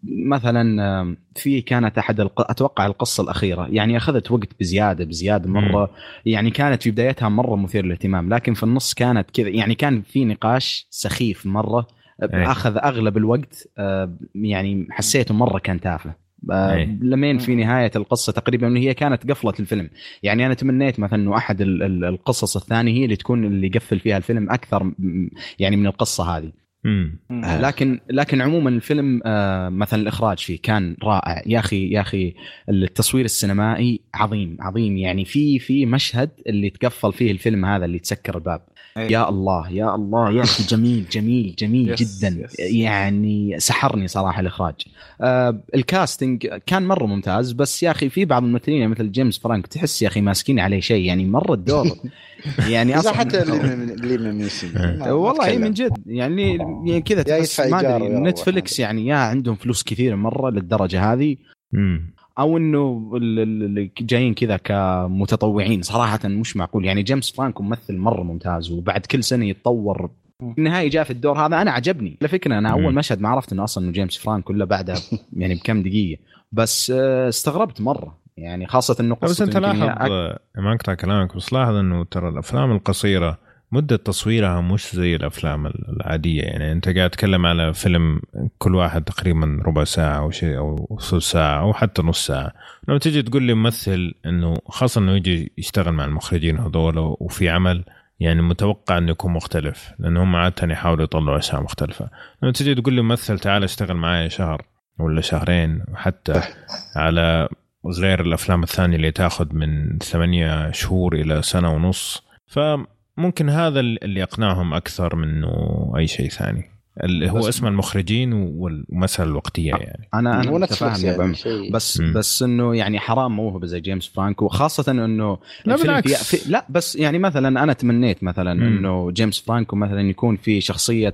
Speaker 3: مثلا في كانت أحد الق... أتوقع القصة الأخيرة يعني أخذت وقت بزيادة بزيادة مرة. يعني كانت في بدايتها مرة مثير للاهتمام لكن في النص كانت كذا يعني كان في نقاش سخيف مرة
Speaker 1: أي.
Speaker 3: أخذ أغلب الوقت أه، يعني حسيته مرة كان تافه. أه،
Speaker 1: أي.
Speaker 3: لمين في نهاية القصة تقريبا هي كانت قفله الفيلم. يعني أنا تمنيت مثلا إنه أحد ال- ال- القصص الثانية هي اللي تكون اللي يقفل فيها الفيلم أكثر يعني من القصة هذه.
Speaker 1: مم.
Speaker 4: آه.
Speaker 3: لكن لكن عموما الفيلم آه، مثلا الإخراج فيه كان رائع يا أخي يا أخي التصوير السينمائي عظيم عظيم يعني في في مشهد اللي تقفل فيه الفيلم هذا اللي تسكر الباب
Speaker 2: إيه.
Speaker 3: يا الله يا الله يا أخي (laughs) جميل جميل جميل جدا. يعني سحرني صراحة الإخراج آه ال casting كان مرة ممتاز بس يا أخي في بعض الممثلين يعني مثل جيمس فرانكو تحس يا أخي ماسكين عليه شيء يعني مرة الدور (laughs) يعني أصلا
Speaker 4: حتى (laughs) اللي من ما
Speaker 3: والله اي
Speaker 4: أتكلم.
Speaker 3: من جد يعني يعني كذا ما
Speaker 4: أدري.
Speaker 3: Netflix يعني يا عندهم فلوس كثير مرة للدرجة هذه. أو إنه ال- ال- اللي جايين كذا كمتطوعين. صراحة مش معقول. يعني جيمس فرانكو ممثل مرة ممتاز وبعد كل سنة يتطور. في النهاية جاء في الدور هذا أنا عجبني. على فكرة أنا
Speaker 1: أول.
Speaker 3: مشهد ما عرفت إنه أصلا إنه جيمس فرانكو الا بعدها (laughs) يعني بكم دقيقة. بس آه، استغربت مرة. يعني خاصة إنه
Speaker 1: بس
Speaker 3: أنت
Speaker 1: لاحظ آه، ما اقطع كلامك بس لاحظ إنه ترى الأفلام القصيرة مدة تصويرها مش زي الأفلام العادية. يعني أنت قاعد تتكلم على فيلم كل واحد تقريبا ربع ساعة أو شيء أو ثلث ساعة أو حتى نص ساعة. لما تيجي تقول لي ممثل إنه خاصة إنه يجي يشتغل مع المخرجين هذول وفي عمل يعني متوقع إنه يكون مختلف لأنه هم عادة يحاولوا يطلعوا أشياء مختلفة. لما تيجي تقول لي ممثل تعال اشتغل معي شهر ولا شهرين وحتى (laughs) على غير الأفلام الثانية اللي تاخذ من ثمانية شهور إلى سنة ونص. فممكن هذا اللي يقنعهم أكثر منه أي شيء ثاني اللي هو اسم المخرجين والمسألة الوقتية يعني
Speaker 3: أنا
Speaker 4: أنا
Speaker 3: متفاهم
Speaker 4: يعني
Speaker 3: عمر.
Speaker 4: شيء
Speaker 3: بس
Speaker 1: مم.
Speaker 3: بس إنه يعني حرام موهبه زي جيمس فرانكو خاصه إنه
Speaker 1: لا بالعكس.
Speaker 3: في في لا بس يعني مثلا أنا تمنيت مثلا
Speaker 1: مم.
Speaker 3: إنه جيمس فرانكو مثلا يكون في شخصية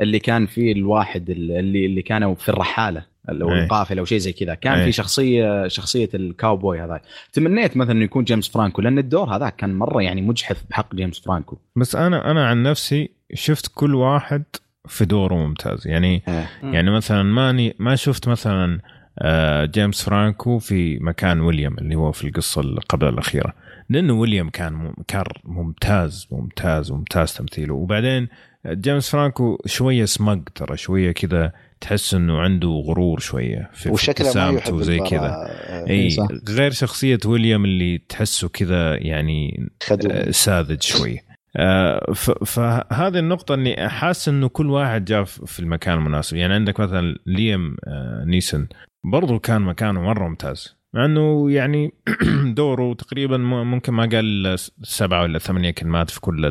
Speaker 3: اللي كان فيه الواحد اللي اللي كانوا في الرحالة أو
Speaker 1: أي.
Speaker 3: القافلة أو شيء زي كذا. كان
Speaker 1: أي.
Speaker 3: في شخصية شخصية الكاوبوي هذا تمنيت مثلا إنه يكون جيمس فرانكو لأن الدور هذا كان مرة يعني مجحف بحق جيمس فرانكو.
Speaker 1: بس أنا أنا عن نفسي شفت كل واحد في دوره ممتاز. يعني يعني مثلا ماني ما شفت مثلا آه، جيمس فرانكو في مكان ويليام اللي هو في القصة اللي قبل الأخيرة. لأنه ويليام كان كان ممتاز ممتاز ممتاز تمثيله. وبعدين جيمس فرانكو شوية سمج ترى شوية كذا تحس إنه عنده غرور شوية في
Speaker 4: وشكله ما يحب
Speaker 1: وزي. كذا.
Speaker 4: آه،
Speaker 3: إي.
Speaker 1: غير شخصية ويليام اللي تحسه كذا يعني
Speaker 4: خدوم
Speaker 1: آه، ساذج شوي. آه، فهذه النقطة إني حاسس إنه كل واحد جاء في المكان المناسب، يعني عندك مثلا ليام نيسون برضو كان مكانه مرة ممتاز، مع إنه يعني (clears throat) دوره تقريبا ممكن ما قال سبعة ولا ثمانية كلمات في كل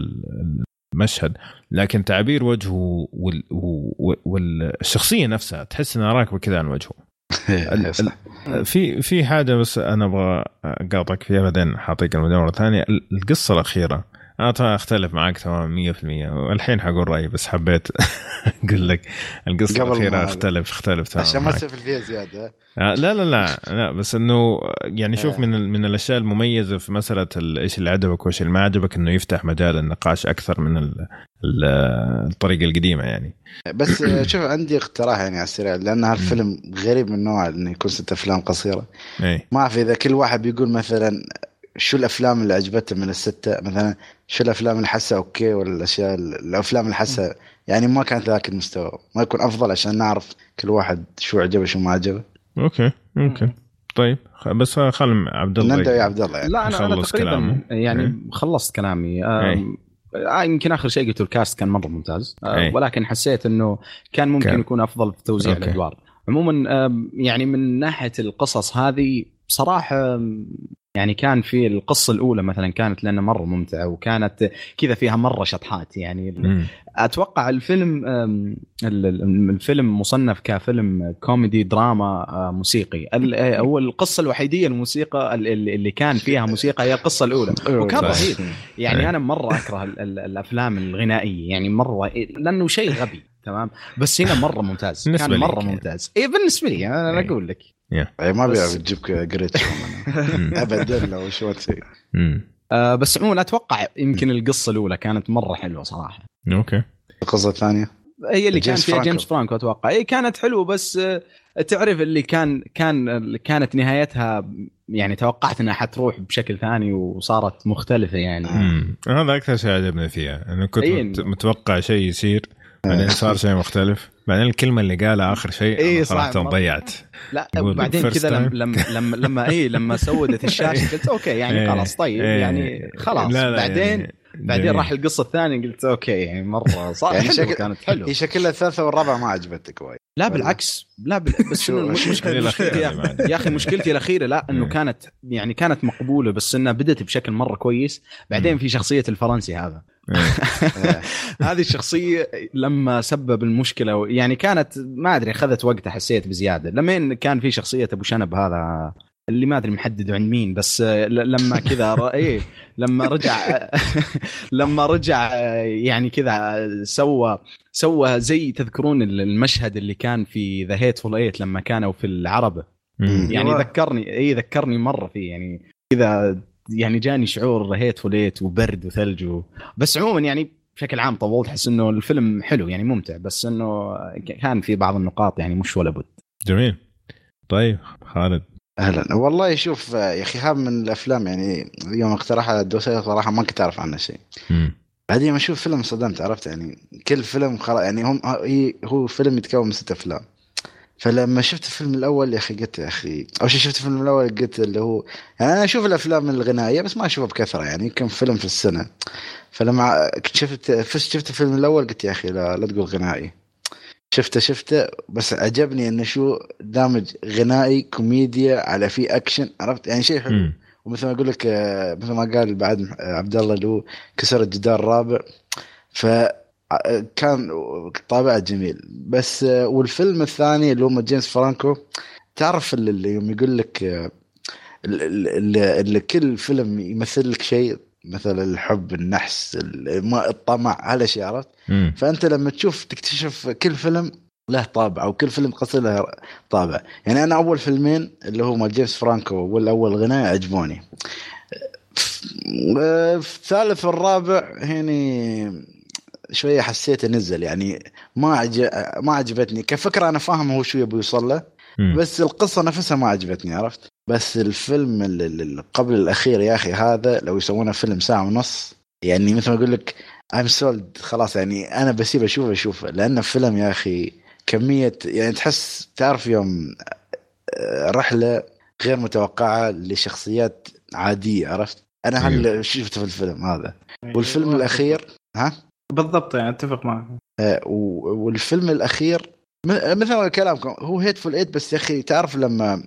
Speaker 1: المشهد، لكن تعبير وجهه وال- و- والشخصية نفسها تحس إنها راكبة كذا عن وجهه. ال-
Speaker 4: صح.
Speaker 1: في في حاجة بس أنا أبغى أقاطعك فيها بعدين حاعطيك المدى مره ثانية ال- القصة الأخيرة أنا طبعا أختلف معك تماما 100% والحين حقول رأيي بس حبيت (laughs) أقول لك القصة
Speaker 4: الأخيرة.
Speaker 1: أختلف أختلف تماما
Speaker 4: عشان ما. تسفل فيها زيادة.
Speaker 1: آه، لا لا لا لا بس إنه يعني شوف
Speaker 4: آه.
Speaker 1: من من الأشياء المميزة في مسألة ال- إيش اللي عجبك وإيش اللي ما عجبك إنه يفتح مجال النقاش أكثر من ال- ال- الطريقة القديمة يعني.
Speaker 4: بس آه، شوف عندي اقتراح يعني على السريع لأن هالفيلم غريب من نوعه إنه يكون ست أفلام قصيرة.
Speaker 1: اي
Speaker 4: ما أعرف إذا كل واحد بيقول مثلا شو الأفلام اللي عجبته من الستة مثلا شو الأفلام اللي حسها okay ولا الأشياء الأفلام اللي حسها يعني ما كانت ذاك المستوى ما يكون أفضل عشان نعرف كل واحد شو عجبه شو ما عجبه
Speaker 1: okay ممكن طيب خ- بس خل عبد الله
Speaker 4: نبدأ يا عبد الله يعني
Speaker 3: لا أنا
Speaker 1: يخلص
Speaker 3: تقريبا
Speaker 1: كلامه.
Speaker 3: يعني
Speaker 1: إيه.
Speaker 3: خلصت كلامي آم، آه يمكن آخر شيء قلته ال cast كان مرة ممتاز آه
Speaker 1: إيه.
Speaker 3: ولكن حسيت إنه كان ممكن
Speaker 1: كان.
Speaker 3: يكون أفضل في توزيع
Speaker 1: okay.
Speaker 3: الأدوار عموما آم، يعني من ناحية القصص هذه بصراحه يعني كان في القصة الأولى مثلا كانت لنا مرة ممتعة وكانت كذا فيها مرة شطحات يعني
Speaker 1: مم.
Speaker 3: أتوقع الفيلم الفيلم مصنف كفيلم كوميدي دراما آه، موسيقي آه، هو القصة الوحيدية الموسيقى ال- ال- اللي كان فيها موسيقى هي القصة الأولى وكان. رهيب يعني. أنا مرة أكره ال- ال- الأفلام الغنائية يعني مرة لأنه شيء غبي تمام بس هنا مرة ممتاز كان
Speaker 1: مرة.
Speaker 3: ممتاز اي بالنسبة لي أنا
Speaker 1: أنا.
Speaker 3: أقول لك
Speaker 4: يعني ما
Speaker 3: بس-
Speaker 4: بيعرف تجيبك جريتش
Speaker 1: مم.
Speaker 4: ابدا لو شو تسوي
Speaker 1: مم.
Speaker 3: آه بس عموما أتوقع يمكن القصة الأولى كانت مرة حلوة صراحة
Speaker 1: okay
Speaker 4: القصة الثانية
Speaker 3: هي اللي كان فيها
Speaker 4: فرانكو.
Speaker 3: جيمس فرانكو أتوقع إي كانت حلوة بس آه، تعرف اللي كان كان كانت نهايتها يعني توقعت إنها حتروح بشكل ثاني وصارت مختلفة يعني
Speaker 1: مم. هذا أكثر شيء عجبني فيها إنه كنت. مت- متوقع شيء يصير بعدين صار شيء مختلف بعدين الكلمة اللي قالها آخر شيء
Speaker 3: إيه، صح.
Speaker 1: صراحة ضيعت
Speaker 3: لا
Speaker 1: first
Speaker 3: كذا لما. لما لما, اي لما سودت الشاشة قلت okay يعني (laughs)
Speaker 1: إيه.
Speaker 3: خلاص طيب
Speaker 1: إيه.
Speaker 3: يعني خلاص
Speaker 1: لا لا
Speaker 3: بعدين
Speaker 1: يعني
Speaker 3: بعدين
Speaker 1: جميل.
Speaker 3: راح القصة الثانية قلت okay يعني مرة (laughs) صار
Speaker 4: يعني شكل-
Speaker 3: كانت حلوة
Speaker 4: هي شكلها الثالثة والرابعة ما عجبتك وايد
Speaker 3: لا بالعكس لا بال... بس
Speaker 4: شو-
Speaker 3: مشكلتي يا
Speaker 1: يعني
Speaker 3: يا أخي مشكلتي الأخيرة لا
Speaker 1: إنه.
Speaker 3: كانت يعني كانت مقبولة بس إنها بدت بشكل مرة كويس بعدين. في شخصية الفرنسي هذا
Speaker 1: إيه. (laughs)
Speaker 3: هذه الشخصية لما سبب المشكلة يعني كانت ما أدري أخذت وقت حسيت بزيادة لما كان في شخصية أبو شنب هذا اللي ما أدري محدده عند مين بس لما كذا ر- إيه لما رجع (laughs) لما رجع يعني كذا سوى سوى زي تذكرون المشهد اللي كان في ذا هيتفول ايت لما كانوا في العربة.
Speaker 1: مم.
Speaker 3: يعني. ذكرني إي ذكرني مرة فيه. يعني كذا يعني جاني شعور Hateful Eight وبرد وثلج و... بس عموما يعني بشكل عام طولت احس إنه الفيلم حلو يعني ممتع بس إنه كان في بعض النقاط يعني مش ولا بد.
Speaker 1: جميل. طيب خالد.
Speaker 4: أهلا. والله شوف يا أخي هذا من الأفلام يعني يوم اقترحها الدوسري صراحة ما كنت أعرف عنه شيء. بعدين ما أشوف فيلم صدمت عرفت؟ يعني كل فيلم خلاص يعني هم هي- هو فيلم يتكون من ست أفلام. فلما شفت الفيلم الأول يا أخي قلت يا أخي أول شيء شفت الفيلم الأول قلت اللي هو يعني أنا أشوف الأفلام الغنائية بس ما أشوفها بكثرة يعني يمكن فيلم في السنة. فلما شفت شفت الفيلم الأول قلت يا أخي لا لا تقول غنائي. شفته شفته بس عجبني انه شو دامج غنائي كوميديا على في أكشن عرفت؟ يعني شيء حلو. ومثل ما أقول لك آه، مثل ما قال بعد آه، عبد الله اللي هو كسر الجدار الرابع ف آه، كان طابع جميل بس والفيلم الثاني اللي هو جيمس فرانكو تعرف اللي- يوم يقول لك اللي, اللي, كل فيلم يمثل لك شيء مثل الحب النحس الطمع هالأشياء عرفت. فأنت لما تشوف تكتشف كل فيلم له طابع أو كل فيلم قصير له طابع. يعني أنا أول فيلمين اللي هو مال جيمس فرانكو والأول غناء عجبوني. في الثالث والرابع هني شوية حسيت نزل يعني ما عج... ما عجبتني. كفكرة أنا فاهم هو شو يبي يوصل له. بس القصة نفسها ما عجبتني عرفت؟ بس الفيلم اللي قبل الأخير يا أخي هذا لو يسوونه فيلم ساعة ونص يعني مثل ما أقول لك ايم سولد خلاص يعني أنا بسيب أشوفه أشوفه. لأنه فيلم يا أخي كمية يعني تحس تعرف يوم آه، رحلة غير متوقعة لشخصيات عادية عرفت؟ أنا هل شفته في الفيلم هذا. والفيلم الأخير ها؟
Speaker 2: بالضبط يعني أتفق معك.
Speaker 4: آه، والفيلم الأخير م- مثل ما كلامكم هو Hateful Eight بس يا أخي تعرف لما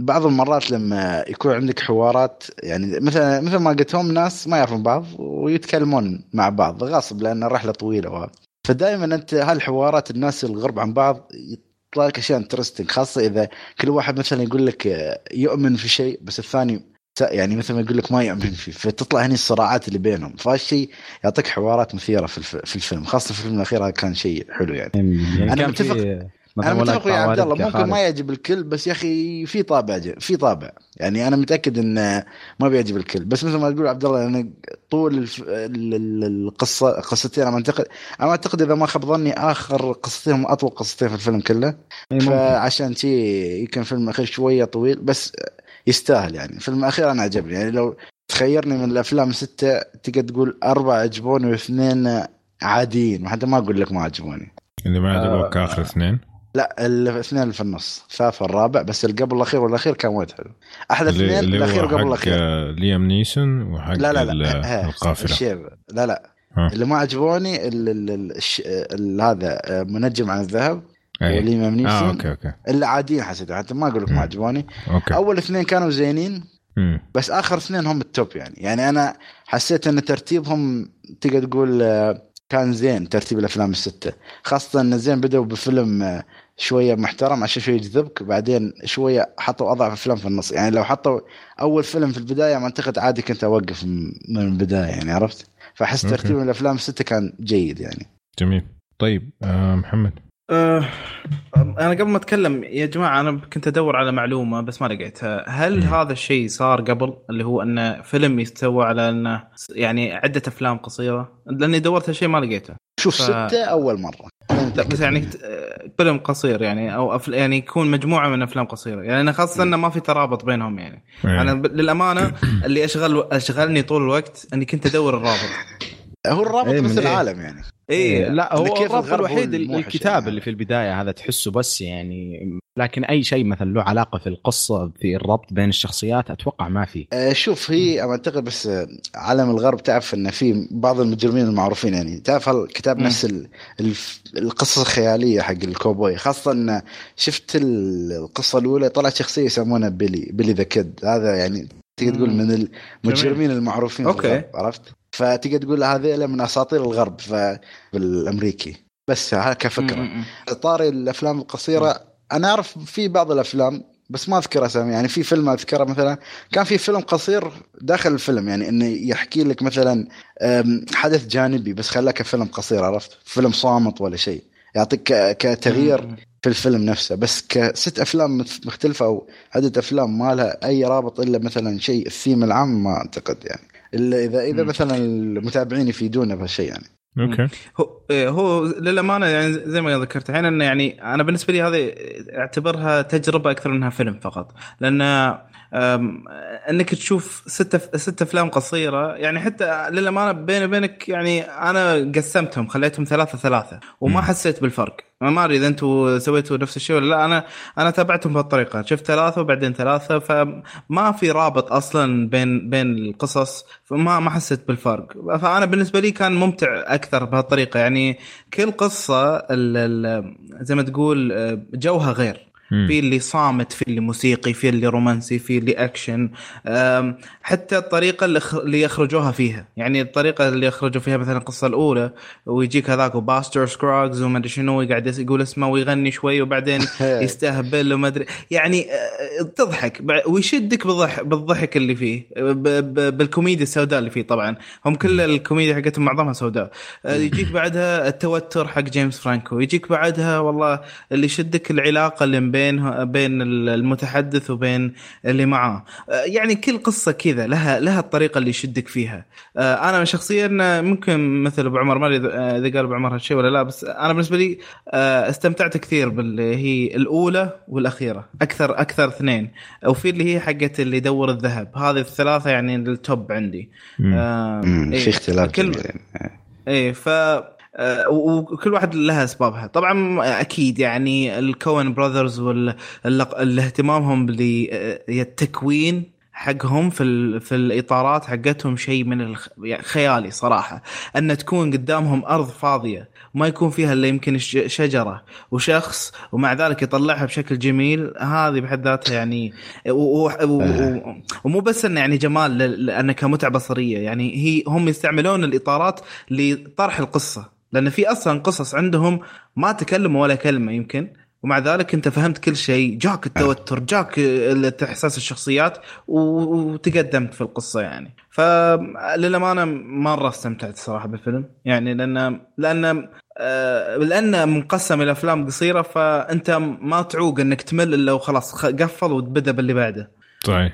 Speaker 4: بعض المرات لما يكون عندك حوارات يعني مثلا مثل ما قلت هم ناس ما يعرفون بعض ويتكلمون مع بعض غصب لأن الرحلة طويلة وهذا. فدائما أنت هالحوارات الناس الغرب عن بعض يطلع لك أشياء interesting خاصة إذا كل واحد مثلا يقول لك يؤمن في شيء بس الثاني يعني مثل ما يقول لك ما يؤمن فيه فتطلع هني الصراعات اللي بينهم. فهالشيء يعطيك حوارات مثيرة في الف- في الفيلم خاصة في الفيلم الأخير هذا كان شيء حلو يعني.
Speaker 3: يعني كان
Speaker 4: متفق-
Speaker 3: في أنا
Speaker 4: متفق ويا عبد الله ممكن. ما يعجب الكل بس يا أخي في طابع في طابع. يعني أنا متأكد انه ما بيعجب الكل. بس مثل ما تقول عبد الله أنا طول الف... ال- ال- القصة قصتين أنا أعتقد أنا أعتقد إذا ما خاب ظني آخر قصتين هم أطول قصتين في الفيلم كله. فعشان شي يمكن الفيلم الاخير شوية طويل بس يستاهل يعني. الفيلم الاخير أنا عجبني. يعني لو تخيرني من الأفلام السته تقدر تقول أربعة عجبوني واثنين عاديين. حتى ما أقول لك ما عجبوني.
Speaker 1: اللي ما
Speaker 3: آه.
Speaker 1: عجبوك آخر اثنين؟
Speaker 4: لا الاثنين اللي في النص الثالث والرابع بس اللي قبل الأخير والأخير كان وايد حلو. أحلى
Speaker 1: اللي,
Speaker 4: اثنين
Speaker 1: اللي الأخير
Speaker 4: قبل الأخير.
Speaker 1: آه، ليام نيسون وحق
Speaker 4: لا لا لا
Speaker 1: القافلة.
Speaker 4: الشيب. لا لا.
Speaker 1: ها.
Speaker 4: اللي ما عجبوني هذا آه، منجم عن الذهب
Speaker 1: أي.
Speaker 4: وليام
Speaker 1: آه
Speaker 4: نيسون.
Speaker 1: okay okay.
Speaker 4: اللي عاديين حسيت حتى ما أقول لك ما. عجبوني.
Speaker 1: okay.
Speaker 4: أول اثنين كانوا زينين
Speaker 1: مم.
Speaker 4: بس آخر اثنين هم ال top يعني. يعني أنا حسيت إن ترتيبهم تقدر تقول آه، كان زين ترتيب الأفلام الستة. خاصة إن زين بدأوا بفيلم آه، شوية محترم عشان شوية يجذبك بعدين شوية حطوا أضعف افلام في النص. يعني لو حطوا أول فيلم في البداية ما أعتقد عادي كنت أوقف م- من البداية يعني عرفت؟
Speaker 1: فأحس.
Speaker 4: ترتيب الأفلام السته كان جيد يعني.
Speaker 1: جميل. طيب آه محمد.
Speaker 2: أه أنا قبل ما أتكلم يا جماعة أنا كنت أدور على معلومة بس ما لقيتها. هل
Speaker 1: مم.
Speaker 2: هذا الشيء صار قبل؟ اللي هو انه فيلم يستوى على انه يعني عدة أفلام قصيرة؟ لأني دورت هالشيء ما لقيته.
Speaker 4: شوف
Speaker 2: ف-
Speaker 4: ستة أول مرة.
Speaker 2: لا بس يعني فيلم قصير يعني أو أفل يعني يكون مجموعة من أفلام قصيرة. يعني أنا خاصة انه ما في ترابط بينهم يعني.
Speaker 1: إيه.
Speaker 2: أنا ب- للأمانة اللي اشغل أشغلني طول الوقت إني كنت أدور الرابط.
Speaker 4: هو الرابط
Speaker 3: إيه،
Speaker 4: بس
Speaker 3: من إيه؟
Speaker 4: العالم يعني
Speaker 2: اي
Speaker 3: لا
Speaker 4: إن
Speaker 3: هو
Speaker 4: كيف
Speaker 3: الرابط الوحيد الكتاب
Speaker 4: يعني.
Speaker 3: اللي في البداية هذا تحسه بس يعني لكن أي شيء مثلا له علاقة في القصة في الربط بين الشخصيات أتوقع ما في
Speaker 4: آه، شوف هي أعتقد بس آه، عالم الغرب تعرف إن في بعض المجرمين المعروفين يعني تعرف هالكتاب
Speaker 2: مم.
Speaker 4: نفس ال- القصص الخيالية حق الكوبوي خاصة إن شفت ال- القصة الأولى طلعت شخصية يسمونها Billy Billy the Kid هذا يعني تقدر تقول. من المجرمين المعروفين. الغرب عرفت فتقدر تقول هذيلا من أساطير الغرب بالأمريكي. بس هذا
Speaker 2: كفكرة.
Speaker 4: طاري الأفلام القصيرة أنا أعرف في بعض الأفلام بس ما اذكر أسامي. يعني في فيلم أذكره مثلا كان في فيلم قصير داخل الفيلم. يعني إنه يحكي لك مثلا حدث جانبي بس خلاه كفيلم قصير عرفت؟ فيلم صامت ولا شيء. يعطيك كتغيير في الفيلم نفسه. بس كست أفلام مختلفة أو عده أفلام ما لها أي رابط إلا مثلا شيء الثيم العام ما أعتقد يعني. إلا اذا
Speaker 2: إذا.
Speaker 4: مثلا المتابعين يفيدونا بهالشيء يعني.
Speaker 1: okay.
Speaker 2: هو إيه، هو للأمانة يعني زي ما ذكرت الحين انه يعني أنا بالنسبة لي هذه أعتبرها تجربة أكثر منها فيلم فقط. لأن انك تشوف ست ست افلام قصيرة يعني حتى للأمانة بيني وبينك يعني أنا قسمتهم خليتهم ثلاثة ثلاثة وما
Speaker 1: مم.
Speaker 2: حسيت بالفرق ما أدري إذا أنتم سويتوا نفس الشيء ولا لا أنا أنا تابعتهم بهالطريقة شفت ثلاثة وبعدين ثلاثة فما في رابط أصلا بين بين القصص فما ما حسيت بالفرق فأنا بالنسبة لي كان ممتع أكثر بهالطريقة يعني كل قصة ال ال زي ما تقول آه، جوها غير. في اللي صامت في اللي موسيقي في اللي رومانسي في اللي أكشن. حتى الطريقة اللي, يخرجوها فيها. يعني الطريقة اللي يخرجوا فيها مثلا القصة الأولى ويجيك هذاك Buster Scruggs وما أدري شنو يقعد يس- يقول اسمه ويغني شوي وبعدين (laughs) يستهبل وما أدري. يعني آه، تضحك. ويشدك بالضحك بالضحك اللي فيه. بالكوميديا السوداء اللي فيه طبعا. هم كل الكوميديا حقتهم معظمها سوداء. آه، يجيك بعدها التوتر حق جيمس فرانكو. يجيك بعدها والله اللي يشدك العلاقة اللي بين بين المتحدث وبين اللي معاه آه، يعني كل قصة كذا لها لها الطريقة اللي يشدك فيها آه، أنا شخصيا ممكن مثل أبو عمر ما أدري إذا- إذا قال أبو عمر هالشيء ولا لا بس أنا بالنسبة لي استمتعت كثير باللي هي الأولى والأخيرة أكثر أكثر اثنين وفي اللي هي حقت اللي يدور الذهب هذه الثلاثة يعني التوب عندي
Speaker 1: مم.
Speaker 2: آه،
Speaker 4: مم،
Speaker 2: إيه.
Speaker 4: في اختلاف
Speaker 2: كل-
Speaker 4: يعني.
Speaker 2: إيه ف وكل واحد لها أسبابها طبعا أكيد يعني الكون براذرز والاهتمامهم بالتكوين حقهم في. في الإطارات حقتهم شيء من. يعني خيالي صراحة أن تكون قدامهم أرض فاضية وما يكون فيها إلا يمكن شجرة وشخص ومع ذلك يطلعها بشكل جميل هذه بحد ذاتها يعني. آه. ومو بس إنه يعني جمال لأنه كمتعة بصرية يعني هي هم يستعملون الإطارات لطرح القصة لأن في أصلا قصص عندهم ما تكلموا ولا كلمة يمكن. ومع ذلك أنت فهمت كل شيء. جاك التوتر جاك إحساس الشخصيات وتقدمت في القصة يعني. فللامانه مرة استمتعت الصراحه بالفيلم. يعني لأن لأن آه، لأن مقسم إلى أفلام قصيرة فأنت ما تعوق إنك تمل إلا وخلاص قفل وتبدأ باللي بعده.
Speaker 1: طيب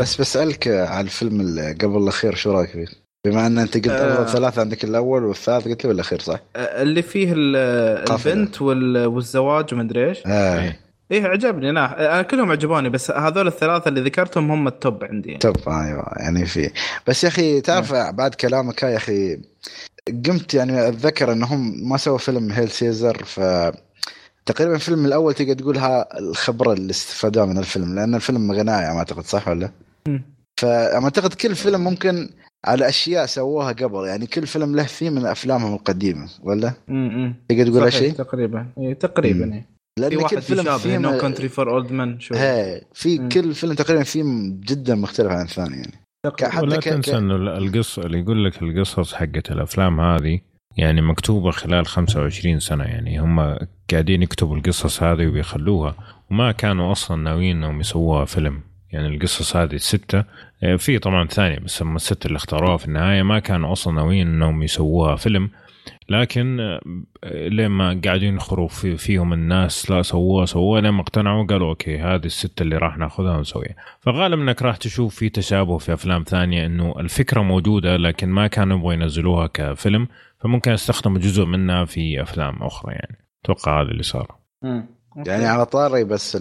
Speaker 4: بس بسألك على الفيلم اللي قبل الأخير شو رأيك فيه؟ بما أن أنت قلت افضل آه ثلاثة عندك الأول والثالث قلت لي والاخير صح؟
Speaker 2: آه اللي فيه البنت والزواج ومدري إيش
Speaker 1: آه. إيه
Speaker 2: إيه عجبني أنا أنا كلهم عجبوني بس هذول الثلاثة اللي ذكرتهم هم التوب عندي
Speaker 4: يعني. توب أيوه يعني في بس يا أخي تعرف آه. بعد كلامك يا أخي قمت يعني أتذكر إنهم ما سووا فيلم Hail Caesar ف تقريبا الفيلم الأول تقدر تقولها الخبرة اللي استفادوها من الفيلم لأن الفيلم غنائي ما أعتقد صح ولا؟ فما اعتقد كل فيلم ممكن على أشياء سووها قبل. يعني كل فيلم له ثيم من أفلامهم القديمة ولا؟
Speaker 2: امم
Speaker 4: تقدر تقول شيء؟
Speaker 2: تقريبا. إيه تقريبا إيه. لأن كل فيلم فيه No Country for Old Men
Speaker 4: شو في مم. كل فيلم تقريبا ثيم جدا مختلف عن الثاني يعني.
Speaker 1: حتى ولا تنسى إنه القصة اللي يقول لك القصص حقت الأفلام هذه يعني مكتوبة خلال 25 سنة يعني. هم قاعدين يكتبوا القصص هذه وبيخلوها وما كانوا أصلا ناويين أنهم يسووها فيلم. يعني القصص هذه الستة. آه، في طبعا ثانية بس هم الستة اللي اختاروها في النهاية ما كانوا أصلا ناويين أنهم يسووها فيلم لكن آه، لما قاعدين يخروا في فيهم الناس لا سووها سووها لما اقتنعوا قالوا أوكي هذه الستة اللي راح ناخذها ونسويها. فغالبا إنك راح تشوف في تشابه في أفلام ثانية إنه الفكرة موجودة لكن ما كانوا يبغوا ينزلوها كفيلم فممكن يستخدموا جزء منها في أفلام أخرى يعني. أتوقع هذا اللي صار.
Speaker 4: يعني على طاري بس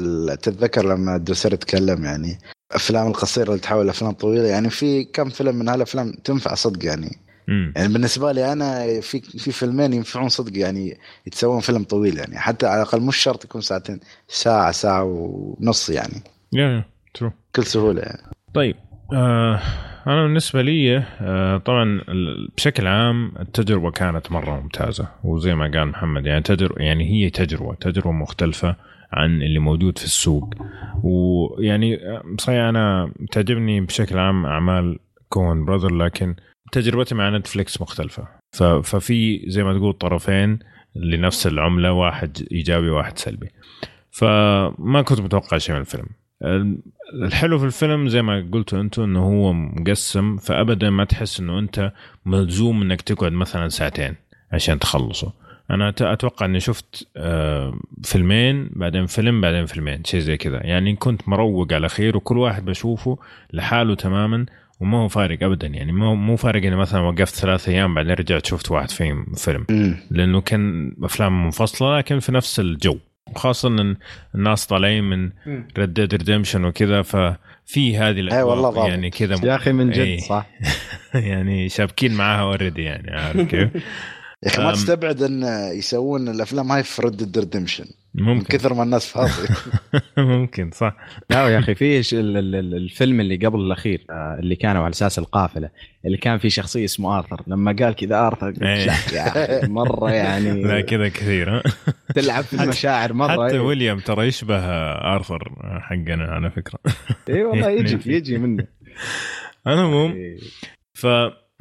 Speaker 4: تتذكر لما الدوسر تكلم يعني أفلام القصيرة اللي تحول افلام طويلة يعني في كم فيلم من هالأفلام تنفع صدق يعني.
Speaker 1: مم.
Speaker 4: يعني بالنسبة لي أنا في في فيلمين ينفعون صدق يعني يتسوون فيلم طويل يعني. حتى على الأقل مش شرط يكون ساعتين ساعة ساعة ونص يعني.
Speaker 1: يا true
Speaker 4: بكل سهولة يعني.
Speaker 1: طيب. آه أنا بالنسبة لي آه طبعا بشكل عام التجربة كانت مرة ممتازة وزي ما قال محمد يعني تجربه يعني هي تجربة تجربة مختلفة عن اللي موجود في السوق. ويعني صحيح أنا تعجبني بشكل عام أعمال كون براذر لكن تجربتي مع نتفليكس مختلفة. ففي زي ما تقول طرفين لنفس العملة واحد إيجابي وواحد سلبي. فما كنت متوقع شيء من الفيلم. الحلو في الفيلم زي ما قلتوا أنتم إنه هو مقسم فابدا ما تحس إنه أنت ملزوم إنك تقعد مثلا ساعتين عشان تخلصه. أنا أتوقع إني شفت آه، فيلمين بعدين فيلم بعدين فيلمين شيء زي كذا. يعني كنت مروق على خير وكل واحد بشوفه لحاله تماما وما هو فارق ابدا. يعني مو مو فارق إني مثلا وقفت ثلاث أيام بعدين رجعت شفت واحد فيلم. فيلم لأنه كان أفلام منفصلة لكن في نفس الجو. وخاصه إن الناس طالعين من Red Dead Redemption وكذا ففي هذه
Speaker 4: أي والله
Speaker 1: يعني كذا
Speaker 3: يا أخي من جد صح. (laughs)
Speaker 1: يعني شابكين معاها already يعني عارف كيف؟ (laughs)
Speaker 4: يا أخي ما تستبعد إن يسوون الأفلام هاي في Red Dead Redemption ممكن. من كثر ما الناس فاضية. (laughs) (laughs)
Speaker 1: ممكن صح.
Speaker 3: لا يا أخي في الفيلم اللي قبل الأخير آه، اللي كانوا على أساس القافلة اللي كان في شخصية اسمه آرثر. لما قال كذا آرثر قلت
Speaker 1: إيه.
Speaker 3: لا مرة يعني (laughs)
Speaker 1: لا كذا كثير
Speaker 3: تلعب في المشاعر مرة.
Speaker 1: حتى ويليام ترى يشبه آرثر حقنا على فكرة.
Speaker 3: اي والله يجي يجي منه.
Speaker 1: أنا المهم إيه. ف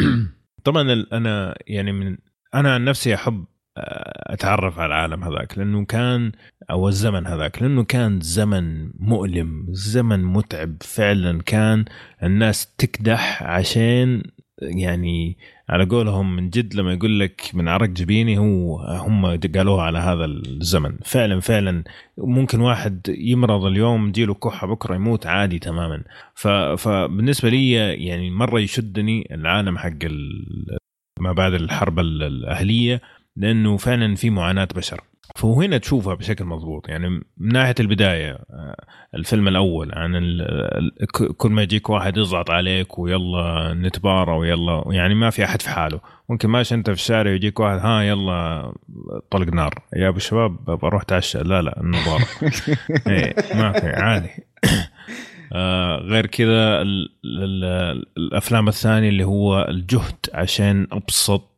Speaker 1: (clears throat) طبعا أنا يعني من أنا عن نفسي أحب أتعرف على العالم هذاك لأنه كان أو الزمن هذاك لأنه كان زمن مؤلم زمن متعب. فعلا كان الناس تكدح عشان يعني على قولهم من جد لما يقول لك من عرق جبيني هو هم قالوها على هذا الزمن. فعلا فعلا ممكن واحد يمرض اليوم تجيله كحة بكرة يموت عادي تماما. فبالنسبه لي يعني مرة يشدني العالم حق ما بعد الحرب الأهلية. لأنه فعلا في معاناة بشر. فهنا تشوفها بشكل مضبوط. يعني من ناحية البداية آه، الفيلم الأول عن ال- كل ما يجيك واحد يضغط عليك ويلا نتبارى ويلا يعني ما في أحد في حاله. ممكن ماشي أنت في الشارع يجيك واحد ها يلا طلق نار. يا أبو الشباب بروح أتعشى. لا لا النظارة. (laughs) إيه ما في عادي. آه غير كذا ال- ال- الأفلام الثانية اللي هو الجهد عشان أبسط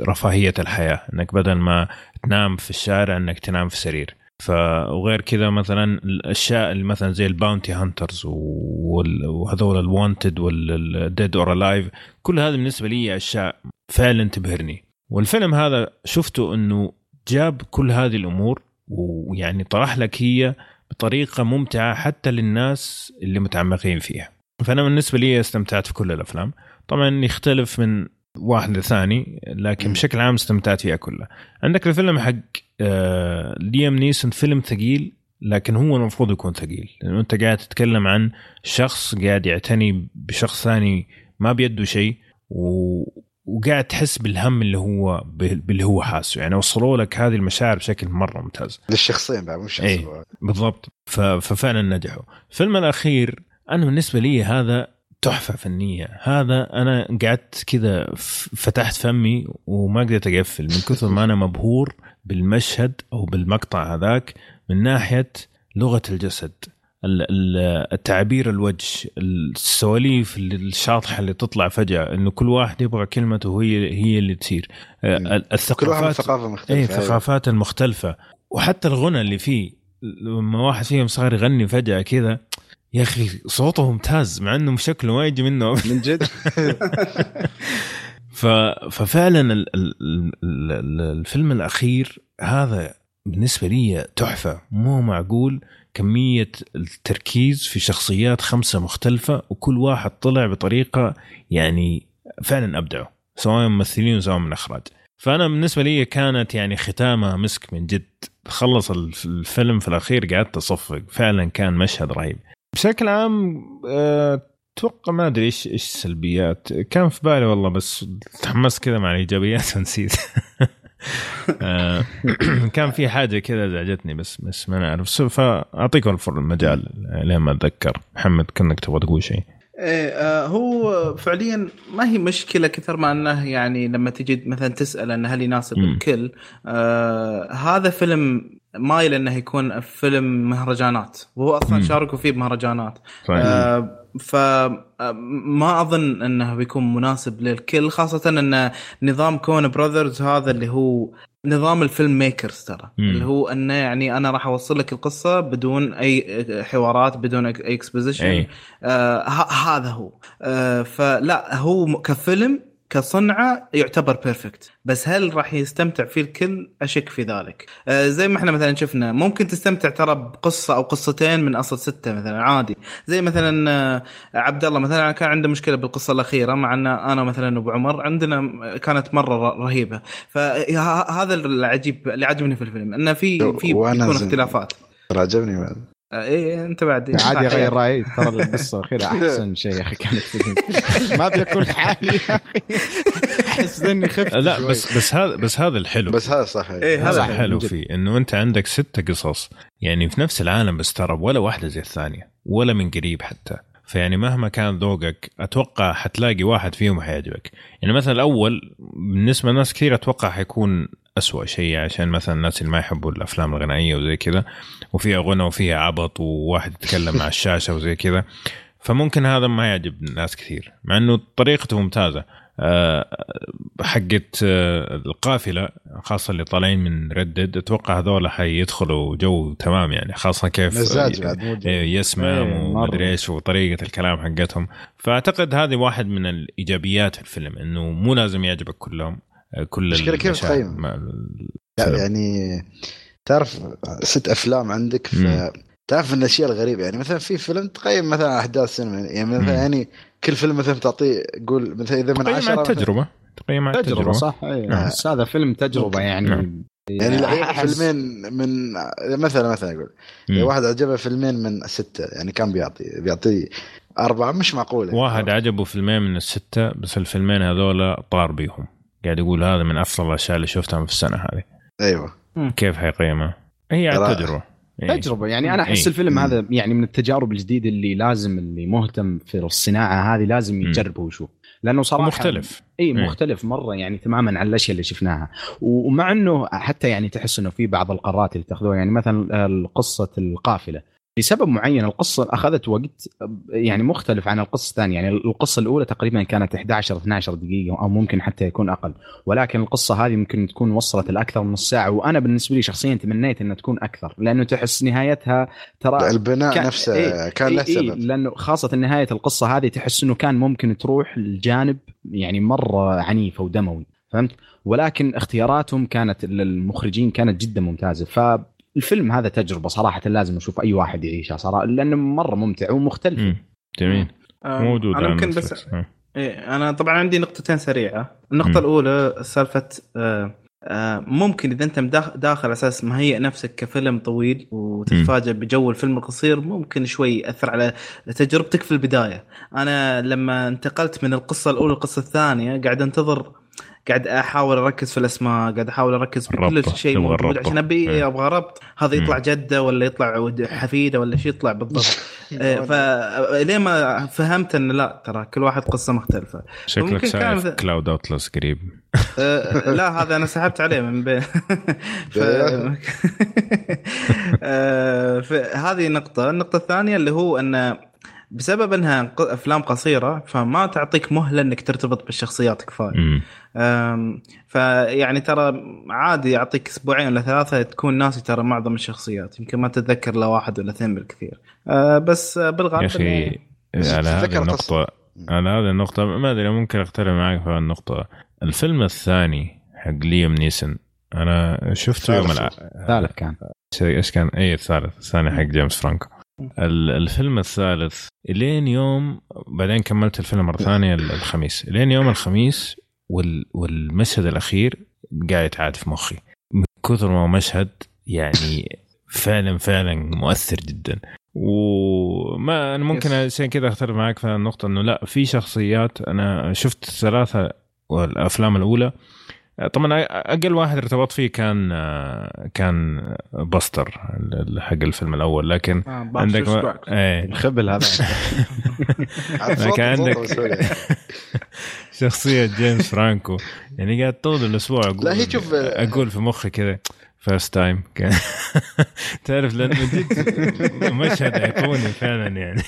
Speaker 1: رفاهية الحياة إنك بدل ما تنام في الشارع إنك تنام في سرير. ف وغير كذا مثلا الأشياء اللي مثلا زي ال bounty hunters وهذول ال wanted وال dead or alive كل هذا بالنسبة لي أشياء فعلا تبهرني. والفيلم هذا شفته إنه جاب كل هذه الأمور ويعني طرح لك هي بطريقة ممتعة حتى للناس اللي متعمقين فيها. فأنا بالنسبة لي استمتعت في كل الأفلام. طبعا يختلف من واحد لثاني لكن. بشكل عام استمتعت فيها كلها عندك الفيلم حق آه ليام نيسون فيلم ثقيل لكن هو المفروض يكون ثقيل لأنه أنت قاعد تتكلم عن شخص قاعد يعتني بشخص ثاني ما بيده شيء و... وقاعد تحس بالهم اللي هو باللي هو حاسه يعني وصلوا لك هذه المشاعر بشكل مرة ممتاز
Speaker 4: للشخصين بعد مو. الواحد.
Speaker 1: بالضبط ف... ففعلا نجحوا الفيلم الأخير أنا بالنسبة لي هذا تحفة فنية. هذا أنا قعدت كذا فتحت فمي وما قدرت أقفل. من كثر ما أنا مبهور بالمشهد أو بالمقطع هذاك من ناحية لغة الجسد. ال- ال- التعبير الوجه السواليف الشاطحة اللي تطلع فجأة إنه كل واحد يبغى كلمته وهي هي اللي تصير. الثقافات
Speaker 4: كل واحد من ثقافة مختلفة.
Speaker 1: إيه
Speaker 4: أيوة.
Speaker 1: الثقافات المختلفة. وحتى الغنى اللي فيه لما واحد فيهم صار يغني فجأة كذا يا أخي صوته ممتاز مع إنه شكله ما يجي منه. (laughs)
Speaker 3: من جد.
Speaker 1: ففعلا ال... ال... ال... ال- الفيلم الأخير هذا بالنسبة لي تحفة. مو معقول كمية التركيز في شخصيات خمسة مختلفة وكل واحد طلع بطريقة يعني فعلا أبدعوا سواء ممثلين وسواء من إخراج. فأنا بالنسبة لي كانت يعني ختامها مسك من جد. خلص الف- الفيلم في الأخير قعدت أصفق. فعلا كان مشهد رهيب. بشكل عام آه، أتوقع ما أدري إيش إيش السلبيات كان في بالي والله بس تحمست كذا مع الإيجابيات (laughs) ونسيت. آه، (clears throat) كان في حاجة كذا ازعجتني بس بس ما نعرف. سو- فاعطيكم المجال لين ما أتذكر. محمد كأنك تبغى تقول شيء.
Speaker 2: إيه آه هو فعليا ما هي مشكلة كثر ما أنه يعني لما تجي مثلا تسأل أنه هل يناسب. الكل آه هذا فيلم مايل إنه يكون فيلم مهرجانات وهو
Speaker 1: أصلا.
Speaker 2: شاركوا فيه بمهرجانات
Speaker 1: صحيح.
Speaker 2: آه فما أظن إنه بيكون مناسب للكل خاصة إن نظام كون براذرز هذا اللي هو نظام ال filmmakers ترى. اللي هو إنه يعني أنا راح أوصل لك القصة بدون أي حوارات بدون أي
Speaker 1: exposition
Speaker 2: آه هذا هو آه فلا هو كفيلم كصنعة يعتبر بيرفكت بس هل راح يستمتع فيه الكل؟ أشك في ذلك. آه زي ما إحنا مثلا شفنا ممكن تستمتع ترى بقصة أو قصتين من أصل ستة مثلا عادي. زي مثلا آه عبد الله مثلا كان عنده مشكلة بالقصة الأخيرة مع إن أنا مثلا ابو عمر عندنا كانت مرة رهيبة. فهذا العجيب اللي عجبني في الفيلم انه في في. اختلافات.
Speaker 4: عجبني. بعد
Speaker 2: إيه أنت بعد
Speaker 3: عادي اغير رايي ترى (laughs) القصة الاخيره أحسن شيء يا أخي كانت في- (laughs) ما ابي اكون حالي يا أخي. أحس إني خفت
Speaker 1: لا
Speaker 3: شوي.
Speaker 1: بس بس هذا بس هذا الحلو.
Speaker 4: بس هذا صح.
Speaker 2: إيه،
Speaker 1: هذا
Speaker 2: صح،
Speaker 1: حلو.
Speaker 3: من جد.
Speaker 1: فيه إنه أنت عندك ستة قصص. يعني في نفس العالم بس ترى ولا واحدة زي الثانية ولا من قريب حتى. فيعني مهما كان ذوقك أتوقع حتلاقي واحد فيهم حيعجبك. يعني مثلا الأول بالنسبة لناس كثير أتوقع حيكون أسوأ شيء عشان مثلا الناس اللي ما يحبوا الأفلام الغنائية وزي كذا. وفيها غنى وفيها عبط وواحد يتكلم مع الشاشة وزي كذا فممكن هذا ما يعجب ناس كثير مع إنه طريقته ممتازة آه، حقت آه، القافلة خاصة اللي طالعين من ردد أتوقع هذول حيدخلوا جو تمام يعني خاصة كيف. إيه، يسمع
Speaker 3: إيه،
Speaker 1: ومدري. إيش وطريقة الكلام حقتهم فأعتقد هذه واحد من الإيجابيات في الفيلم إنه مو لازم يعجبك كلهم آه، كل
Speaker 4: مشكلة كيف تقيم؟ يعني تعرف ست أفلام عندك ف. تعرف إن الاشياء الغريبه يعني مثلا في فيلم تقيم مثلا أحداث سينما يعني
Speaker 1: مم.
Speaker 4: مثلا يعني كل فيلم مثلا تعطيه قول مثلا إذا من
Speaker 1: التجربة تقييم على
Speaker 3: تجربة
Speaker 1: التجربة
Speaker 3: صح اي
Speaker 1: نعم.
Speaker 3: بس هذا فيلم تجربة يعني
Speaker 1: نعم.
Speaker 4: يعني
Speaker 3: أحس-
Speaker 4: فيلمين من مثلا مثلا أقول
Speaker 1: مم.
Speaker 4: واحد عجبه فيلمين من ستة يعني كان بيعطي بيعطي أربعة مش معقوله
Speaker 1: واحد عجبه فيلمين من الستة بس الفيلمين هذول طار بيهم قاعد يقول هذا من أفضل الأشياء اللي شفتها في السنة هذه
Speaker 4: أيوه
Speaker 1: كيف حيقيمها؟ هي تجربه إيه.
Speaker 3: تجربة يعني أنا أحس
Speaker 1: إيه.
Speaker 3: الفيلم. هذا يعني من التجارب الجديدة اللي لازم اللي مهتم في الصناعة هذه لازم. يجربه ويشوف لأنه صراحة
Speaker 1: مختلف
Speaker 3: اي
Speaker 1: إيه.
Speaker 3: مختلف مرة يعني تماما عن الأشياء اللي شفناها ومع إنه حتى يعني تحس إنه في بعض القرارات اللي تأخذوها يعني مثلا قصة القافلة لسبب معين القصة أخذت وقت يعني مختلف عن القصة الثانية. يعني القصة الأولى تقريبا كانت 11 12 دقيقة أو ممكن حتى يكون أقل. ولكن القصة هذه ممكن تكون وصلت لأكثر من نص ساعة. وأنا بالنسبة لي شخصيا تمنيت إنها تكون أكثر لأنه تحس نهايتها ترى
Speaker 4: البناء
Speaker 3: كان-
Speaker 4: نفسه
Speaker 3: إيه،
Speaker 4: كان له
Speaker 3: إيه إيه
Speaker 4: سبب.
Speaker 3: لأنه خاصة نهاية القصة هذه تحس إنه كان ممكن تروح لجانب يعني مرة عنيفه ودموي فهمت؟ ولكن اختياراتهم كانت المخرجين كانت جدا ممتازة. فالفيلم هذا تجربة صراحة لازم أشوف أي واحد يعيشها صراحة لأنه مرة ممتع ومختلف
Speaker 1: مم. جميل
Speaker 2: آه،
Speaker 1: موجود أنا
Speaker 2: ممكن. بس
Speaker 1: آه.
Speaker 2: إيه أنا طبعا عندي نقطتين سريعة النقطة
Speaker 1: مم.
Speaker 2: الأولى سالفة آه آه ممكن إذا أنت داخل على أساس مهيئ نفسك كفيلم طويل وتتفاجئ بجو الفيلم القصير ممكن شوي يأثر على تجربتك في البداية أنا لما انتقلت من القصة الأولى للقصة الثانية قاعد أنتظر قاعد أحاول أركز في الأسماء قاعد أحاول أركز في كل. شيء
Speaker 1: تبغى
Speaker 2: موجود. عشان أبي
Speaker 1: إيه.
Speaker 2: أبغى ربط هذا يطلع. جدة ولا يطلع حفيدة ولا شيء يطلع بالضبط (laughs) فليه ما فهمت إن لا ترى كل واحد قصة مختلفة
Speaker 1: شكلك شايف
Speaker 2: كان-
Speaker 1: Cloud Atlas قريب (laughs)
Speaker 2: أه، لا هذا أنا سحبت عليه من بين (laughs) ف... أه، هذه نقطة، النقطة الثانية اللي هو أن بسبب أنها أفلام قصيرة فما تعطيك مهلة إنك ترتبط بالشخصيات كفاية. فيعني ترى عادي يعطيك أسبوعين ولا ثلاثة تكون ناسي ترى معظم الشخصيات، يمكن ما تتذكر إلا واحد ولا اثنين بالكثير. أه، بس بالغالب
Speaker 1: يا
Speaker 2: أخي
Speaker 4: بس
Speaker 1: على هذه النقطة على هذه النقطة ما أدري ممكن اختلف معك في النقطة. الفيلم الثاني حق ليام نيسن أنا شفته يوم
Speaker 4: الثالث.
Speaker 3: كان.
Speaker 1: إيش كان؟ اي الثالث. الثاني حق جيمس فرانكو. ال- الفيلم الثالث إلين يوم بعدين كملت الفيلم مرة ثانية ال- الخميس. إلين يوم الخميس وال والمشهد الأخير قاعد يتعاد في مخي من كثر ما هو مشهد يعني (laughs) فعلا فعلا مؤثر جدا وما أنا ممكن. عشان كذا أختلف معك في النقطة إنه لا في شخصيات أنا شفت ثلاثة والأفلام الأولى طبعا أقل واحد ارتبط فيه كان كان بستر ال- حق الفيلم الأول لكن
Speaker 2: آه،
Speaker 1: عندك ما... إيه.
Speaker 3: الخبل هذا. (laughs)
Speaker 1: لكن
Speaker 4: صوت
Speaker 1: عندك. (laughs) شخصية جيمس فرانكو. يعني قاعد طول الأسبوع أقول
Speaker 4: لا، هي شوف-
Speaker 1: أقول في مخي كذا first time (laughs) تعرف لأنه جد مشهد أيقوني فعلا يعني.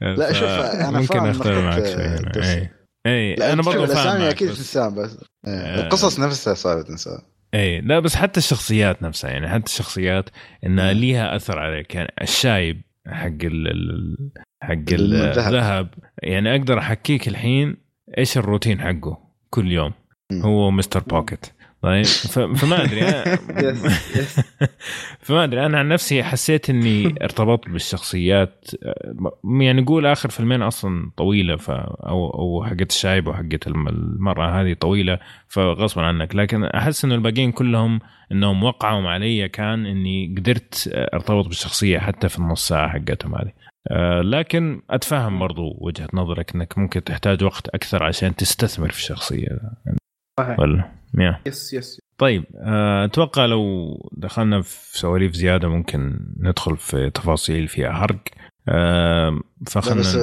Speaker 4: لا، شوف، أنا
Speaker 1: ممكن
Speaker 4: نقطة،
Speaker 1: معك
Speaker 4: آه،
Speaker 1: شوي اي
Speaker 4: أنا
Speaker 1: برضو فاهم
Speaker 4: أكيد
Speaker 1: بس-
Speaker 4: تنسان بس إيه،
Speaker 1: آه.
Speaker 4: القصص نفسها صارت تنسان
Speaker 1: اي لا بس حتى الشخصيات نفسها يعني حتى الشخصيات إنها ليها أثر عليك يعني الشايب حق ال حق ال-
Speaker 4: الذهب.
Speaker 1: يعني أقدر أحكيك الحين إيش الروتين حقه كل يوم. هو Mr. Pocket طيب فما
Speaker 2: أدري (laughs) (laughs)
Speaker 1: فما أدري أنا عن نفسي حسيت إني ارتبطت بالشخصيات م- يعني نقول آخر فيلمين أصلا طويلة ف أو أو حقت الشايب وحقت الم- المرأة هذه طويلة فغصبا عنك. لكن أحس إنه الباقيين كلهم إنهم وقعوا علي كان إني قدرت ارتبط بالشخصية حتى في النص ساعة حقتهم هذه. آه، لكن أتفهم برضو وجهة نظرك إنك ممكن تحتاج وقت أكثر عشان تستثمر في الشخصية.
Speaker 2: صحيح.
Speaker 1: ولا؟ يا
Speaker 2: يس يس
Speaker 1: طيب آه، أتوقع لو دخلنا في سواليف زيادة ممكن ندخل في تفاصيل فيها. حرق آه، فخلنا
Speaker 4: بس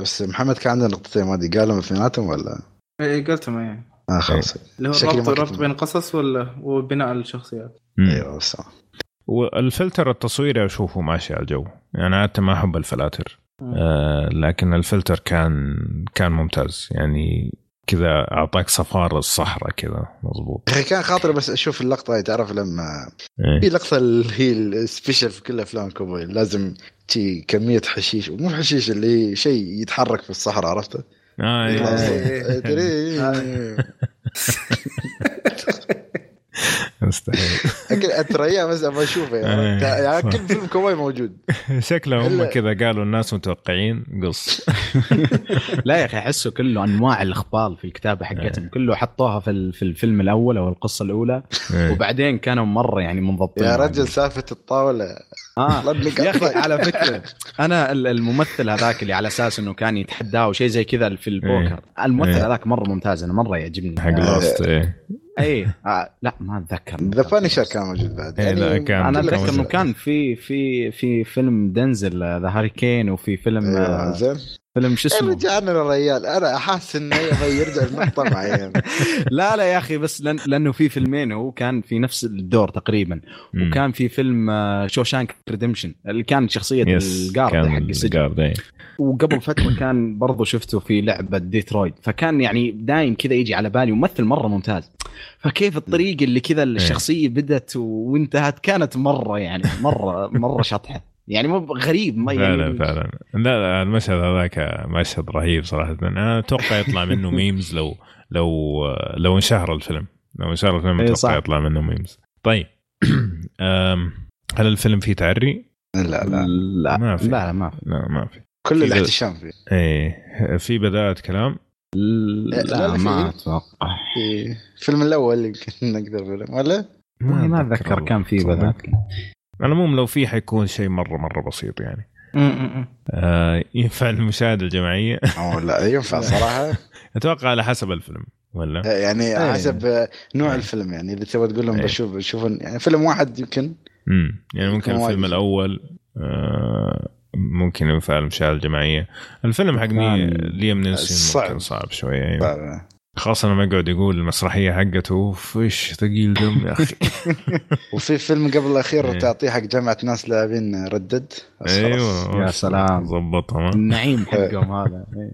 Speaker 4: بس محمد كان عنده نقطتين. ما أدري قالهم اثنيناتهم ولا؟
Speaker 2: إيه قلتهم إيه.
Speaker 4: آه خلاص.
Speaker 2: اللي هو الربط الربط بين القصص ولا وبناء الشخصيات.
Speaker 4: أيوه بس.
Speaker 1: والفلتر التصويري اشوفه ماشي على الجو. يعني عاده ما أحب الفلاتر. آه، لكن الفلتر كان كان ممتاز. يعني كذا أعطاك صفار الصحراء كذا مضبوط
Speaker 4: يا أخي كان خاطري بس أشوف اللقطة هاي تعرف لما
Speaker 1: إيه.
Speaker 4: في لقطة اللي هي ال special في كل أفلام كوبوي لازم تي كمية حشيش ومو حشيش اللي هي شيء يتحرك في الصحراء عرفته؟
Speaker 1: آه
Speaker 2: إيه. (laughs) (laughs)
Speaker 1: إيه. مستحيل (laughs)
Speaker 4: ترى بس أبغى أشوفه. يعني
Speaker 1: إيه.
Speaker 4: يعني كل فيلم كوبوي موجود.
Speaker 1: شكلهم هم كذا قالوا الناس متوقعين قص. (laughs)
Speaker 3: لا يا أخي أحسه كله أنواع الأخبار في الكتابة حقتهم. كله حطوها في ال- في الفيلم الأول أو القصة الأولى
Speaker 1: إيه.
Speaker 3: وبعدين كانوا مرة يعني منضبطين.
Speaker 4: يا رجل
Speaker 3: سالفة
Speaker 4: الطاولة. آه.
Speaker 3: يا
Speaker 4: أخي.
Speaker 3: على فكرة أنا ال- الممثل هذاك اللي على أساس إنه كان يتحداه وشيء زي كذا في البوكر الممثل
Speaker 1: إيه.
Speaker 3: هذاك مرة ممتاز أنا مرة يعجبني.
Speaker 1: حق
Speaker 4: آه.
Speaker 1: last إيه.
Speaker 3: اي آه لا ما أتذكر.
Speaker 4: The Punisher كان موجود بعد.
Speaker 1: إيه،
Speaker 4: يعني
Speaker 1: لا، كان-
Speaker 3: أنا أتذكر
Speaker 1: إنه.
Speaker 3: كان في في في فيلم دنزل The Hurricane وفي فيلم
Speaker 4: أيوه
Speaker 3: آه،
Speaker 4: زين.
Speaker 3: فيلم شو اسمه؟
Speaker 4: رجعنا للريال. أنا أحس إنه يبغى يرجع المقطع (laughs) معين
Speaker 3: لا لا يا أخي بس لأن لأنه في فيلمين هو كان في نفس الدور تقريبا.
Speaker 1: مم.
Speaker 3: وكان في فيلم آه، Shawshank Redemption اللي كان شخصية
Speaker 1: يس
Speaker 3: ال guard
Speaker 1: كان
Speaker 3: حق السجن
Speaker 1: إيه.
Speaker 3: وقبل فترة كان برضو شفته في لعبة ديترويت. فكان يعني دايم كذا يجي على بالي ممثل مرة ممتاز. فكيف الطريقة اللي كذا الشخصية بدت وانتهت كانت مرة يعني مره مرة شطحة. يعني مو غريب ما يعني
Speaker 1: فعلا فعلا. لا لا المشهد هذاك مشهد رهيب صراحة. أنا أتوقع يطلع منه (laughs) memes لو لو لو انشهر الفيلم. لو انشهر الفيلم
Speaker 3: إيه
Speaker 1: أتوقع
Speaker 3: صح.
Speaker 1: يطلع منه memes طيب. (clears throat) هل الفيلم فيه تعري؟
Speaker 4: لا لا.
Speaker 3: لا.
Speaker 1: ما في.
Speaker 3: لا لا ما في.
Speaker 1: لا ما في.
Speaker 4: كل
Speaker 1: في-
Speaker 4: الاحتشام فيه.
Speaker 1: إيه. في بدايه كلام؟
Speaker 3: لا,
Speaker 4: لا،
Speaker 3: ما أتوقع.
Speaker 4: في الفيلم الأول يمكن (laughs) نقدر فيلم ولا؟
Speaker 3: ما
Speaker 1: أتذكر.
Speaker 3: كان في
Speaker 1: صدق. على العموم لو في حيكون شيء مرة مرة بسيط يعني. آه ينفع المشاهدة الجماعية
Speaker 4: أو لا ينفع (laughs) صراحة
Speaker 1: أتوقع على حسب الفيلم ولا
Speaker 4: يعني حسب نوع
Speaker 1: إيه.
Speaker 4: الفيلم يعني إذا تبغى تقول لهم
Speaker 1: إيه.
Speaker 4: بشوف بشوف يعني فيلم واحد يمكن
Speaker 1: امم يعني ممكن الفيلم. الأول آه ممكن ينفع المشاهدة الجماعية الفيلم حقني
Speaker 3: كان
Speaker 1: ليام نيلسون
Speaker 4: صعب.
Speaker 1: ممكن صعب شوية أيوه. خاصه لما يقعد يقول المسرحية حقته أوف إيش ثقيل دم يا أخي (laughs)
Speaker 4: وفي فيلم قبل الأخير
Speaker 1: إيه.
Speaker 4: تعطيه حق جامعه ناس لاعبين ردد.
Speaker 1: أيوه
Speaker 3: يا سلام.
Speaker 1: ظبطها.
Speaker 3: النعيم (laughs) حقهم هذا إيه.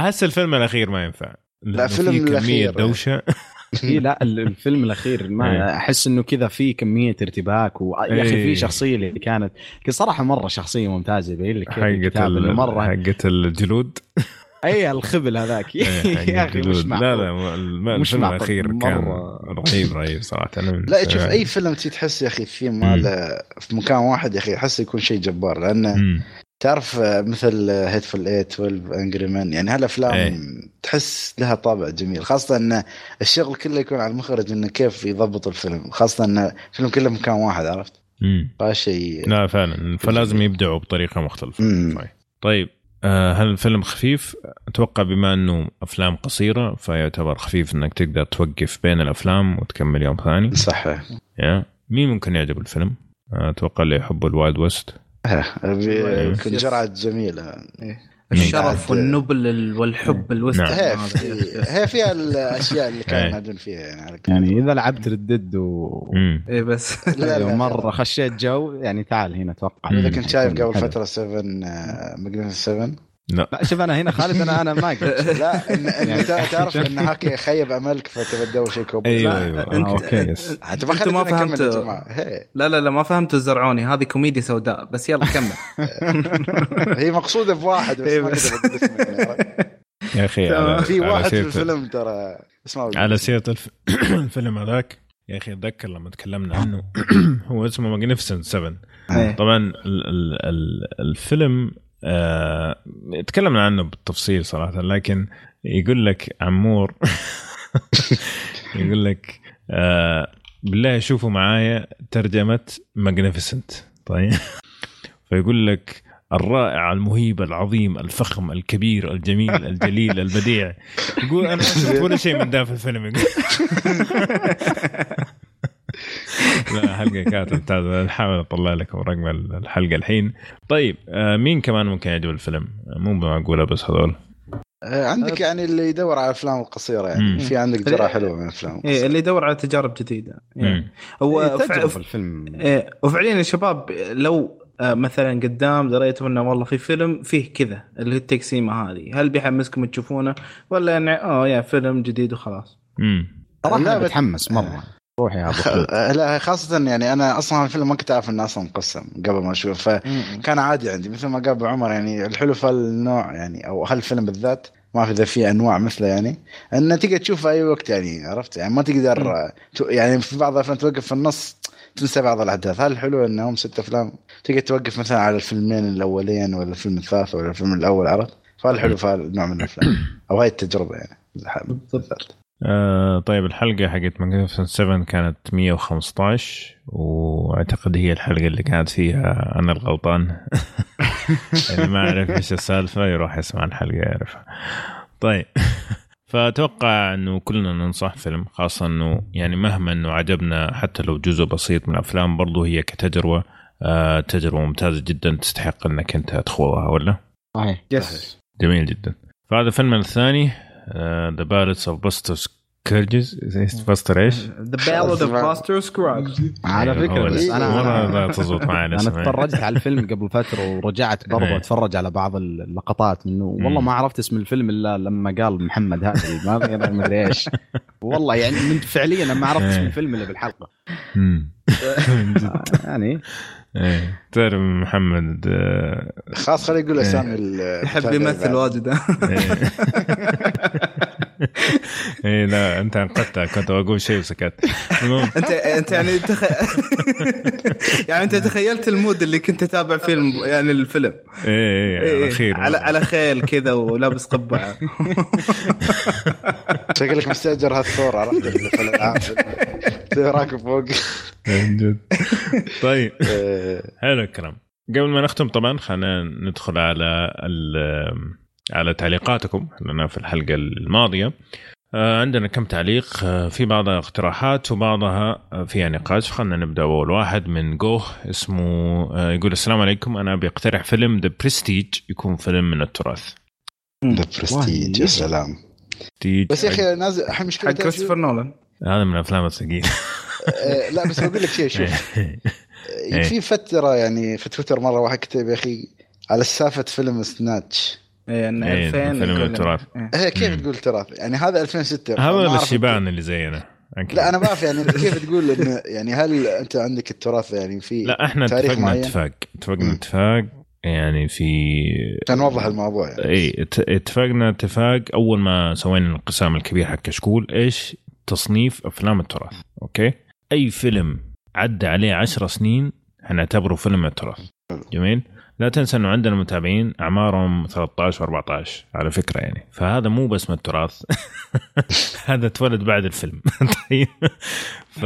Speaker 1: أحس الفيلم الأخير ما ينفع لأنه
Speaker 4: فيلم
Speaker 1: كمية
Speaker 4: الأخير.
Speaker 1: دوشة
Speaker 3: في (laughs) لا ال- الفيلم الأخير
Speaker 1: إيه.
Speaker 3: ما أحس إنه كذا في كمية ارتباك ويا أخي
Speaker 1: إيه.
Speaker 3: في شخصية اللي كانت صراحة مرة شخصية ممتازة يبين لك
Speaker 1: حقت
Speaker 3: مره
Speaker 1: حقت الجلود
Speaker 3: اي الخبل هذاك
Speaker 1: إيه، (laughs)
Speaker 3: يا
Speaker 1: حقت
Speaker 3: أخي مش.
Speaker 1: لا
Speaker 3: معقول
Speaker 1: لا
Speaker 3: مش
Speaker 1: الفيلم
Speaker 3: معقول.
Speaker 1: الأخير كان
Speaker 3: مرة.
Speaker 1: رهيب رهيب صراحة (laughs)
Speaker 4: لا شوف
Speaker 1: سمعت.
Speaker 4: أي فيلم تحس يا أخي فيه ماله في مكان واحد يا أخي احس يكون شيء جبار
Speaker 1: لأنه.
Speaker 4: تعرف آه، مثل هيتفول 8 12 انجري مان يعني هالأفلام
Speaker 1: إيه.
Speaker 4: تحس لها طابع جميل خاصة إن الشغل كله يكون على المخرج إنه كيف يضبط الفيلم خاصة إن الفيلم كله مكان واحد عرفت. فشيء
Speaker 1: لا فعلا فلازم يبدعوا بطريقة مختلفة
Speaker 4: مم.
Speaker 1: طيب. آه، هل الفيلم خفيف؟ أتوقع بما أنه أفلام قصيرة فيعتبر خفيف إنك تقدر توقف بين الأفلام وتكمل يوم ثاني.
Speaker 4: صح
Speaker 1: يا. مين ممكن يعجب الفيلم؟ آه، أتوقع اللي يحبوا الوايد ويست.
Speaker 4: يكون جرعة جميلة.
Speaker 2: الشرف والنبل ال- والحب الوسط
Speaker 1: نعم.
Speaker 4: هي. في- هي فيها الأشياء اللي
Speaker 1: إيه.
Speaker 4: كانوا ينادون فيها يعني على
Speaker 3: يعني إذا لعبت ردد و.
Speaker 2: إيه بس (laughs)
Speaker 4: لا لا
Speaker 3: مره خشيت جو يعني تعال هنا
Speaker 4: أتوقع
Speaker 1: إذا.
Speaker 4: كنت شايف قبل. فترة 7 ماجنس 7
Speaker 1: لا.
Speaker 3: لا شوف أنا هنا خالد أنا أنا ما (laughs) قلت.
Speaker 4: لا إن تع- (laughs) تعرف إن هاكي خيب املك فتبى تدور شيء كوب.
Speaker 1: أيوه
Speaker 2: لا،
Speaker 1: أيوه.
Speaker 2: أنت-
Speaker 1: أوكي يس.
Speaker 2: أنت ما فهمت. لا لا لا ما فهمتوا الزرعوني. هذه كوميديا سوداء بس يلا كمل. (laughs)
Speaker 4: هي مقصودة بواحد بس يعني، عرفت؟
Speaker 1: يا أخي
Speaker 4: في واحد في الفيلم ترى اسمه
Speaker 1: على سيرة الف... (clears throat) الفيلم هذاك يا أخي أتذكر لما تكلمنا عنه. (clears throat) هو اسمه Magnificent 7
Speaker 2: إيه.
Speaker 1: طبعا ال ال ال الفيلم آه تكلمنا عنه بالتفصيل صراحة لكن يقول لك عمور (laughs) يقول لك آه بالله شوفوا معايا ترجمة Magnificent طيب؟ (laughs) فيقول لك الرائع المهيب العظيم الفخم الكبير الجميل الجليل البديع. يقول أنا ما شفت ولا شيء من ده في الفيلم. (laughs) لا حلقه كانت ممتازة. نحاول أطلع لكم رقم الحلقة الحين. طيب آه مين كمان ممكن يعجب الفيلم؟ مو معقولة بس هذول.
Speaker 4: آه، عندك يعني اللي يدور على الافلام القصيره
Speaker 1: مم.
Speaker 4: يعني في عندك جرعة حلوة من الأفلام
Speaker 2: إيه اللي يدور على تجارب جديدة.
Speaker 1: مم.
Speaker 2: يعني هو
Speaker 3: إيه،
Speaker 2: فع-
Speaker 3: تجربة الفيلم
Speaker 2: إيه وفعليا يا شباب لو آه، مثلا قدام دريتوا إنه والله في فيلم فيه كذا اللي هي التقسيمة هذه. هل بيحمسكم تشوفونه؟ ولا يعني آه يا فيلم جديد وخلاص.
Speaker 1: امم
Speaker 4: صراحة
Speaker 3: بتحمس مرة. روحي يا ابو
Speaker 4: آه، لا خاصة يعني أنا أصلا الفيلم ما كنت أعرف انه أصلا مقسم قبل ما أشوف فكان عادي عندي مثل ما قال أبو عمر يعني الحلو في هالنوع يعني أو هالفيلم بالذات ما في إذا في أنواع مثله يعني انه تقدر تشوفه في أي وقت يعني عرفت؟ يعني ما تقدر يعني في بعض الأفلام توقف في النص تنسى بعض الأحداث. هل الحلو إنهم ست أفلام تقدر توقف مثلا على الفيلمين الأولين ولا الفيلم الثالث ولا الفيلم الأول عرفت؟ فالحلو في هالنوع من الأفلام؟ أو هاي التجربة يعني. بالذات
Speaker 1: آه طيب الحلقة حقت Magnificent 7 كانت 115 وأعتقد هي الحلقة اللي كانت فيها أنا الغلطان. اللي (laughs) ما يعرف إيش السالفة يروح يسمع الحلقة يعرفها. طيب (laughs) فأتوقع إنه كلنا ننصح فيلم خاصة إنه يعني مهما إنه عجبنا حتى لو جزء بسيط من الأفلام برضو هي كتجربة آه تجربة ممتازة جدا تستحق إنك أنت تخوضها ولا؟
Speaker 3: صحيح.
Speaker 2: yes
Speaker 1: جميل جدا. فهذا الفيلم الثاني The Ballads of Buster Scruggs Buster إيش؟
Speaker 2: The Ballad of Buster Scruggs
Speaker 3: على
Speaker 1: أيوة، فكرة
Speaker 3: بس.
Speaker 1: أنا لا تزبط معي أنا
Speaker 3: تفرجت على الفيلم قبل فترة ورجعت برضه
Speaker 1: إيه.
Speaker 3: أتفرج على بعض اللقطات منه والله. ما عرفت اسم الفيلم إلا لما قال محمد هذا ما أدري إيش والله يعني من فعليا أنا ما عرفت اسم
Speaker 1: إيه.
Speaker 3: الفيلم
Speaker 1: إلا
Speaker 3: بالحلقة (laughs) (laughs) يعني
Speaker 1: إيه. تعرف محمد آه،
Speaker 4: خلاص خليه يقول
Speaker 1: إيه.
Speaker 4: اسامي ال-
Speaker 2: يحب يمثل واجد. (laughs)
Speaker 1: إيه. إيه لا أنت انقذتها كنت بقول شيء وسكت. المهم. (laughs)
Speaker 2: انت أنت يعني تخ... (laughs) يعني أنت تخيلت المود اللي كنت تتابع فيه. يعني الفيلم.
Speaker 1: إيه إيه الاخير
Speaker 2: على على خيل كذا ولابس قبعة.
Speaker 4: شكلك مستأجر هالثور عرفت؟ زي راكب فوق.
Speaker 1: طيب.
Speaker 4: آه،
Speaker 1: حلو الكلام. قبل ما نختم طبعا خلينا ندخل على ال- على تعليقاتكم لنا في الحلقة الماضية. آه، عندنا كم تعليق؟ آه، في بعضها اقتراحات وبعضها آه، فيها نقاش. خلينا نبدأ اول واحد من جوه اسمه يقول السلام عليكم. أنا بقترح فيلم The Prestige يكون فيلم من التراث.
Speaker 4: The Prestige يا سلام.
Speaker 1: Prestige.
Speaker 4: بس يا أخي نازل الحين مشكلة
Speaker 2: حق كريستوفر نولان.
Speaker 1: هذا من الأفلام
Speaker 4: الثقيلة. لا بس بقول لك شيء شوف. (laughs) آه، في فترة يعني في تويتر مرة واحد كتب يا أخي على سالفة فيلم Snatch.
Speaker 2: إيه، إن
Speaker 1: إيه،
Speaker 2: 2000
Speaker 1: فيلم التراث.
Speaker 2: إيه.
Speaker 4: هي كيف. تقول تراث؟ يعني هذا 2006
Speaker 1: هذا الشيبان اللي زينا أكيد.
Speaker 4: لا أنا ما أعرف يعني كيف تقول انه يعني هل أنت عندك التراث يعني في
Speaker 1: لا إحنا
Speaker 4: تاريخ
Speaker 1: اتفقنا
Speaker 4: معين؟
Speaker 1: اتفاق. اتفقنا
Speaker 4: مم.
Speaker 1: اتفاق. يعني في
Speaker 4: نوضح الموضوع يعني.
Speaker 1: اي ات- اتفقنا اتفاق. أول ما سوينا الانقسام الكبير حق كشكول إيش تصنيف أفلام التراث؟ okay؟ أي فيلم عدى عليه عشر سنين حنعتبره فيلم التراث جميل؟ لا تنسى إنه عندنا متابعين أعمارهم 13 و14 على فكرة يعني. فهذا مو بس من التراث (laughs) هذا اتولد بعد الفيلم. (laughs) طيب. ف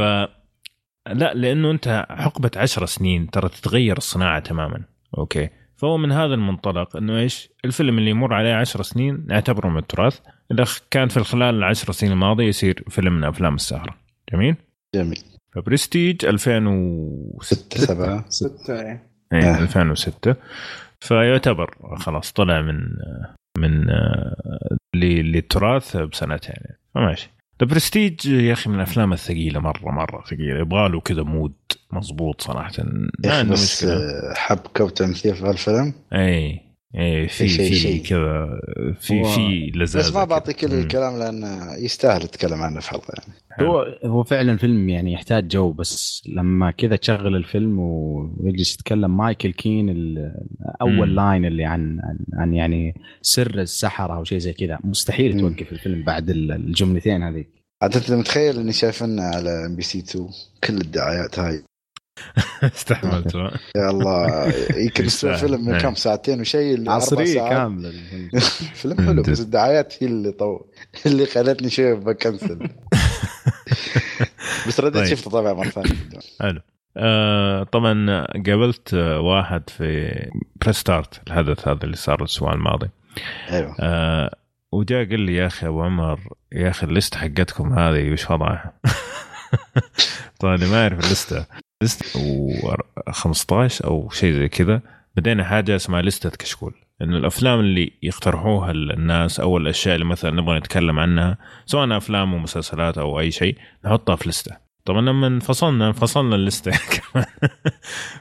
Speaker 1: لا لأنه أنت حقبة عشر سنين ترى تتغير الصناعة تماما. okay. فهو من هذا المنطلق إنه إيش؟ الفيلم اللي يمر عليه عشر سنين نعتبره من التراث. إذا كان في خلال العشر سنين الماضية يصير فيلم من أفلام السهرة. جميل؟
Speaker 4: جميل.
Speaker 1: فبرستيج 2006
Speaker 4: ستة سبعة.
Speaker 2: ستة إيه.
Speaker 1: إيه
Speaker 4: آه.
Speaker 1: 2006 فيعتبر خلاص طلع من من آه، للتراث بسنتين. يعني فماشي. The Prestige يا أخي من الافلام الثقيلة مرة مرة ثقيلة. يبغى له كذا mood مضبوط
Speaker 4: صراحة.
Speaker 1: ما عنده
Speaker 4: بس
Speaker 1: مشكلة.
Speaker 4: آه، حبكة وتمثيل في هالفيلم؟
Speaker 1: اي اي في
Speaker 4: شيء-
Speaker 1: في. كذا في في لزازه
Speaker 4: بس ما بعطي. كل. الكلام لأن يستاهل اتكلم عنه في حلقه يعني
Speaker 3: هو هو فعلا فيلم يعني يحتاج جو بس لما كذا تشغل الفيلم ويجلس يتكلم مايكل كين اول
Speaker 1: مم.
Speaker 3: line اللي عن عن, عن يعني سر السحرة أو شيء زي كذا مستحيل
Speaker 4: مم.
Speaker 3: توقف الفيلم بعد ال- الجملتين هذيك
Speaker 4: عاد أنت متخيل إني شايفنا على إم بي سي 2 كل الدعايات هاي (laughs)
Speaker 1: استحملت
Speaker 4: يا الله يمكن. فيلم من. كم ساعتين وشيء عصرية.
Speaker 3: كاملة (laughs)
Speaker 4: فيلم حلو. بس الدعايات هي اللي طو اللي خلتني شوي بكنسل (laughs) بس رديت
Speaker 1: طيب.
Speaker 4: شفته طبعا مرة ثانية
Speaker 1: حلو آه طبعا قابلت آه، واحد في Press Start الحدث هذا اللي صار الأسبوع الماضي
Speaker 4: أيوه
Speaker 1: آه وجاء قال لي يا أخي أبو عمر يا أخي ال list حقتكم هذه وش وضعها؟ طبعا ما يعرف الليستة لسته و 15 أو شيء زي كذا بدينا حاجة اسمها لستة كشكول. انه الأفلام اللي يقترحوها الناس أو الأشياء اللي مثلا نبغى نتكلم عنها سواء أفلام ومسلسلات أو أي شيء نحطها في لستة. طبعا لما انفصلنا انفصلنا الليسته (laughs) كمان.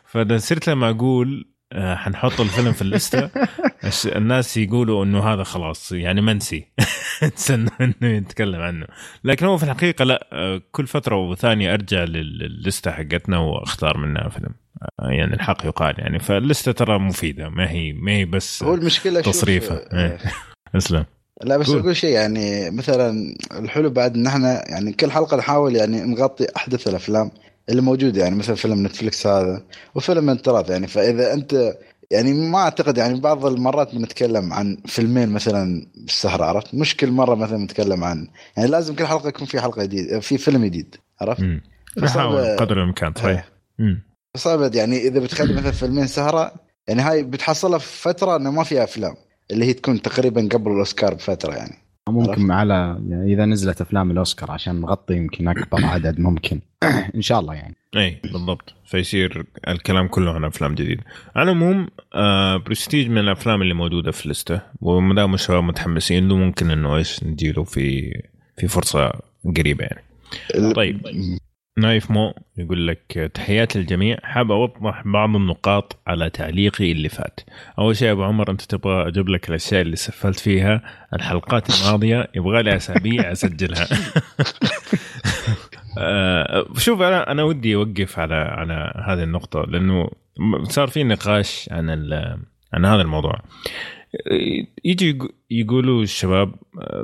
Speaker 1: فاذا صرت لما أقول حنحط الفيلم في الليستة. (laughs) الناس يقولوا إنه هذا خلاص يعني منسي (laughs) انسى إنه يتكلم عنه. لكن هو في الحقيقة لا آه، كل فترة وثانية أرجع لل- لللسته حقتنا وأختار منها فيلم. آه، يعني الحق يقال يعني. فاللسته ترى مفيدة ما هي ما هي بس
Speaker 4: هو
Speaker 1: المشكلة.
Speaker 4: آه،
Speaker 1: إيه. (laughs) أسلم.
Speaker 4: لا بس
Speaker 1: قول.
Speaker 4: أقول شيء يعني مثلا الحلو بعد إن إحنا يعني كل حلقة نحاول يعني نغطي أحدث الأفلام. اللي موجوده يعني مثلا فيلم نتفلكس هذا وفيلم التراث يعني. فإذا أنت يعني ما أعتقد يعني بعض المرات بنتكلم عن فيلمين مثلا بالسهره عرفت؟ مش كل مرة مثلا نتكلم عن يعني لازم كل حلقة يكون في حلقة جديده في فيلم جديد عرفت؟
Speaker 1: نحاول قدر الإمكان صحيح.
Speaker 4: إيه. صعب يعني إذا بتخلي مثلا فيلمين سهرة يعني هاي بتحصلها في فترة إنه ما فيها أفلام اللي هي تكون تقريبا قبل الأوسكار بفترة يعني.
Speaker 3: ممكن على يعني إذا نزلت أفلام الأوسكار عشان نغطي يمكن أكبر عدد ممكن. (clears throat) إن شاء الله يعني.
Speaker 1: اي بالضبط. فيصير الكلام كله عن أفلام جديده على العموم آه برستيج من الأفلام اللي موجودة في ال list ه وما دام الشباب متحمسين له ممكن إنه إيش نجيله في في فرصة قريبة يعني. طيب. نايف مو يقول لك تحياتي للجميع. حاب أوضح بعض النقاط على تعليقي اللي فات. أول شيء أبو عمر أنت تبغى أجيب لك الأشياء اللي سفلت فيها؟ الحلقات الماضية. يبغى لي أسابيع أسجلها. (laughs) آه، شوف أنا أنا ودي أوقف على على هذه النقطة لأنه صار في نقاش عن عن هذا الموضوع. يجي يقولوا الشباب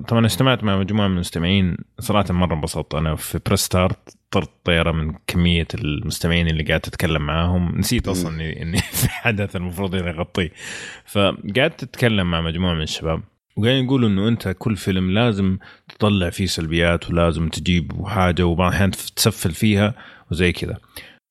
Speaker 1: طبعا اجتمعت مع مجموعة من المستمعين صراحة مرة انبسطت. أنا في Press Start طرت طياره من كمية المستمعين اللي قاعد اتكلم معاهم. نسيت أصلا اني إني (laughs) في حدث المفروض إني أغطيه. فقعدت اتكلم مع مجموعة من الشباب وقاعدين يقولوا إنه أنت كل فيلم لازم تطلع فيه سلبيات ولازم تجيب حاجة وبعض الأحيان تسفل فيها وزي كذا.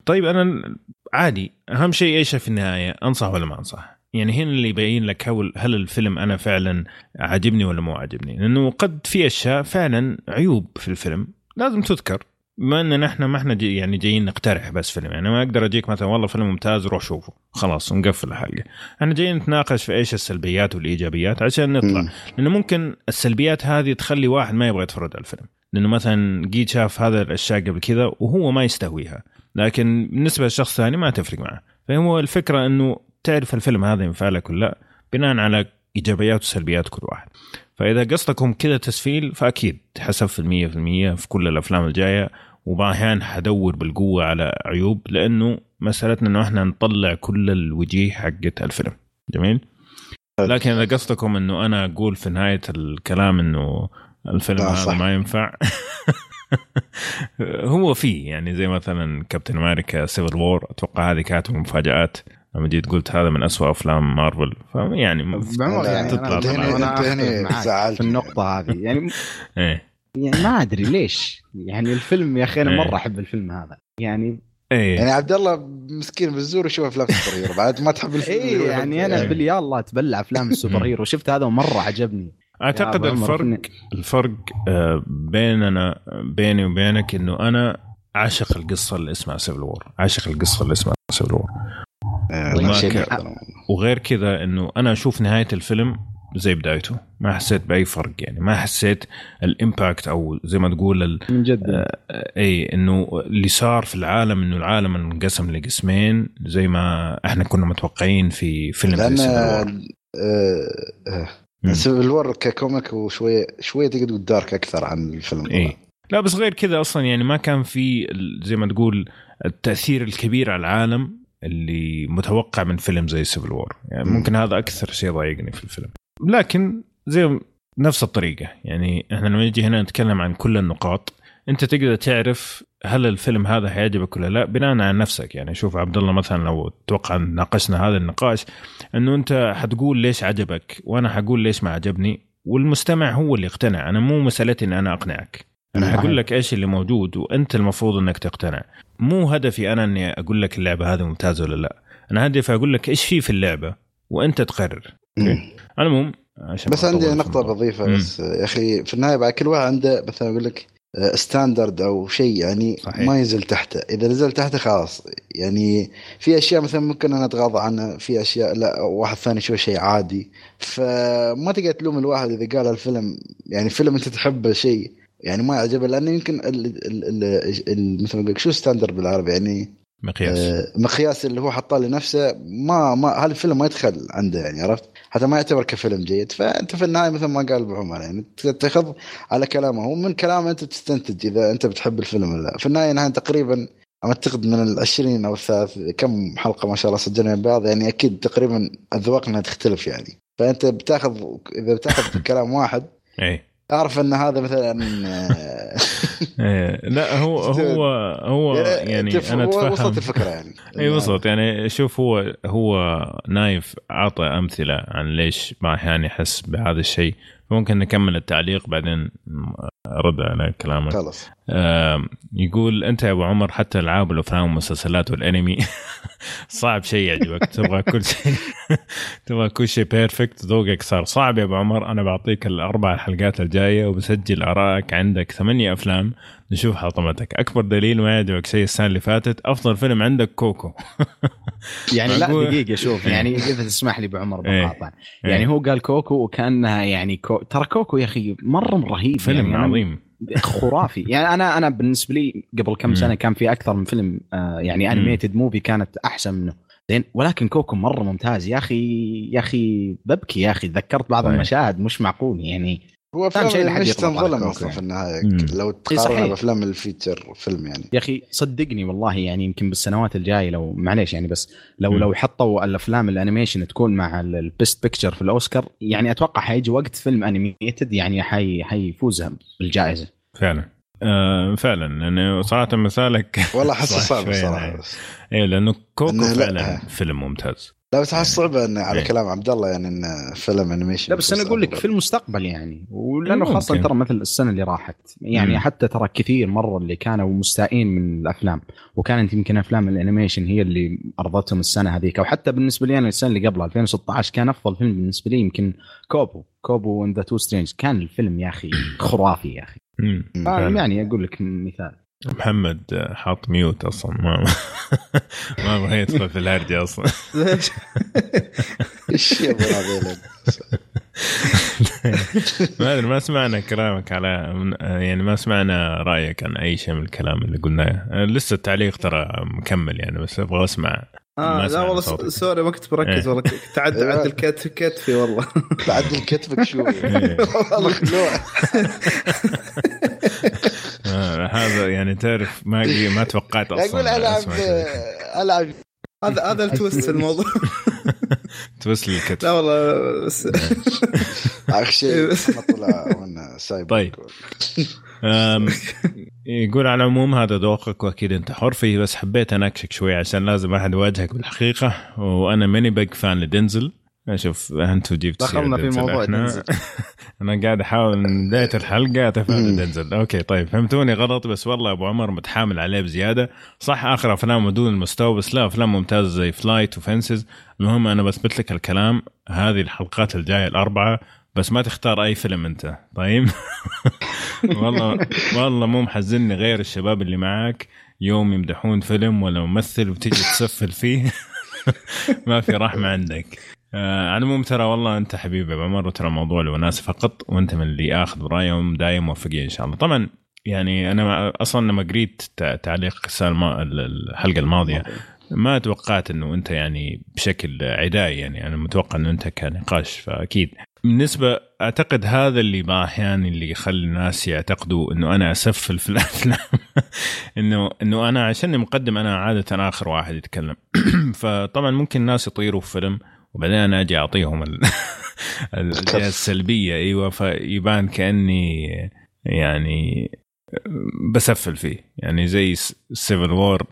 Speaker 1: طيب أنا عادي أهم شيء إيش في النهاية؟ أنصح ولا ما أنصح؟ يعني هنا اللي يبين لك هل الفيلم أنا فعلا عاجبني ولا مو عاجبني. لأنه قد في أشياء فعلا عيوب في الفيلم لازم تذكر. بما إن إحنا ما إحنا جي يعني جايين نقترح بس فيلم. يعني ما أقدر أجيك مثلا والله فيلم ممتاز روح شوفه. خلاص نقفل الحلقة. إحنا جايين نتناقش في إيش السلبيات والإيجابيات عشان نطلع. لأنه ممكن السلبيات هذه تخلي واحد ما يبغى يتفرج على الفيلم. لأنه مثلا جيت شاف هذا الأشياء قبل كذا وهو ما يستهويها. لكن بالنسبة لشخص ثاني ما تفرق معه. فهو الفكرة إنه تعرف الفيلم هذا ينفع لك ولا لا بناء على إيجابيات وسلبيات كل واحد. فإذا قصدكم كذا تسفيل فأكيد حسب في المية في المية في كل الأفلام الجاية وبعض الاحيان حدور بالقوة على عيوب لأنه مسألتنا إنه إحنا نطلع كل الوجيه حقت الفيلم. جميل؟ لكن إذا قصدكم إنه أنا أقول في نهاية الكلام إنه الفيلم هذا ما ينفع. (laughs) هو فيه يعني زي مثلا Captain America Civil War أتوقع هذه كانت مفاجآت. لما جيت قلت هذا من أسوأ أفلام مارفل. فيعني
Speaker 3: يعني تطلع أنا, أنا في النقطة هذه. يعني إيه. يعني ما أدري ليش. يعني الفيلم يا أخي أنا مرة أحب الفيلم هذا. يعني
Speaker 4: إيه. يعني عبد الله مسكين بالزور يشوف أفلام ال superhero بعد ما تحب الفيلم
Speaker 3: إيه يعني أنا باليالله أتبلع أفلام (laughs) ال superhero شفت هذا ومرة عجبني.
Speaker 1: أعتقد الفرق الفرق آه، بيننا بيني وبينك إنه أنا عاشق القصة اللي اسمها Civil War عاشق القصة اللي اسمها Civil War وغير كذا إنه أنا أشوف نهاية الفيلم زي بدايته. ما حسيت بأي فرق يعني. ما حسيت ال impact أو زي ما تقول
Speaker 3: من جد.
Speaker 1: آه اي إنه اللي صار في العالم إنه العالم انقسم لقسمين زي ما إحنا كنا متوقعين في فيلم
Speaker 4: لأن Civil War ك comic وشويه شوية تقدر تقول dark أكثر عن الفيلم
Speaker 1: اي لا بس غير كذا أصلا يعني ما كان في زي ما تقول التأثير الكبير على العالم اللي متوقع من فيلم زي Civil War يعني ممكن هذا أكثر شيء ضايقني في الفيلم. لكن زي نفس الطريقة. يعني إحنا لما نجي هنا نتكلم عن كل النقاط انت تقدر تعرف هل الفيلم هذا حيعجبك ولا لا بناء على نفسك. يعني شوف عبد الله مثلا لو توقع ناقشنا هذا النقاش إنه أنت حتقول ليش عجبك وأنا حقول ليش ما عجبني والمستمع هو اللي يقتنع. أنا مو مسألتي إن أنا أقنعك. أنا حقول لك إيش اللي موجود وأنت المفروض إنك تقتنع. مو هدفي أنا إني أقول لك اللعبة هذه ممتازة ولا لا. أنا هدفي أقول لك إيش في في اللعبة وأنت تقرر. على العموم
Speaker 4: بس عندي نقطة بضيفة بس يا أخي في النهاية بعد كل واحد عنده مثلا أقول لك ستاندرد أو شيء يعني صحيح. ما ينزل تحته. إذا نزل تحته خلاص. يعني في أشياء مثلا ممكن أنا أتغاضى عنها في أشياء لا واحد ثاني يشوف شيء عادي. فما تقدر تلوم الواحد إذا قال الفيلم يعني فيلم أنت تحبه شيء يعني ما يعجبه. لأنه يمكن مثل ما شو ستاندرد بالعربي؟ يعني
Speaker 1: مقياس. آه
Speaker 4: مقياس اللي هو حطاه لنفسه. ما ما هذا الفيلم ما يدخل عنده يعني عرفت؟ حتى ما يعتبر كفيلم جيد فأنت في النهاية مثل ما قال أبو عمر يعني تاخذ على كلامه. هو من كلامه أنت تستنتج إذا أنت بتحب الفيلم ولا لا. في النهاية نحن تقريبا أعتقد من ال 20 أو الثلاث كم حلقة ما شاء الله سجلنا بعض يعني أكيد تقريبا اذواقنا تختلف يعني. فأنت بتاخذ إذا بتاخذ كلام واحد
Speaker 1: اي
Speaker 4: اعرف إن هذا مثلا (laughs)
Speaker 1: لا هو (laughs) هو هو يعني أنا أتفهم.
Speaker 4: وصلت الفكرة يعني. (laughs)
Speaker 1: اي وصلت. يعني شوف هو هو نايف أعطى أمثلة عن ليش ما أحيانا يحس بهذا الشيء. ممكن نكمل التعليق بعدين أرد على كلامك.
Speaker 4: خلاص.
Speaker 1: يقول أنت يا أبو عمر حتى ألعاب والافلام والمسلسلات والأنمي (laughs) صعب شيء يعجبك. تبغى كل شيء (laughs) تبغى كل شيء perfect ذوقك صار صعب يا أبو عمر. أنا بعطيك الأربع حلقات الجاية وبسجل آرائك عندك ثمانية أفلام نشوف حطمتك. أكبر دليل ما يعجبك شيء السنة اللي فاتت؟ أفضل فيلم عندك Coco. (laughs)
Speaker 3: يعني لا؟ دقيقة شوف يعني إذا تسمح لي ابو عمر
Speaker 1: إيه.
Speaker 3: بقاطع. يعني هو قال Coco وكأنها يعني Co... ترى Coco يا أخي مرة رهيب
Speaker 1: فيلم
Speaker 3: يعني
Speaker 1: عظيم.
Speaker 3: خرافي. يعني أنا أنا بالنسبة لي قبل كم. سنة كان في أكثر من فيلم آه يعني animated movie كانت أحسن منه. زين ولكن Coco مرة ممتاز. يا أخي يا أخي ببكي يا أخي تذكرت بعض. المشاهد مش معقول يعني.
Speaker 4: هو
Speaker 3: شيء
Speaker 4: افلام
Speaker 3: لحد
Speaker 4: مش تنظلم أصلا
Speaker 3: يعني.
Speaker 4: في
Speaker 1: النهاية.
Speaker 4: لو. تقارنها بأفلام ال feature film يعني
Speaker 3: يا أخي صدقني والله يعني يمكن بالسنوات الجاية لو معليش يعني بس لو
Speaker 1: مم.
Speaker 3: لو حطوا الأفلام ال animation تكون مع ال best picture في الأوسكار يعني أتوقع حيجي وقت فيلم animated يعني حي حيفوز بالجائزة
Speaker 1: فعلا آه فعلا لأنه صراحة مثالك
Speaker 4: والله احسه (laughs) صعب
Speaker 1: شوي
Speaker 4: الصراحه
Speaker 1: يعني.
Speaker 4: بس
Speaker 1: إيه لأنه Coco
Speaker 4: إنه لا.
Speaker 1: فعلا فيلم ممتاز
Speaker 4: لا بس احس صعبه انه على
Speaker 1: إيه.
Speaker 4: كلام عبد الله يعني انه فيلم animation
Speaker 3: لا بس أنا أقول لك في المستقبل يعني
Speaker 1: ولأنه.
Speaker 3: خاصة ترى مثل السنة اللي راحت. يعني
Speaker 1: مم.
Speaker 3: حتى ترى كثير مرة اللي كانوا مستائين من الأفلام وكانت يمكن أفلام ال animation هي اللي أرضتهم السنة هذيك. أو حتى بالنسبة لي أنا السنة اللي قبلها 2016 كان أفضل فيلم بالنسبة لي يمكن Kubo. Kubo and the Two Strings كان الفيلم يا أخي خرافي يا
Speaker 1: أخي.
Speaker 3: يعني أقول لك مثال.
Speaker 1: محمد حاط mute أصلا. ما ما بغى يدخل في الهرجة أصلا.
Speaker 2: ليش؟
Speaker 4: إيش يا
Speaker 1: ما أدري ما سمعنا كلامك على يعني ما سمعنا رأيك عن أي شيء من الكلام اللي قلناه. لسه التعليق ترى مكمل يعني بس أبغى
Speaker 2: أسمع.
Speaker 1: آه
Speaker 2: لا والله سوري ما كنت بركز
Speaker 1: إيه.
Speaker 2: والله. كنت عد عدل كتف كتفي والله.
Speaker 4: بعدل كتفك شوي.
Speaker 1: إيه.
Speaker 4: والله (laughs)
Speaker 1: آه هذا يعني تعرف ما ما توقعت
Speaker 4: أصلا أقول
Speaker 1: ألعب كذا.
Speaker 4: ألعب.
Speaker 2: هذا هذا التويست الموضوع. (laughs)
Speaker 1: توصل الكتف
Speaker 2: لا والله بس (laughs)
Speaker 4: آخر شيء (laughs) طلع وأنا سايب
Speaker 1: طيب. يقول على العموم هذا ذوقك وأكيد أنت حر فيه بس حبيت أناقشك شوي عشان لازم أحد يواجهك بالحقيقة وأنا ماني big fan لدنزل شوف أنتوا جبت
Speaker 3: دخلنا في. موضوع دنزل. (laughs)
Speaker 1: أنا قاعد أحاول من بداية الحلقة أتفهم دنزل okay طيب فهمتوني غلط بس والله أبو عمر متحامل عليه بزيادة. صح آخر افلامه دون المستوى بس لا أفلام ممتازة زي Flight و Fences المهم أنا بثبت لك الكلام. هذه الحلقات الجاية الأربعة بس ما تختار أي فيلم أنت. طيب؟ (laughs) والله والله مو محزنني غير الشباب اللي معاك. يوم يمدحون فيلم ولا ممثل وتيجي تسفل فيه. (laughs) ما في رحمة عندك. آه على العموم ترى والله انت حبيبي ابو عمر وترى الموضوع لوناسه فقط وانت من اللي اخذ برايهم دايم موفقين إن شاء الله. طبعا يعني أنا أصلا لما قريت تع- تعليق الحلقة الماضية ما توقعت إنه أنت يعني بشكل عدائي يعني أنا متوقع إنه أنت كنقاش فأكيد. بالنسبة أعتقد هذا اللي بعض أحيانا اللي يخلي الناس يعتقدوا إنه أنا اسفل (laughs) في الأفلام. إنه إنه أنا عشان مقدم أنا عادة آخر واحد يتكلم. (clears throat) فطبعا ممكن الناس يطيروا في فيلم وبعدين أنا أجي أعطيهم ال- (laughs) الجهة السلبية. أيوه فيبان كأني يعني بسفل فيه. يعني زي Civil War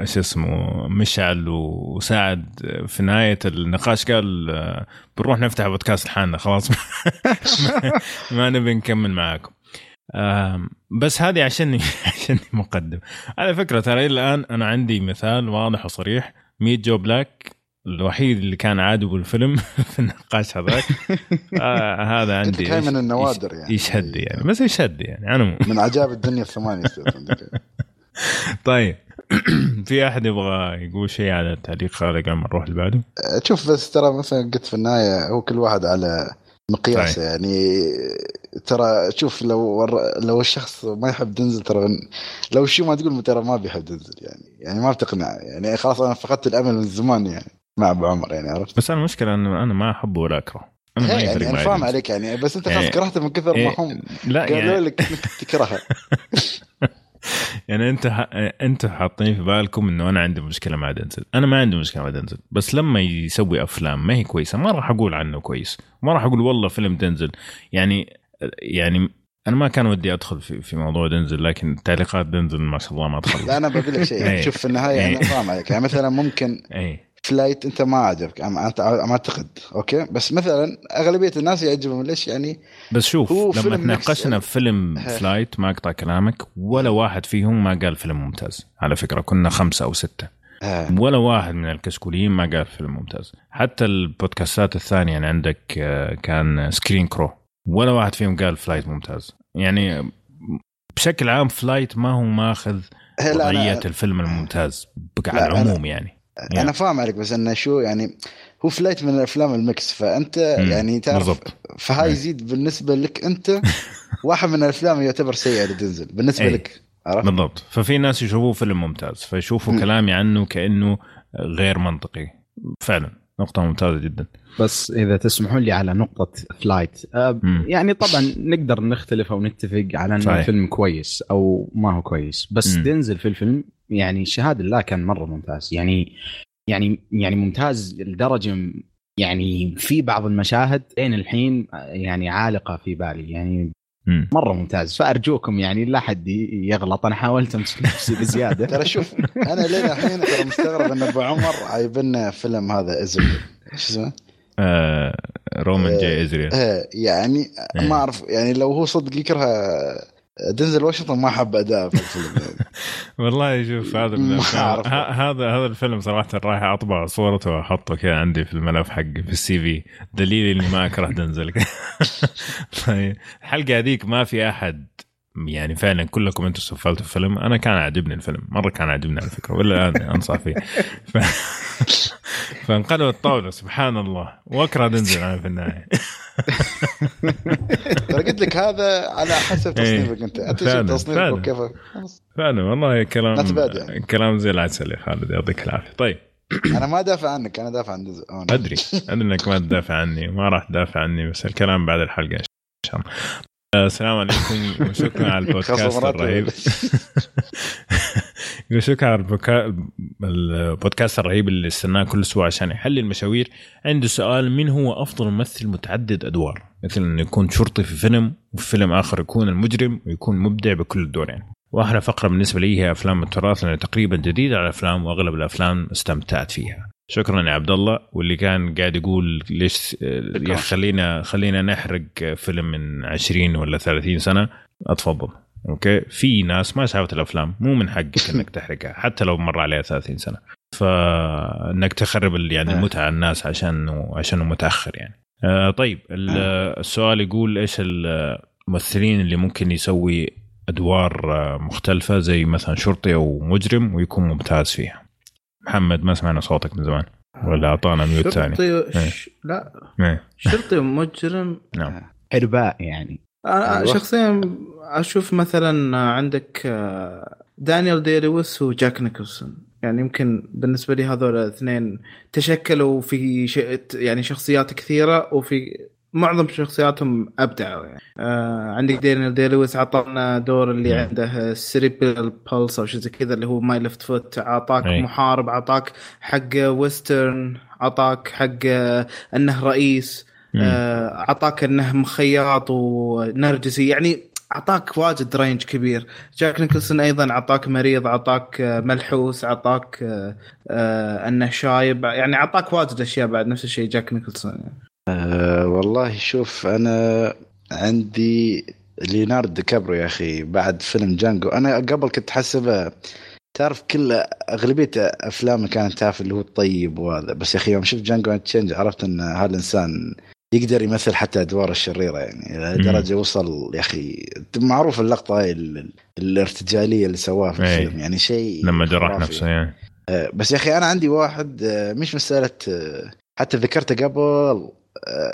Speaker 1: إيش اسمه مشعل وساعد في نهاية النقاش قال آه، بنروح نفتح بودكاست لحالنا خلاص. (laughs) ما نبي نكمل معاكم. بس هذه عشان (laughs) عشان مقدم. على فكرة ترى إلى الآن أنا عندي مثال واضح وصريح. Meet Joe Black الوحيد اللي كان عادي بالفيلم (laughs) في النقاش هذاك. (laughs) آه هذا عندي
Speaker 4: كاي من النوادر يعني.
Speaker 1: يشهد يعني. بس يشهد يعني. على العموم
Speaker 4: من عجائب الدنيا الثمانية. (laughs)
Speaker 1: طيب. (clears throat) في أحد يبغى يقول شيء على التعليق هذا قبل ما نروح اللي بعده؟
Speaker 4: شوف بس ترى مثلا قلت في النهاية هو كل واحد على مقياسه يعني. ترى شوف لو ور... لو الشخص ما يحب دنزل ترى لو شو ما تقول ترى ما بيحب دنزل يعني. يعني ما بتقنع يعني. خلاص أنا فقدت الأمل من زمان يعني. مع أبو عمر يعني عرفت؟
Speaker 1: بس أنا المشكلة انه أنا ما أحبه ولا أكره. أنا ما
Speaker 4: هي
Speaker 1: يفرق
Speaker 4: يعني فاهم. عليك يعني بس أنت خلاص
Speaker 1: يعني-
Speaker 4: كرهته من كثر
Speaker 1: إيه،
Speaker 4: ما هم
Speaker 1: لا
Speaker 4: قالوا
Speaker 1: يعني.
Speaker 4: لك إنك تكرهها (laughs)
Speaker 1: يعني أنت ح... أنتوا حاطين في بالكم إنه أنا عندي مشكلة مع دنزل أنا ما عندي مشكلة مع دنزل بس لما يسوي أفلام ما هي كويسة ما راح أقول عنه كويس. ما راح أقول والله فيلم دنزل يعني يعني أنا ما كان ودي أدخل في, في موضوع دنزل لكن تعليقات دنزل ما شاء الله ما
Speaker 4: لا
Speaker 1: تخلص
Speaker 4: أنا بقول لك شيء
Speaker 1: إيه.
Speaker 4: شوف في النهاية
Speaker 1: إيه.
Speaker 4: أنا فاهم عليك. يعني مثلا ممكن Flight أنت ما عجبك أنا ما أعتقد okay؟ بس مثلا أغلبية الناس يعجبهم ليش يعني؟
Speaker 1: بس شوف لما تناقشنا في فيلم. Flight ما أقطع كلامك ولا واحد فيهم ما قال فيلم ممتاز. على فكرة كنا خمسة أو ستة.
Speaker 4: آه.
Speaker 1: ولا واحد من الكشكوليين ما قال فيلم ممتاز. حتى البودكاستات الثانية يعني عندك آه، كان Screen Crew ولا واحد فيهم قال Flight ممتاز. يعني بشكل عام Flight ما هو ماخذ
Speaker 4: لا، وضعية
Speaker 1: الفيلم الممتاز على العموم يعني.
Speaker 4: أنا فاهم عليك بس إنه شو يعني هو Flight من الأفلام ال mix فأنت
Speaker 1: مم،
Speaker 4: يعني تعرف
Speaker 1: بالضبط.
Speaker 4: فهاي. يزيد بالنسبة لك أنت (laughs) واحد من الأفلام يعتبر سيئة لدنزل بالنسبة
Speaker 1: إيه.
Speaker 4: لك عرفت؟
Speaker 1: بالضبط ففي ناس يشوفوه فيلم ممتاز فيشوفوا. كلامي عنه كأنه غير منطقي فعلا نقطة ممتازة جدا
Speaker 3: بس إذا تسمحوا لي على نقطة Flight
Speaker 1: مم.
Speaker 3: يعني طبعا نقدر نختلف أو نتفق على
Speaker 1: صحيح.
Speaker 3: الفيلم كويس أو ما هو كويس بس
Speaker 1: مم.
Speaker 3: دينزل في الفيلم يعني شهادة الله كان مرة ممتاز يعني يعني يعني ممتاز لدرجة م- يعني في بعض المشاهد لين الحين يعني عالقة في بالي يعني
Speaker 1: مم.
Speaker 3: مرة ممتاز فأرجوكم يعني لا حد يغلط أنا حاولت أمسك نفسي بزيادة (laughs)
Speaker 4: ترى شوف أنا لين الحين ترى مستغرب إن أبو عمر عايبنا فيلم هذا ازل شو اسمه؟
Speaker 1: آه رومان جاي إزريل
Speaker 4: آه يعني
Speaker 1: إيه.
Speaker 4: ما أعرف يعني لو هو صدق يكره دنزل واشنطن ما حب أداء في الفيلم. (laughs)
Speaker 1: والله شوف هذا هذا هذا الفيلم صراحة راح أطبع صورته وأحطه كذا عندي في الملف حقي في السي في. دليل إني ما أكره دنزل (laughs) طيب، الحلقة هذيك ما في أحد يعني فعلا كلكم أنتم سفلتوا الفيلم. أنا كان عاجبني الفيلم. مرة كان عاجبني على فكرة ولا الان أنصح فيه. ف... (laughs) فانقلب الطاولة. سبحان الله. وأكره دنزل أنا في النهاية. (laughs)
Speaker 4: ترى قلت لك هذا على حسب
Speaker 1: إيه.
Speaker 4: تصنيفك
Speaker 1: أنت.
Speaker 4: أنت تصنيفك. وكيف.
Speaker 1: فعلا والله كلام
Speaker 4: يعني.
Speaker 1: كلام زي العسل يا خالد. يعطيك العافية. طيب. (clears throat)
Speaker 4: أنا ما دافع عنك. أنا دافع عن.
Speaker 1: أدري. أدري إنك ما تدافع عني. ما راح تدافع عني بس الكلام بعد الحلقة إن شاء الله. السلام عليكم وشكرا على (laughs) البودكاست الرهيب. (laughs) شكرا على البودكاست الرهيب اللي استناه كل أسبوع عشان يحل المشاوير. عنده سؤال من هو أفضل ممثل متعدد أدوار؟ مثل إنه يكون شرطي في فيلم وفي فيلم آخر يكون المجرم ويكون مبدع بكل الدورين وأحلى فقرة بالنسبة لي هي أفلام التراث لأنه تقريبا جديدة على الأفلام وأغلب الأفلام استمتعت فيها. شكرا يا عبد الله واللي كان قاعد يقول ليش يا خلينا خلينا نحرق فيلم من 20 ولا 30 سنة. اتفضل. أوكي؟ في ناس ما شافت الأفلام مو من حقك إنك (laughs) تحرقها حتى لو مر عليها 30 سنة. فإنك تخرب يعني
Speaker 4: آه.
Speaker 1: المتعه على الناس عشان عشانه متأخر يعني. آه طيب ال- السؤال يقول إيش الممثلين اللي ممكن يسوي أدوار آه، مختلفة زي مثلا شرطي أو مجرم ويكون ممتاز فيها؟ محمد ما سمعنا صوتك من زمان. ولا أعطانا mute ثاني.
Speaker 2: شرطي ش... لا.
Speaker 1: إيه،
Speaker 2: شرطي ومجرم (laughs)
Speaker 1: نعم.
Speaker 3: حرباء يعني.
Speaker 2: أنا
Speaker 4: أيوة.
Speaker 2: شخصيا أشوف مثلا عندك آه، دانيال دي لويس وجاك نيكلسون. يعني يمكن بالنسبة لي هذول الاثنين تشكلوا في ش... يعني شخصيات كثيرة وفي معظم شخصياتهم ابدعوا يعني آه عندك دانيال دي لويس عطانا دور اللي. عنده cerebral palsy أو شيء زي كذا اللي هو My Left Foot عطاك
Speaker 1: أي.
Speaker 2: محارب عطاك حق western عطاك حق أنه رئيس. آه، اعطاك أنه مخياط ونرجسي يعني اعطاك واجد range كبير جاك نيكلسون أيضا اعطاك مريض اعطاك ملحوس اعطاك آه، آه، أنه شايب يعني اعطاك واجد أشياء بعد نفس الشيء جاك نيكلسون يعني.
Speaker 4: أه والله شوف أنا عندي ليوناردو دي كابريو يا أخي بعد فيلم Django. أنا قبل كنت حسبه تعرف كل أغلبية أفلامه كانت تعرف اللي هو الطيب وهذا. بس يا أخي يوم شفت Django Unchained عرفت إن هالانسان يقدر يمثل حتى ادوار الشريرة يعني لدرجه وصل يا أخي. معروف اللقطة هاي ال- الارتجالية اللي سواها في
Speaker 1: إيه.
Speaker 4: الفيلم يعني شيء
Speaker 1: لما جرح. نفسه يعني
Speaker 4: بس يا أخي أنا عندي واحد آه، مش مسألة آه، حتى ذكرته قبل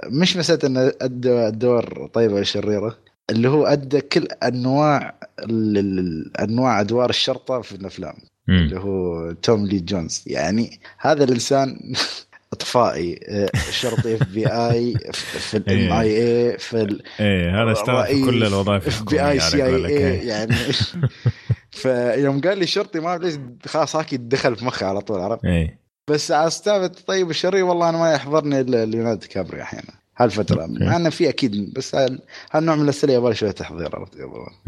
Speaker 4: مش مساله أنه أدى الدور طيبة ولا شريره اللي هو أدى كل أنواع أنواع أدوار الشرطة في
Speaker 1: الأفلام.
Speaker 4: اللي هو توم لي جونز. يعني هذا الإنسان (laughs) أطفائي آه، شرطي FBI في ال MIB في ال-
Speaker 1: إيه هذا اشتغل في كل الوظائف
Speaker 4: اف بي
Speaker 1: آي
Speaker 4: سي
Speaker 1: آي
Speaker 4: اي
Speaker 1: إيه.
Speaker 4: يعني. (laughs) فيوم قال لي شرطي ما ليش خلاص هاكي دخل في مخي على طول عرفت؟
Speaker 1: إيه.
Speaker 4: بس على أستاذ الطيب الشرير والله أنا ما يحضرني إلا ليوناردو كابري أحيانا
Speaker 1: هالفترة.
Speaker 4: مع إنه في أكيد بس هال- هالنوع من الأسئلة يبغى شوية تحضير عرفت؟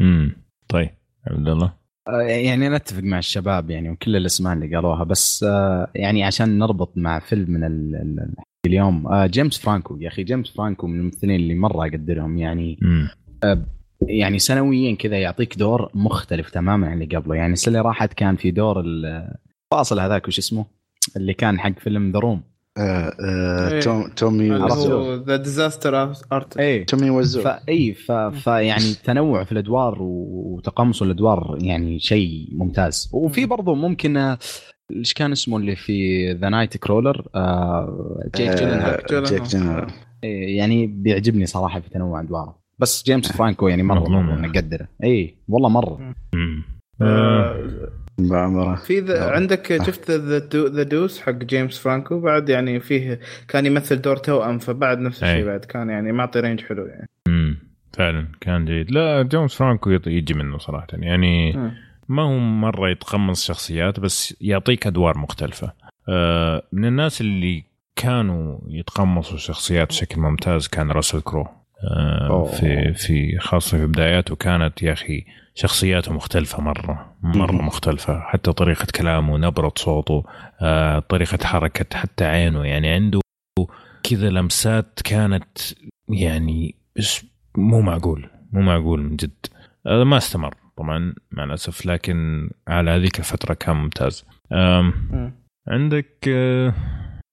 Speaker 1: امم طيب عبد الله.
Speaker 3: آه، يعني أنا اتفق مع الشباب يعني وكل الأسماء اللي قالوها بس آه، يعني عشان نربط مع فيلم من ال- ال- اليوم آه، جيمس فرانكو. يا أخي جيمس فرانكو من الممثلين اللي مرة أقدرهم يعني يعني سنويا كذا يعطيك دور مختلف تماما عن اللي قبله. يعني السنة اللي راحت كان في دور ال- فاصل هذاك وش اسمه؟ اللي كان حق فيلم The Room
Speaker 4: آه، آه،
Speaker 2: إيه.
Speaker 4: توم تومي
Speaker 2: The Disaster
Speaker 3: Artist
Speaker 4: تومي وايزو
Speaker 3: فاي ف... فيعني التنوع في الأدوار وتقمص الأدوار يعني شيء ممتاز. وفي برضو ممكن آه، إيش كان اسمه اللي في the Nightcrawler جيك جيلنهال
Speaker 4: آه، جيك جيلنهال
Speaker 3: يعني بيعجبني صراحة في تنوع أدواره. بس جيمس فرانكو يعني
Speaker 1: مرة.
Speaker 3: نقدره اي والله
Speaker 1: مرة. آه،
Speaker 4: بعمره
Speaker 2: في the
Speaker 4: آه.
Speaker 2: عندك شفت The Deuce حق جيمس فرانكو بعد يعني فيه كان يمثل دور توأم فبعد نفس. الشيء بعد كان يعني معطي range حلو يعني
Speaker 1: مم. فعلا كان جيد لا جيمس فرانكو يجي منه صراحة يعني
Speaker 2: مم.
Speaker 1: ما هو مرة يتقمص شخصيات بس يعطيك أدوار مختلفة آه، من الناس اللي كانوا يتقمصوا شخصيات بشكل ممتاز كان راسل كرو آه،. في في خاصة في بداياته كانت يا أخي شخصياته مختلفة مرة
Speaker 4: مرة.
Speaker 1: مختلفة. حتى طريقة كلامه نبرة صوته آه، طريقة حركة حتى عينه. يعني عنده كذا لمسات كانت يعني مو معقول مو معقول من جد. هذا ما استمر طبعا مع الأسف لكن على هذيك الفترة كان ممتاز. عندك آه،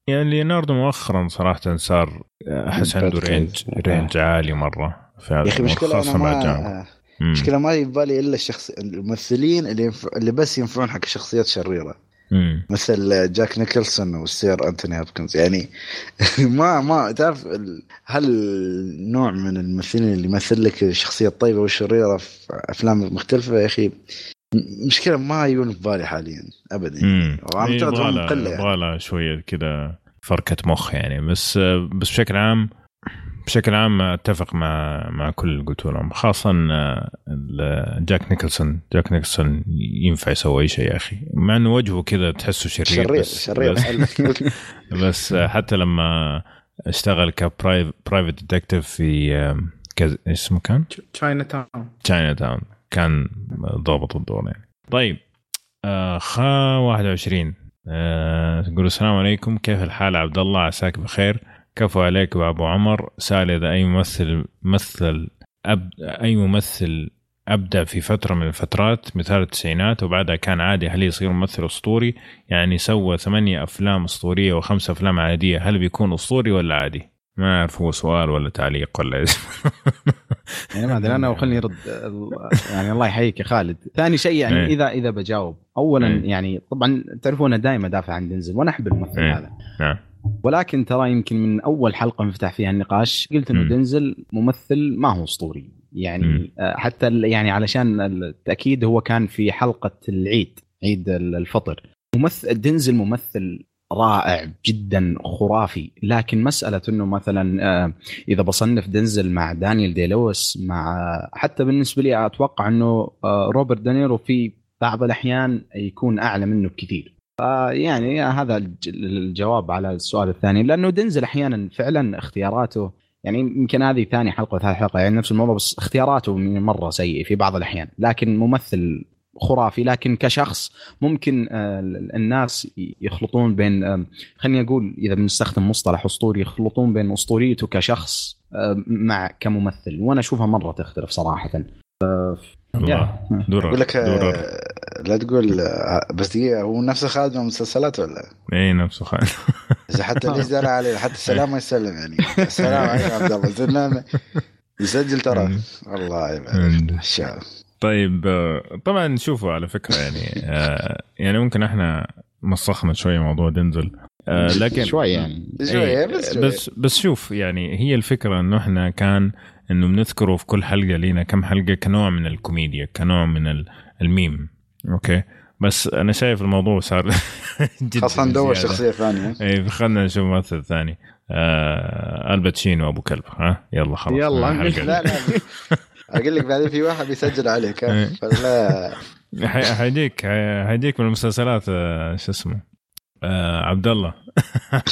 Speaker 1: يعني ليوناردو مؤخرا صراحة صار أحس عنده
Speaker 4: range.
Speaker 1: range عالي مرة في هذا
Speaker 4: يا أخي
Speaker 1: خاصة أنا
Speaker 4: ما
Speaker 1: مم.
Speaker 4: مشكلة ما يبالي إلا الشخص الممثلين اللي ينفع... اللي بس ينفعون حق شخصيات شريرة
Speaker 1: مم.
Speaker 4: مثل جاك نيكلسون والسير أنتوني هوبكنز يعني (laughs) ما ما تعرف هل نوع من الممثلين اللي يمثل لك الشخصيه الطيبه والشريره في أفلام مختلفة يا أخي مشكلة ما يجون في بالي حاليا ابدا.
Speaker 1: مم.
Speaker 4: وأنا اعتقد
Speaker 1: يبغى
Speaker 4: هم
Speaker 1: لها-
Speaker 4: قله يعني.
Speaker 1: يبغى لها شوية كذا فركة مخ يعني. بس بس بشكل عام بشكل عام أتفق مع مع كل اللي قلتوا لهم خاصه ال- جاك نيكلسون. جاك نيكلسون ينفع يسوي أي شيء يا أخي. مع إنه وجهه كذا تحسه شرير
Speaker 4: شرير
Speaker 1: بس
Speaker 4: شرير
Speaker 1: بس, (laughs) بس حتى لما اشتغل ك private detective في اسمه كان؟
Speaker 2: تشاينا تاون
Speaker 1: تشاينا تاون كان ضابط الدور يعني. طيب آه خا 21 آه تقول السلام عليكم كيف الحال عبد الله؟ عساك بخير. كفو عليك أبو عمر. سأل إذا أي ممثل مثل أب... أي ممثل ابدع في فترة من الفترات مثال التسعينات وبعدها كان عادي هل يصير ممثل أسطوري؟ يعني سوى ثمانية أفلام أسطورية وخمسة أفلام عادية هل بيكون أسطوري ولا عادي؟ ما أعرف هو سؤال ولا تعليق ولا (laughs)
Speaker 3: يعني ما أدري أنا وخلني يرد يعني الله يحييك يا خالد ثاني شيء يعني
Speaker 1: إيه.
Speaker 3: إذا إذا بجاوب اولا
Speaker 1: إيه.
Speaker 3: يعني طبعا تعرفون دائما أدافع عن دنزل وأنا أحب الممثل
Speaker 1: إيه.
Speaker 3: هذا
Speaker 1: نعم
Speaker 3: ولكن ترى يمكن من أول حلقة نفتح فيها النقاش قلت
Speaker 1: إنه.
Speaker 3: دنزل ممثل ما هو
Speaker 1: أسطوري.
Speaker 3: يعني آه، حتى يعني علشان التأكيد هو كان في حلقة العيد عيد ال- الفطر ممثل دنزل ممثل رائع جدا خرافي. لكن مسألة إنه مثلا آه، إذا بصنف دنزل مع دانيال دي لويس مع حتى بالنسبة لي أتوقع إنه آه، روبرت دانيرو في بعض الأحيان يكون أعلى منه بكثير. يعني هذا الج- الجواب على السؤال الثاني. لأنه دنزل أحيانا فعلا اختياراته يعني يمكن هذه ثاني حلقة وثالث حلقة يعني نفس الموضوع بس اختياراته مرة سيء في بعض الأحيان. لكن ممثل خرافي لكن كشخص ممكن آه، الناس يخلطون بين آه، خليني أقول إذا بنستخدم مصطلح أسطوري يخلطون بين أسطوريته كشخص آه، مع كممثل. وأنا أشوفها مرة تختلف صراحة.
Speaker 1: الله. دور
Speaker 4: أقول لك لا تقول بس دقيقة هو نفس خالد من المسلسلات ولا؟
Speaker 1: إي نفسه خالد. (laughs)
Speaker 4: إذا حتى ليش دار عليه؟ حتى السلام ما يسلم يعني. السلام عليكم عبد الله. زلنا يسجل ترى. (laughs) الله يبارك.
Speaker 1: طيب آه، طبعا شوفوا على فكرة يعني آه، يعني ممكن إحنا مسخنا شوية موضوع دنزل آه، لكن
Speaker 3: شوي يعني
Speaker 1: إيه،
Speaker 4: بس شوية.
Speaker 1: بس بس شوف يعني هي الفكرة إنه إحنا كان إنه بنذكره في كل حلقة لينا كم حلقة كنوع من الكوميديا كنوع من ال- الميم أوكي بس أنا شايف الموضوع صار (laughs) جدا
Speaker 4: خاصة ندور. شخصية ثانية
Speaker 1: اي خلينا نشوف ممثل ثاني آه ألباتشينو ابو كلب ها يلا خلاص
Speaker 3: يلا. (laughs)
Speaker 4: لا. لا (laughs) أقول لك بعدين في واحد بيسجل عليك
Speaker 1: إيه.
Speaker 4: فلا.
Speaker 1: حي- حيجيك من المسلسلات آه، شو اسمه؟ آه عبد (laughs) الله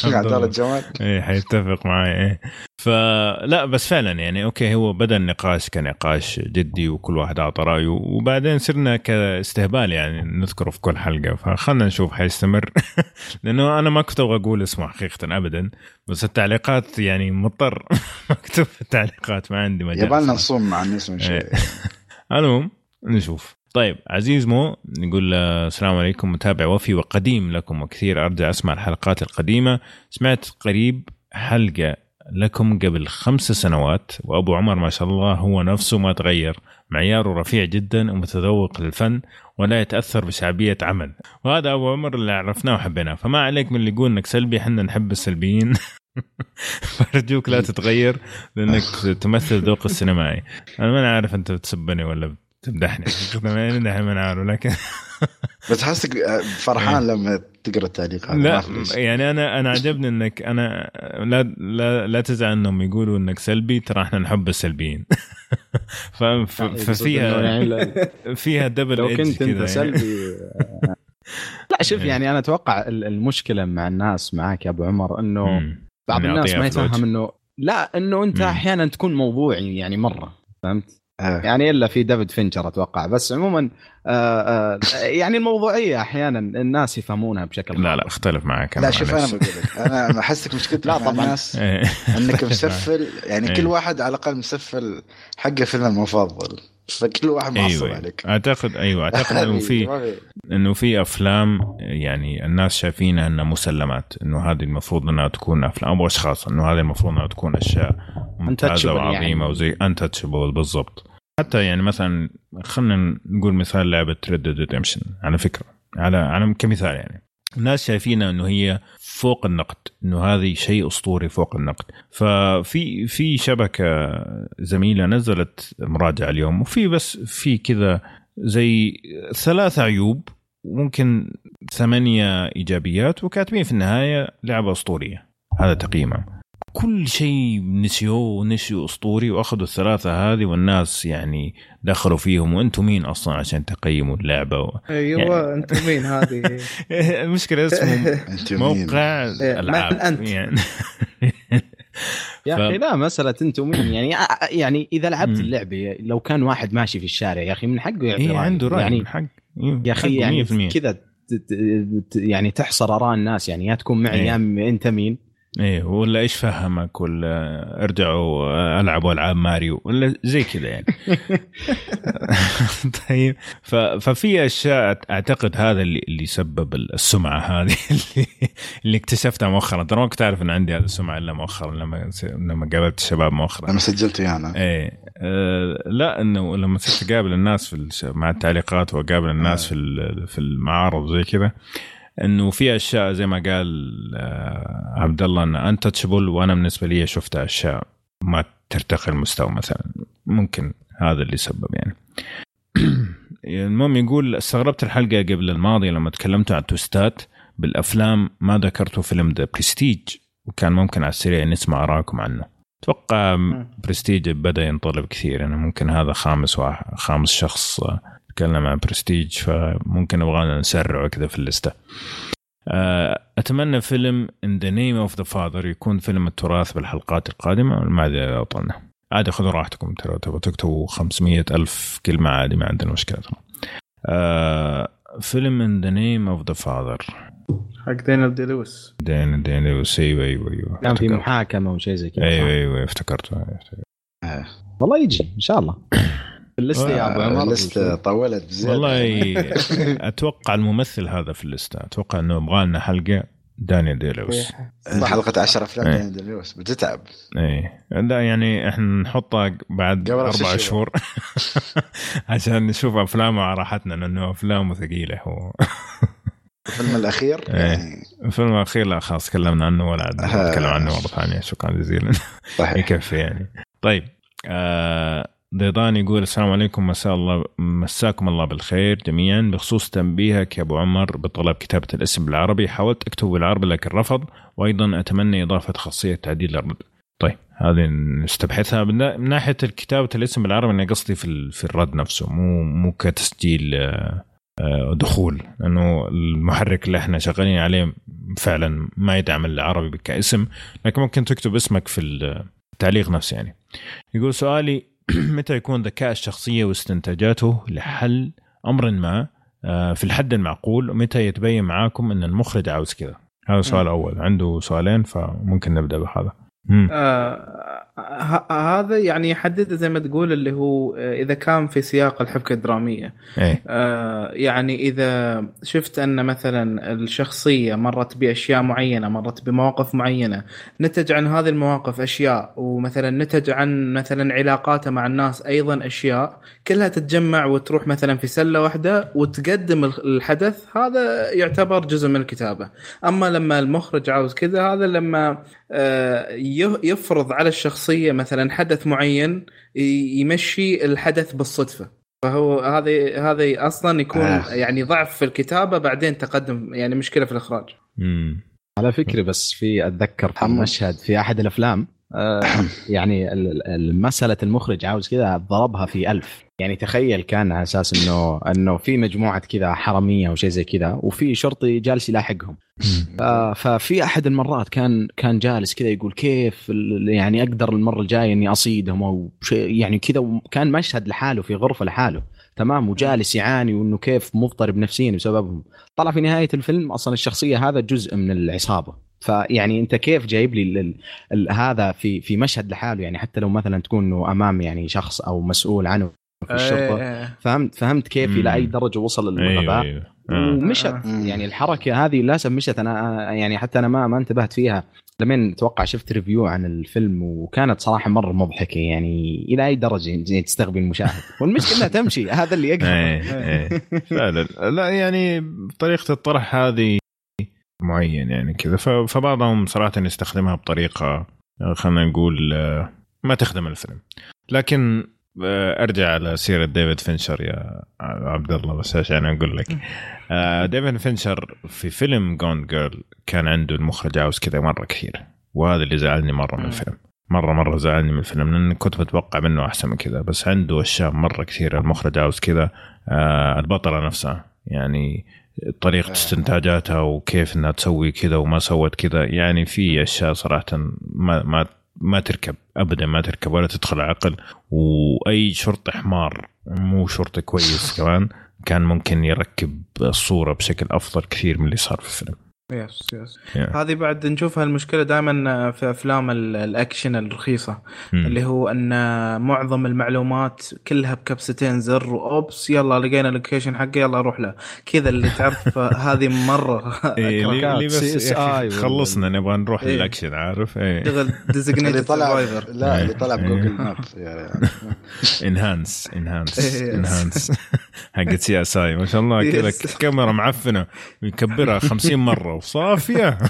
Speaker 4: عبد الله الجواد.
Speaker 1: إيه حيتفق معي إيه. فلا بس فعلا يعني أوكي هو بدأ النقاش كنقاش جدي وكل واحد أعطى رأيه وبعدين صرنا كاستهبال يعني نذكره في كل حلقة. فخلنا نشوف حيستمر. (laughs) لأنه أنا ما كنت أبغى أقول اسمه حقيقه ابدا بس التعليقات يعني مضطر. (laughs) مكتوب في التعليقات ما عندي مجال.
Speaker 4: يبالنا. نصوم من شوي
Speaker 1: إيه. المهم نشوف. طيب عزيز مو يقول آه، السلام عليكم متابع وفي وقديم لكم وكثير أرجع أسمع الحلقات القديمة. سمعت قريب حلقة لكم قبل خمس سنوات وأبو عمر ما شاء الله هو نفسه ما تغير معياره رفيع جدا ومتذوق للفن ولا يتأثر بشعبيه عمل. وهذا أبو عمر اللي عرفناه وحبيناه. فما عليك من اللي يقول إنك سلبي إحنا نحب السلبيين. (laughs) فأرجوك لا تتغير لأنك تمثل ذوق السينمائي. أنا ما عارف أنت بتسبني ولا تمدحني (laughs) بما ما عارف لكن (laughs)
Speaker 4: بس حاسك فرحان لما تقرأ التعليق هذا
Speaker 1: لا. يعني أنا أنا عجبني إنك أنا لا لا لا تزعل إنهم يقولوا إنك سلبي ترى إحنا نحب السلبيين (laughs) ففيها
Speaker 3: يعني
Speaker 1: فيها دبل
Speaker 3: لو كنت أنت
Speaker 1: يعني.
Speaker 3: سلبي لا شوف يعني أنا أتوقع ال- المشكلة مع الناس معاك يا أبو عمر
Speaker 1: إنه.
Speaker 3: بعض الناس ما. يتفهم إنه لا إنه
Speaker 1: أنت.
Speaker 3: أحيانا تكون موضوعي يعني مرة فهمت؟
Speaker 4: آه.
Speaker 3: يعني إلا في ديفيد فينشر أتوقع بس عموما آه آه يعني الموضوعية أحيانا الناس يفهمونها بشكل
Speaker 1: لا لا اختلف معك
Speaker 4: لا شوف أنا
Speaker 1: معلش.
Speaker 4: بقول لك أنا أحسك مشكلتك
Speaker 3: لا طبعاً.
Speaker 4: الناس
Speaker 1: إيه.
Speaker 4: أنك (laughs) مسفل يعني
Speaker 1: إيه.
Speaker 4: كل واحد على الأقل مسفل حق فيلم المفضل (laughs) فكل واحد معصب
Speaker 1: أيوه.
Speaker 4: عليك.
Speaker 1: أعتقد أيوه أعتقد إنه في (laughs)
Speaker 4: في.
Speaker 1: إنه في أفلام يعني الناس شايفينها إنها مسلمات إنه هذه المفروض إنها تكون أفلام أو أشخاص إنه هذه المفروض إنها تكون أشياء
Speaker 3: ممتازة
Speaker 1: وعظيمة
Speaker 3: يعني.
Speaker 1: وزي Untouchable بالضبط. حتى يعني مثلا خلينا نقول مثال لعبة Red Redemption على فكرة على على كمثال يعني. الناس شايفينها إنه هي فوق النقد إنه هذه شيء أسطوري فوق النقد. ففي في شبكة زميلة نزلت مراجعة اليوم وفي بس في كذا زي ثلاث عيوب وممكن ثمانية إيجابيات وكاتبين في النهاية لعبة أسطورية. هذا تقييمهم كل شيء نسيوه ونسيوا أسطوري وأخذوا الثلاثة هذه والناس يعني دخلوا فيهم وأنتم مين أصلا عشان تقيموا اللعبة و...
Speaker 2: أيوه انت مين هذه؟ (laughs)
Speaker 1: المشكلة اسمه (laughs)
Speaker 4: انت؟
Speaker 1: موقع
Speaker 2: إيه،
Speaker 1: ألعاب
Speaker 2: من أنت؟
Speaker 1: يعني (laughs)
Speaker 3: يا
Speaker 1: ف-
Speaker 3: أخي لا مسألة أنتم مين يعني يعني إذا لعبت. اللعبة لو كان واحد ماشي في الشارع يا أخي من حقه يعطي
Speaker 1: إيه. عنده رأي
Speaker 3: يعني
Speaker 1: من حق إيه،
Speaker 3: يا
Speaker 1: أخي
Speaker 3: يعني
Speaker 1: 100%.
Speaker 3: كذا ت- ت- يعني تحصر آراء الناس يعني يا تكون معي
Speaker 1: إيه.
Speaker 3: يا أنت مين
Speaker 1: إيه ولا إيش فهمك ولا ارجعوا ألعبوا ألعاب ماريو ولا زي كذا يعني. (laughs) طيب ففي أشياء أعتقد هذا اللي اللي سبب السمعة هذه (laughs) اللي, اللي اكتشفتها مؤخرا. ترى ما كنت أعرف إن عندي هذه السمعة إلا مؤخرا لما لما قابلت الشباب مؤخرا.
Speaker 4: لما سجلت ويانا.
Speaker 1: إيه آه لا إنه لما صرت أقابل الناس في مع التعليقات وأقابل الناس في ال- في المعارض زي كذا إنه في أشياء زي ما قال آه عبد الله انها انتشبل وأنا بالنسبة لي شفتها أشياء ما ترتقي المستوى مثلا. ممكن هذا اللي سبب يعني. (clears throat) المهم يقول استغربت الحلقة قبل الماضية لما تكلمتوا عن ال twistات بالأفلام ما ذكرتوا فيلم The Prestige وكان ممكن على السريع نسمع آراءكم عنه. أتوقع برستيج بدأ ينطلب كثير يعني ممكن هذا خامس واحد خامس شخص يتكلم عن برستيج فممكن نبغى نسرعه كذا في ال list ة. آه، أتمنى فيلم In the Name of the Father يكون فيلم التراث بالحلقات القادمة ما أدري إذا طلنا عادي خذوا راحتكم ترى تبغى تكتبوا 500 ألف كلمة عادي ما عندنا مشكلة. ترى آه، فيلم In the Name of the Father
Speaker 2: حق دانيال دي لويس.
Speaker 1: دين دين أيوه أيوه أيوه أيوه
Speaker 3: كان في. محاكمة وشيء زي كذا أيوه؟
Speaker 1: أيوه افتكرته
Speaker 4: آه.
Speaker 3: والله يجي إن شاء الله. (coughs) ال list ة يا أبو عمر.
Speaker 4: ال list ة طولت بزيادة.
Speaker 1: والله (laughs) أتوقع الممثل هذا في ال list ة. أتوقع إنه يبغى لنا حلقة دانيال دي
Speaker 4: لويس حلقة 10 أفلام
Speaker 1: إيه.
Speaker 4: داني دلويس بتتعب.
Speaker 1: إيه. لا يعني إحنا نحطها بعد أربع
Speaker 4: شهور. (laughs)
Speaker 1: عشان نشوف أفلامه على راحتنا لأنه أفلامه ثقيلة هو.
Speaker 4: الفيلم الأخير؟ (laughs)
Speaker 1: إيه.
Speaker 4: يعني
Speaker 1: الفيلم الأخير لا خلاص تكلمنا عنه ولا عاد
Speaker 4: آه.
Speaker 1: نتكلم عنه مرة ثانية. شكرا جزيلا. يكفي يعني. طيب آه ضيضان يقول السلام عليكم مساء الله مساكم الله بالخير جميعا. بخصوص تنبيهك يا أبو عمر بطلب كتابة الاسم بالعربي حاولت أكتبه بالعربي لكن رفض وأيضا أتمنى إضافة خاصية تعديل الرد طيب هذه نستبحثها. من نا- من ناحية كتابة الاسم بالعربي أنا قصدي في في الرد نفسه مو مو كتسجيل آه، آه، دخول. لأنه المحرك اللي إحنا شغالين عليه فعلا ما يدعم العربي كاسم لكن ممكن تكتب اسمك في التعليق نفسه يعني. يقول سؤالي (clears throat) متى يكون ذكاء الشخصية واستنتاجاته؟ لحل أمر ما آه، في الحد المعقول ومتى يتبين معاكم أن المخرج عاوز كذا هذا سؤال أول. عنده سؤالين فممكن نبدأ بهذا.
Speaker 2: آه هذا يعني يحدد زي ما تقول اللي هو آه، إذا كان في سياق الحبكة الدرامية.
Speaker 1: إيه.
Speaker 2: آه، يعني إذا شفت أن مثلا الشخصية مرت بأشياء معينة مرت بمواقف معينة نتج عن هذه المواقف أشياء ومثلا نتج عن مثلا علاقاته مع الناس أيضا أشياء كلها تتجمع وتروح مثلا في سلة واحدة وتقدم الحدث هذا يعتبر جزء من الكتابة. أما لما المخرج عاوز كذا هذا لما آه، يفرض على الشخصيه مثلا حدث معين يمشي الحدث بالصدفة فهو هذا هذا أصلا يكون
Speaker 4: آه.
Speaker 2: يعني ضعف في الكتابة بعدين تقدم يعني مشكلة في الإخراج
Speaker 1: امم
Speaker 3: على فكرة بس في أتذكر في. مشهد في أحد الأفلام آه، (coughs) يعني ال- ال- مساله المخرج عاوز كذا ضربها في ألف يعني تخيل كان على أساس إنه إنه في مجموعة كذا حرامية أو شيء زي كذا وفي شرطي جالس يلاحقهم. ففي أحد المرات كان كان جالس كذا يقول كيف يعني أقدر المرة الجاية إني أصيدهم أو شيء يعني كذا كان مشهد لحاله في غرفة لحاله. تمام؟ وجالس يعاني وإنه كيف مضطرب نفسيا بسببهم. طلع في نهاية الفيلم أصلا الشخصية هذا جزء من العصابة. فيعني أنت كيف جايب لي ال ال ال هذا في في مشهد لحاله؟ يعني حتى لو مثلا تكون إنه أمام يعني شخص أو مسؤول عنه. في الشرطة.
Speaker 2: آه،
Speaker 3: فهمت فهمت كيف. إلى اي درجة وصل الغباء
Speaker 1: أيوه آه.
Speaker 3: ومشت.
Speaker 2: آه.
Speaker 3: يعني الحركة هذه للأسف مشت. أنا يعني حتى أنا ما ما انتبهت فيها. لمن أتوقع شفت ريفيو عن الفيلم وكانت صراحة مرة مضحكة. يعني إلى أي درجة يعني تستغبي المشاهد. والمشكلة إنها تمشي. (laughs) هذا اللي يقهر.
Speaker 1: إيه إيه. فعلا. لا يعني طريقة الطرح هذه معين يعني كذا. فبعضهم صراحة يستخدمها بطريقة خلينا نقول آه، ما تخدم الفيلم. لكن أرجع على سيرة ديفيد فينشر يا عبد الله بس عشان أقول لك آه، ديفيد فينشر في فيلم Gone Girl كان عنده المخرج عاوز كذا مرة كثير وهذا اللي زعلني مرة من. الفيلم مرة مرة زعلني من الفيلم لأن كنت متوقع منه أحسن من كذا بس عنده أشياء مرة كثيرة المخرج عاوز كذا آه، البطلة نفسها يعني طريقة
Speaker 4: آه.
Speaker 1: استنتاجاتها وكيف إنها تسوي كذا وما سوت كذا يعني في أشياء صراحة ما ما ما تركب ابدا ما تركب ولا تدخل عقل وأي شرطي حمار مو شرطي كويس كمان كان ممكن يركب الصورة بشكل أفضل كثير من اللي صار في الفيلم.
Speaker 2: yes yes
Speaker 1: Yeah.
Speaker 2: هذه بعد نشوفها المشكلة دائما في أفلام ال- الأكشن الرخيصة
Speaker 1: مم.
Speaker 2: اللي هو أن معظم المعلومات كلها بكبستين زر و oops يلا لقينا ال location حقه يلا أروح له كذا اللي تعرف (laughs) هذه مرة
Speaker 1: إيه اللي, بس خلصنا نبغى نروح
Speaker 2: إيه.
Speaker 1: للأكشن عارف إيه (laughs)
Speaker 2: شغل (laughs)
Speaker 4: اللي
Speaker 2: designated
Speaker 4: طلع لا اللي طلع. ب Google
Speaker 1: Map enhance
Speaker 2: enhance.
Speaker 1: enhance حقت CSI ما شاء الله كذا. كاميرا معفنة ويكبرها 50 مرة وصافيه (laughs)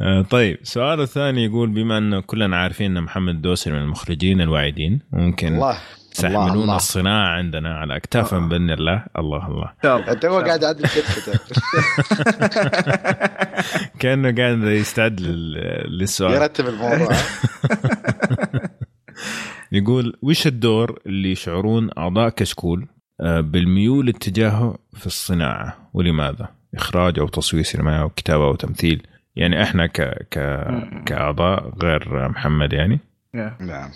Speaker 1: آه، طيب السؤال الثاني يقول بما انه كلنا عارفين أن محمد الدوسري من المخرجين الواعدين ممكن
Speaker 4: الله
Speaker 1: تحملون
Speaker 3: الله.
Speaker 1: الصناعة عندنا على أكتافهم بإذن الله. الله الله.
Speaker 4: أنت هو قاعد يعدل كتفته (laughs)
Speaker 1: كأنه قاعد يستعد لل- للسؤال.
Speaker 4: يرتب الموضوع. (laughs)
Speaker 1: يقول وش الدور اللي يشعرون أعضاء كشكول آه، بالميول اتجاهه في الصناعة ولماذا؟ إخراج أو تصوير سينمائي أو كتابة أو تمثيل يعني إحنا ك ك كأعضاء غير محمد يعني.
Speaker 4: نعم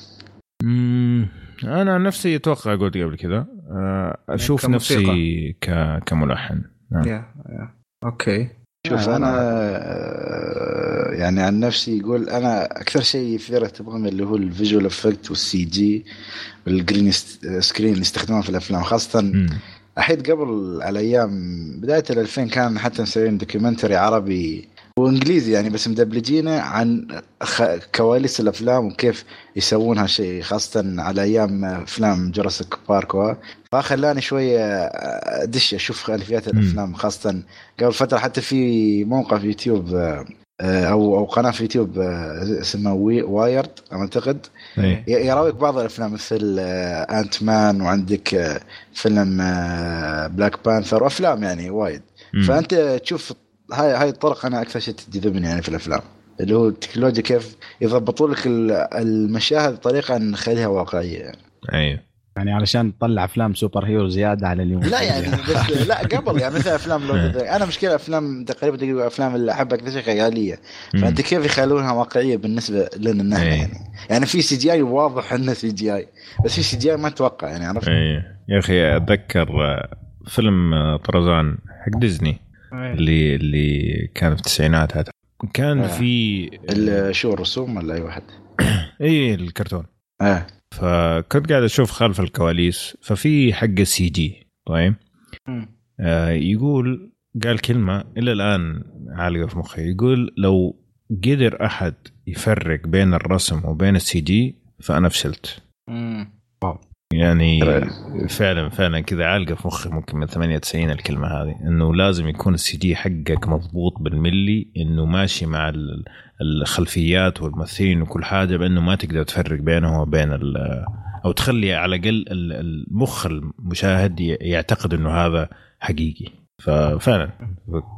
Speaker 1: مم، أنا عن نفسي أتوقع قلت قبل كذا آه، أشوف
Speaker 2: كموسيقى.
Speaker 1: نفسي ك كملحن نعم.
Speaker 2: Yeah, yeah. أوكي
Speaker 4: شوف
Speaker 3: آه،
Speaker 4: أنا آه، يعني عن نفسي يقول أنا أكثر شيء يثير اهتمامي اللي هو ال visual effect وال CG وال green screen اللي يستخدموها في الأفلام
Speaker 1: خاصة.
Speaker 4: أحيد قبل على أيام بداية ال 2000 كان حتى مسويين documentary عربي وإنجليزي يعني بس مدبلجينه عن خ... كواليس الأفلام وكيف يسوونها شيء خاصة على أيام أفلام جوراسيك بارك. فخلاني شوية أدش أشوف خلفيات الأفلام خاصة قبل فترة حتى في موقع في يوتيوب آه، أو أو قناة في يوتيوب آه، اسمها Wi... Wired أعتقد
Speaker 1: إيه.
Speaker 4: يراويك بعض الأفلام مثل آه، Ant-Man وعندك فيلم Black Panther وأفلام يعني وايد.
Speaker 1: مم.
Speaker 4: فأنت تشوف هاي هاي الطرق أنا أكثر شيء تجذبني يعني في الأفلام. اللي هو التكنولوجيا كيف يضبطوا لك ال- المشاهد بطريقة نخليها واقعية يعني.
Speaker 1: أيوه.
Speaker 3: يعني علشان تطلع أفلام super hero زيادة على اليوم.
Speaker 4: لا يعني بس (laughs) لا قبل يعني مثل أفلام (laughs) أنا مشكلة أفلام تقريبا تقريبا أفلام اللي احبها أكثر شيء
Speaker 1: خيالية.
Speaker 4: فأنت كيف يخلونها واقعية بالنسبة لنا نحن
Speaker 1: إيه.
Speaker 4: يعني؟ يعني في سي جي آي واضح إنه سي جي آي. بس في سي جي آي ما تتوقع يعني عرفت؟
Speaker 1: إيه. يا أخي أتذكر فيلم طرزان حق ديزني.
Speaker 2: إيه.
Speaker 1: اللي اللي كان في التسعينات هذا. كان
Speaker 4: آه. فيلم شو الرسوم ولا أي واحد؟ (coughs)
Speaker 1: اي الكرتون.
Speaker 4: إيه
Speaker 1: فكنت قاعد أشوف خلف الكواليس ففي حق ال CG طيب؟ آه يقول قال كلمة إلى الآن عالقة في مخي. يقول لو قدر أحد يفرق بين الرسم وبين ال CG فأنا فشلت. يعني فعلا فعلا كذا عالقة في مخي ممكن من 98 الكلمة هذه إنه لازم يكون ال CG حقك مضبوط بالملي إنه ماشي مع ال- الخلفيات والممثلين وكل حاجة بإنه ما تقدر تفرق بينه وبين ال- أو تخلي على الأقل ال- المخ المشاهد يعتقد إنه هذا حقيقي. ففعلا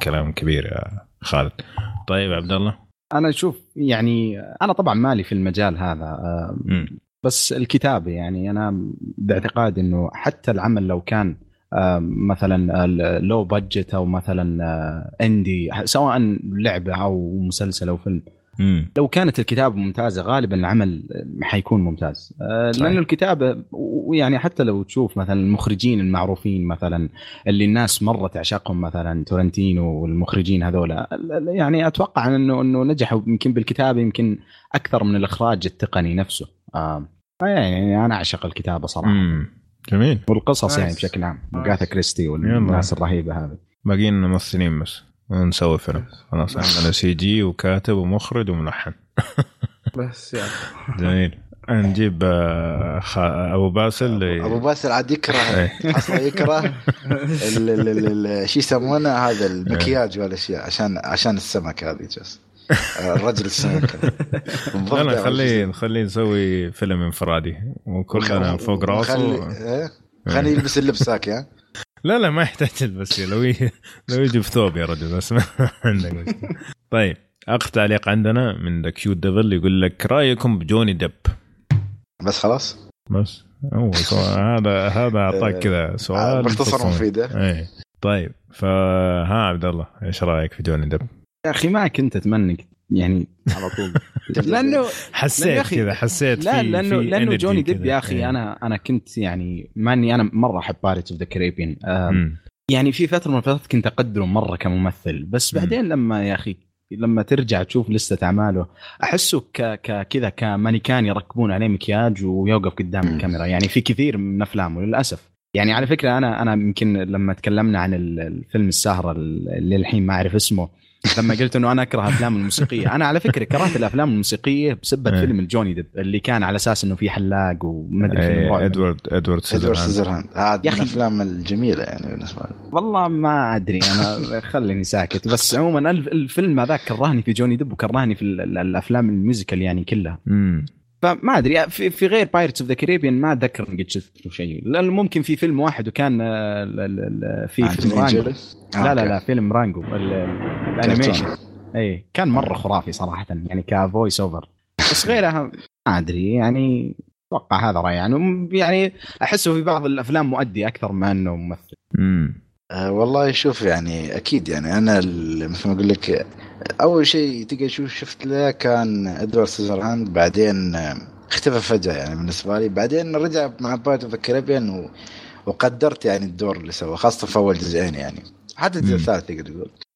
Speaker 1: كلام كبير يا خالد. طيب عبد الله؟
Speaker 3: أنا أشوف يعني أنا طبعا مالي في المجال هذا آه،. بس الكتابة يعني أنا باعتقادي إنه حتى العمل لو كان آه، مثلا لو بادجت أو مثلا آه، اندي سواء لعبة أو مسلسل أو فيلم
Speaker 1: مم.
Speaker 3: لو كانت الكتابة ممتازة غالبا العمل حيكون ممتاز آه،
Speaker 1: صحيح.
Speaker 3: لأنه الكتابة ويعني حتى لو تشوف مثلا المخرجين المعروفين مثلا اللي الناس مره تعشقهم مثلا تارانتينو والمخرجين هذولا يعني أتوقع انه أنه نجحوا يمكن بالكتابة يمكن أكثر من الإخراج التقني نفسه آه يعني أنا أعشق الكتابة صراحة
Speaker 1: مم. جميل
Speaker 3: والقصص يعني. بشكل عام. أجاثا كريستي والناس الرهيبة هذه
Speaker 1: باقيين ممثلين بس ونسوي فيلم. خلاص عندنا CG وكاتب ومخرج وملحن.
Speaker 2: بس يعني.
Speaker 1: جميل. نجيب آه، خ- أبو باسل
Speaker 4: أبو باسل عاد يكره.
Speaker 1: إيه.
Speaker 4: أصلا يكره ال- ال- ال- ال- شو يسمونه هذا؟ المكياج والاشياء عشان عشان السمك هذه جسد. الرجل السمك. (laughs) بالضبط.
Speaker 1: لا خليه
Speaker 4: رجل.
Speaker 1: خليه نسوي فيلم انفرادي. وكلنا فوق راسه.
Speaker 4: وخلي- إيه؟ خليه يلبس اللبس ذاك يا.
Speaker 1: لا لا ما يحتاج تلبس لو ي... لو يجي في ثوب يا رجل بس ما (laughs) عندك مشكلة. طيب آخر تعليق عندنا من ذا كيوت ديفل يقول لك رأيكم بجوني ديب
Speaker 4: بس خلاص؟
Speaker 1: بس. هو سؤال. هذا هذا أعطاك كذا سؤال
Speaker 4: باختصار
Speaker 1: تصميم.
Speaker 4: مفيده
Speaker 1: إيه. طيب فها عبد الله إيش رأيك في جوني ديب؟
Speaker 3: يا أخي ما كنت أتمنى يعني على طول (laughs) لأنه
Speaker 1: حسيت كذا حسيت
Speaker 3: لا لأنه
Speaker 1: في لأنه
Speaker 3: جوني ديب. يا أخي
Speaker 1: إيه.
Speaker 3: أنا أنا كنت يعني مع اني أنا مرة أحب Pirates of the
Speaker 1: Caribbean.
Speaker 3: يعني في فترة من الفترات كنت أقدره مرة كممثل بس. بعدين لما يا أخي لما ترجع تشوف ليستة أعماله أحسه ك كذا كمانيكان يركبون عليه مكياج ويوقف قدام. الكاميرا يعني في كثير من أفلامه للأسف يعني على فكرة أنا أنا يمكن لما تكلمنا عن ال- الفيلم السهره اللي الحين ما أعرف اسمه لما قلت إنه أنا أكره الافلام الموسيقية أنا على فكرة كرهت الأفلام الموسيقية بسبب
Speaker 1: إيه.
Speaker 3: فيلم الجوني ديب اللي كان على أساس إنه في حلاق وما أدري فيلم
Speaker 1: إيه،
Speaker 3: رعب.
Speaker 4: Edward
Speaker 1: Edward
Speaker 4: Scissorhands هذا
Speaker 3: يا
Speaker 4: من. الأفلام الجميلة يعني بالنسبة لي
Speaker 3: والله ما أدري أنا خليني ساكت بس عموما الف- الفيلم هذاك كرهني في جوني ديب وكرهني في ال- ال- الأفلام ال musical يعني كلها. فما أدري في, في غير Pirates of the Caribbean ما أتذكر إني قد شفت له شيء. لأنه ممكن في فيلم واحد وكان ال- ال- ال- في فيلم رانجو؟ لا لا لا. فيلم رانجو ال- ال- ال animation اي كان مرة خرافي صراحة يعني ك voice over بس غيرها ما أدري يعني أتوقع هذا رأيي. يعني يعني أحسه في بعض الأفلام مؤدي أكثر ما إنه ممثل.
Speaker 1: مم.
Speaker 4: آه والله شوف يعني أكيد يعني أنا مثل ما أقول لك أول شيء تقدر تشوف شفت له كان Edward Scissorhands بعدين آه، اختفى فجأة يعني بالنسبة لي بعدين رجع مع Pirates of ال Caribbean. وقدرت يعني الدور اللي سواه خاصة في أول جزئين يعني حتى الجزء. الثالث تقدر تقول أه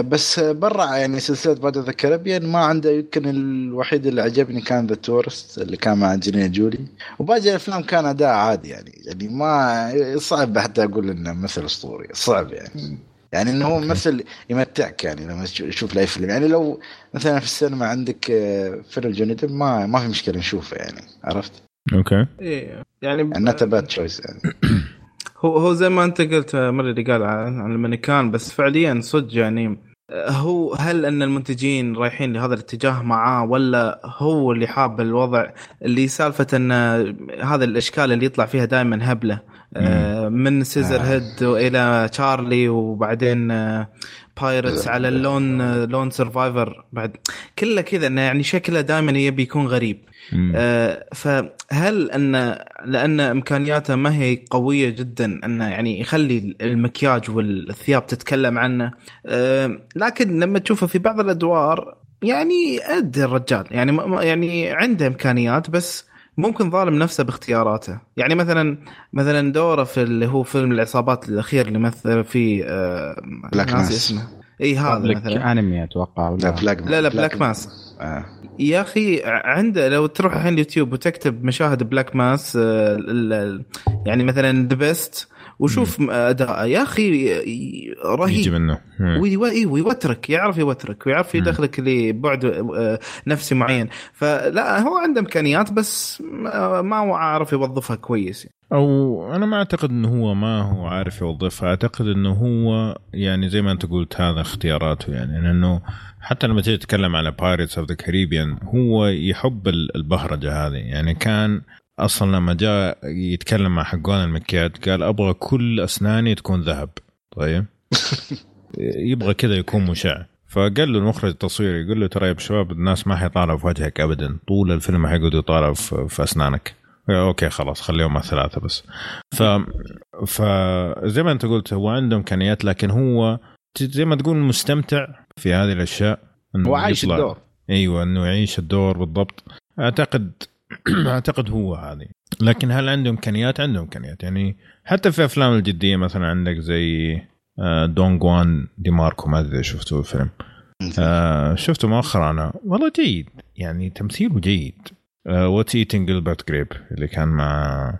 Speaker 4: بس برا يعني سلسلة Pirates of ال Caribbean ما عنده يمكن الوحيد اللي عجبني كان The Tourist اللي كان مع انجلينا جولي. وباقي الأفلام كان أداء عادي يعني. يعني ما صعب حتى أقول إنه مثل أسطوري. صعب يعني. يعني إنه هو ممثل يمتعك يعني لما تشوف- تشوف له اي فيلم. يعني لو مثلا في السينما عندك آه، فيلم جوني ديب ما ما في مشكلة نشوفه يعني. عرفت؟
Speaker 1: okay.
Speaker 2: إيه يعني
Speaker 4: يعني نوت باد تشويس يعني.
Speaker 2: هو هو زي ما انت قلت مره اللي قال عن المانيكان بس فعليا صدق يعني هو هل أن المنتجين رايحين لهذا الاتجاه معاه ولا هو اللي حاب الوضع اللي سالفة أن هذا الإشكال اللي يطلع فيها دائما هبله آه، من Scissor
Speaker 4: آه.
Speaker 2: hand إلى تشارلي وبعدين Pirates على ال Lone Lone Ranger بعد. كله كذا إنه يعني شكله دائما يبي يكون غريب. آه، فهل ان لأن إمكانياته ما هي قوية جدا إنه يعني يخلي المكياج والثياب تتكلم عنه. آه، لكن لما تشوفه في بعض الأدوار يعني قد الرجال. يعني يعني عنده إمكانيات بس ممكن ظالم نفسه باختياراته. يعني مثلا مثلا دوره في اللي هو فيلم العصابات الأخير اللي مثل فيه
Speaker 4: Black
Speaker 2: ناسي
Speaker 4: Mass.
Speaker 2: اسمه. إي هذا مثلا.
Speaker 3: Enemy أتوقع
Speaker 4: لا
Speaker 2: لا
Speaker 4: Black
Speaker 2: لا, لا Black Mass
Speaker 4: آه.
Speaker 2: يا أخي عنده لو تروح الحين اليوتيوب وتكتب مشاهد Black Mass آه، ال- ال- يعني مثلا the best وشوف اداءه يا أخي
Speaker 1: يجي
Speaker 2: رهيب
Speaker 1: منه. مم.
Speaker 2: ويو- إي، ويوترك يعرف يوترك ويعرف. يدخلك لبعد آه، نفسي معين. فلا هو عنده إمكانيات بس ما هو عارف يوظفها كويس
Speaker 1: أو أنا ما أعتقد إنه هو ما هو عارف يوظفها. أعتقد إنه هو يعني زي ما أنت قلت هذا اختياراته يعني. لأنه حتى لما تيجي تتكلم على Pirates of the Caribbean هو يحب ال- البهرجة هذه. يعني كان أصلا لما جاء يتكلم مع حقون المكياج قال أبغى كل أسناني تكون ذهب. طيب. (laughs) يبغى كذا يكون مشع. فقال له المخرج التصويري يقول له ترى يا شباب الناس ما حيطالعوا في وجهك ابدا. طول الفيلم حيقعدوا يطالعوا في, في أسنانك. أوكي خلاص خليهم مع ثلاثة بس. ف فزي ما أنت قلت هو عنده إمكانيات لكن هو زي ما تقول مستمتع في هذه الأشياء. إنه
Speaker 3: هو عايش الدور.
Speaker 1: أيوه إنه يعيش الدور بالضبط. أعتقد (clears throat) اعتقد هو هذه. لكن هل عنده إمكانيات؟ عنده إمكانيات. يعني حتى في أفلام الجدية مثلا عندك زي آه، دون جوان دي ماركو ما أدري شفتوا الفيلم. آه شفته مؤخرا. أنا والله جيد. يعني تمثيله جيد. What's Eating Gilbert Grape اللي كان مع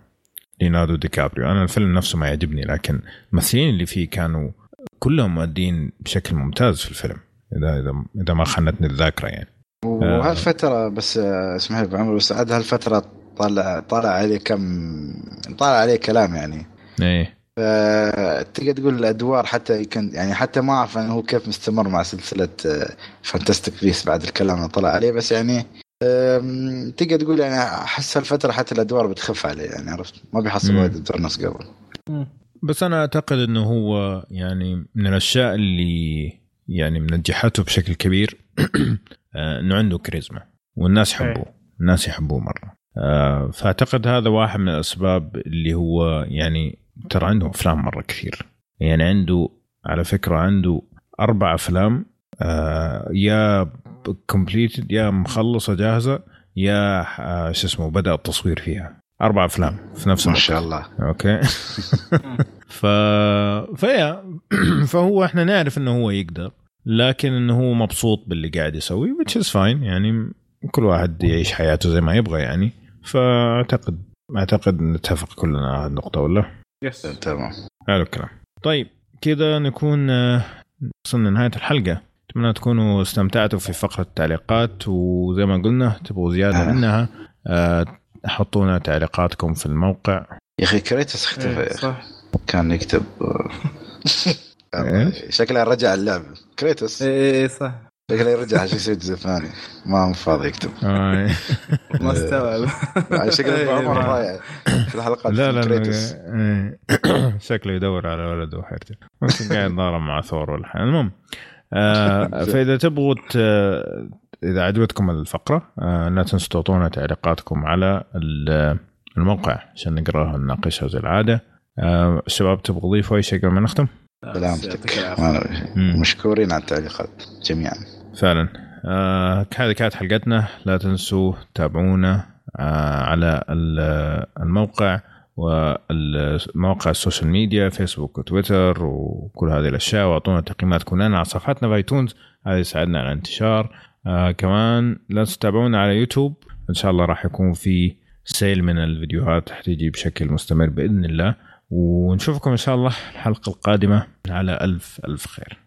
Speaker 1: ليوناردو دي كابريو. أنا الفيلم نفسه ما يعجبني لكن الممثلين اللي فيه كانوا كلهم مؤدين بشكل ممتاز في الفيلم. إذا إذا إذا ما خانتني الذاكرة يعني.
Speaker 4: وهالفترة بس آه، اسمح لي أبو عمر بس عاد هالفترة طالع طالع عليه كم طالع عليه كلام يعني.
Speaker 1: إيه.
Speaker 4: فتقدر تقول الأدوار حتى يمكن يعني حتى ما أعرف انه هو كيف مستمر مع سلسلة Fantastic Beasts بعد الكلام اللي طلع عليه بس يعني تقدر تقول يعني أحس هالفترة حتى الأدوار بتخف عليه يعني عرفت؟ ما بيحصل. وايد أدوار نفس قبل.
Speaker 1: بس أنا أعتقد إنه هو يعني من الأشياء اللي يعني منجحته بشكل كبير. آه، (clears throat) إنه عنده كاريزما والناس يحبوه الناس يحبوه مرة. آه، فأعتقد هذا واحد من الأسباب اللي هو يعني ترى عنده أفلام مرة كثير. يعني عنده على فكرة عنده أربع أفلام آه، يا completed يا مخلصة جاهزة يا آه، شو اسمه بدأ التصوير فيها. أربع أفلام في نفس
Speaker 4: ما شاء الله.
Speaker 1: أوكي. (laughs) (laughs) ف فيا. (clears throat) فهو إحنا نعرف إنه هو يقدر. لكن إنه هو مبسوط باللي قاعد يسويه which is fine. يعني كل واحد يعيش حياته زي ما يبغى يعني. فأعتقد أعتقد نتفق كلنا على النقطة ولا؟
Speaker 2: يس
Speaker 4: تمام.
Speaker 1: حلو الكلام. طيب كذا نكون آه، وصلنا لنهاية الحلقة. أتمنى تكونوا استمتعتوا في فقرة التعليقات وزي ما قلنا تبغوا زيادة
Speaker 4: آه.
Speaker 1: منها آه، حطوا لنا تعليقاتكم في الموقع.
Speaker 4: يا أخي كريتوس اختفى
Speaker 2: إيه،
Speaker 4: يا أخي.
Speaker 2: صح.
Speaker 4: كان يكتب؟ (laughs) شكله رجع اللعب. كريتوس.
Speaker 2: إيه صح.
Speaker 4: شكله يرجع شو يسوي جزء ثاني ما هو فاضي يكتب.
Speaker 1: آه. (laughs)
Speaker 2: ما استوعب. (laughs)
Speaker 4: يعني شكله
Speaker 2: إيه،
Speaker 4: عمر ضايع في الحلقات
Speaker 1: لا لا
Speaker 4: كريتوس.
Speaker 1: إيه. (coughs) شكله يدور على ولده وحيرته. ممكن قاعد ضارب مع ثور ولا حاجة. المهم آه (laughs) فإذا تبغوا إذا عجبتكم الفقرة آه لا تنسوا تعطونا تعليقاتكم على ال- الموقع عشان نقرأها ونناقشها زي العادة. آه الشباب تبغوا تضيفوا أي شيء قبل ما نختم؟
Speaker 4: سلامتك. مشكورين على التعليقات جميعا.
Speaker 1: فعلا. آه هذه كانت حلقتنا. لا تنسوا تابعونا آه على ال- الموقع والمواقع ال social media فيسبوك وتويتر وكل هذه الأشياء. وأعطونا تقييماتكم لنا على صفحتنا في iTunes هذا يساعدنا على الانتشار. آه كمان لا تنسوا تتابعونا على يوتيوب. إن شاء الله راح يكون في سيل من الفيديوهات. حتيجي بشكل مستمر بإذن الله. ونشوفكم إن شاء الله الحلقة القادمة على ألف ألف خير.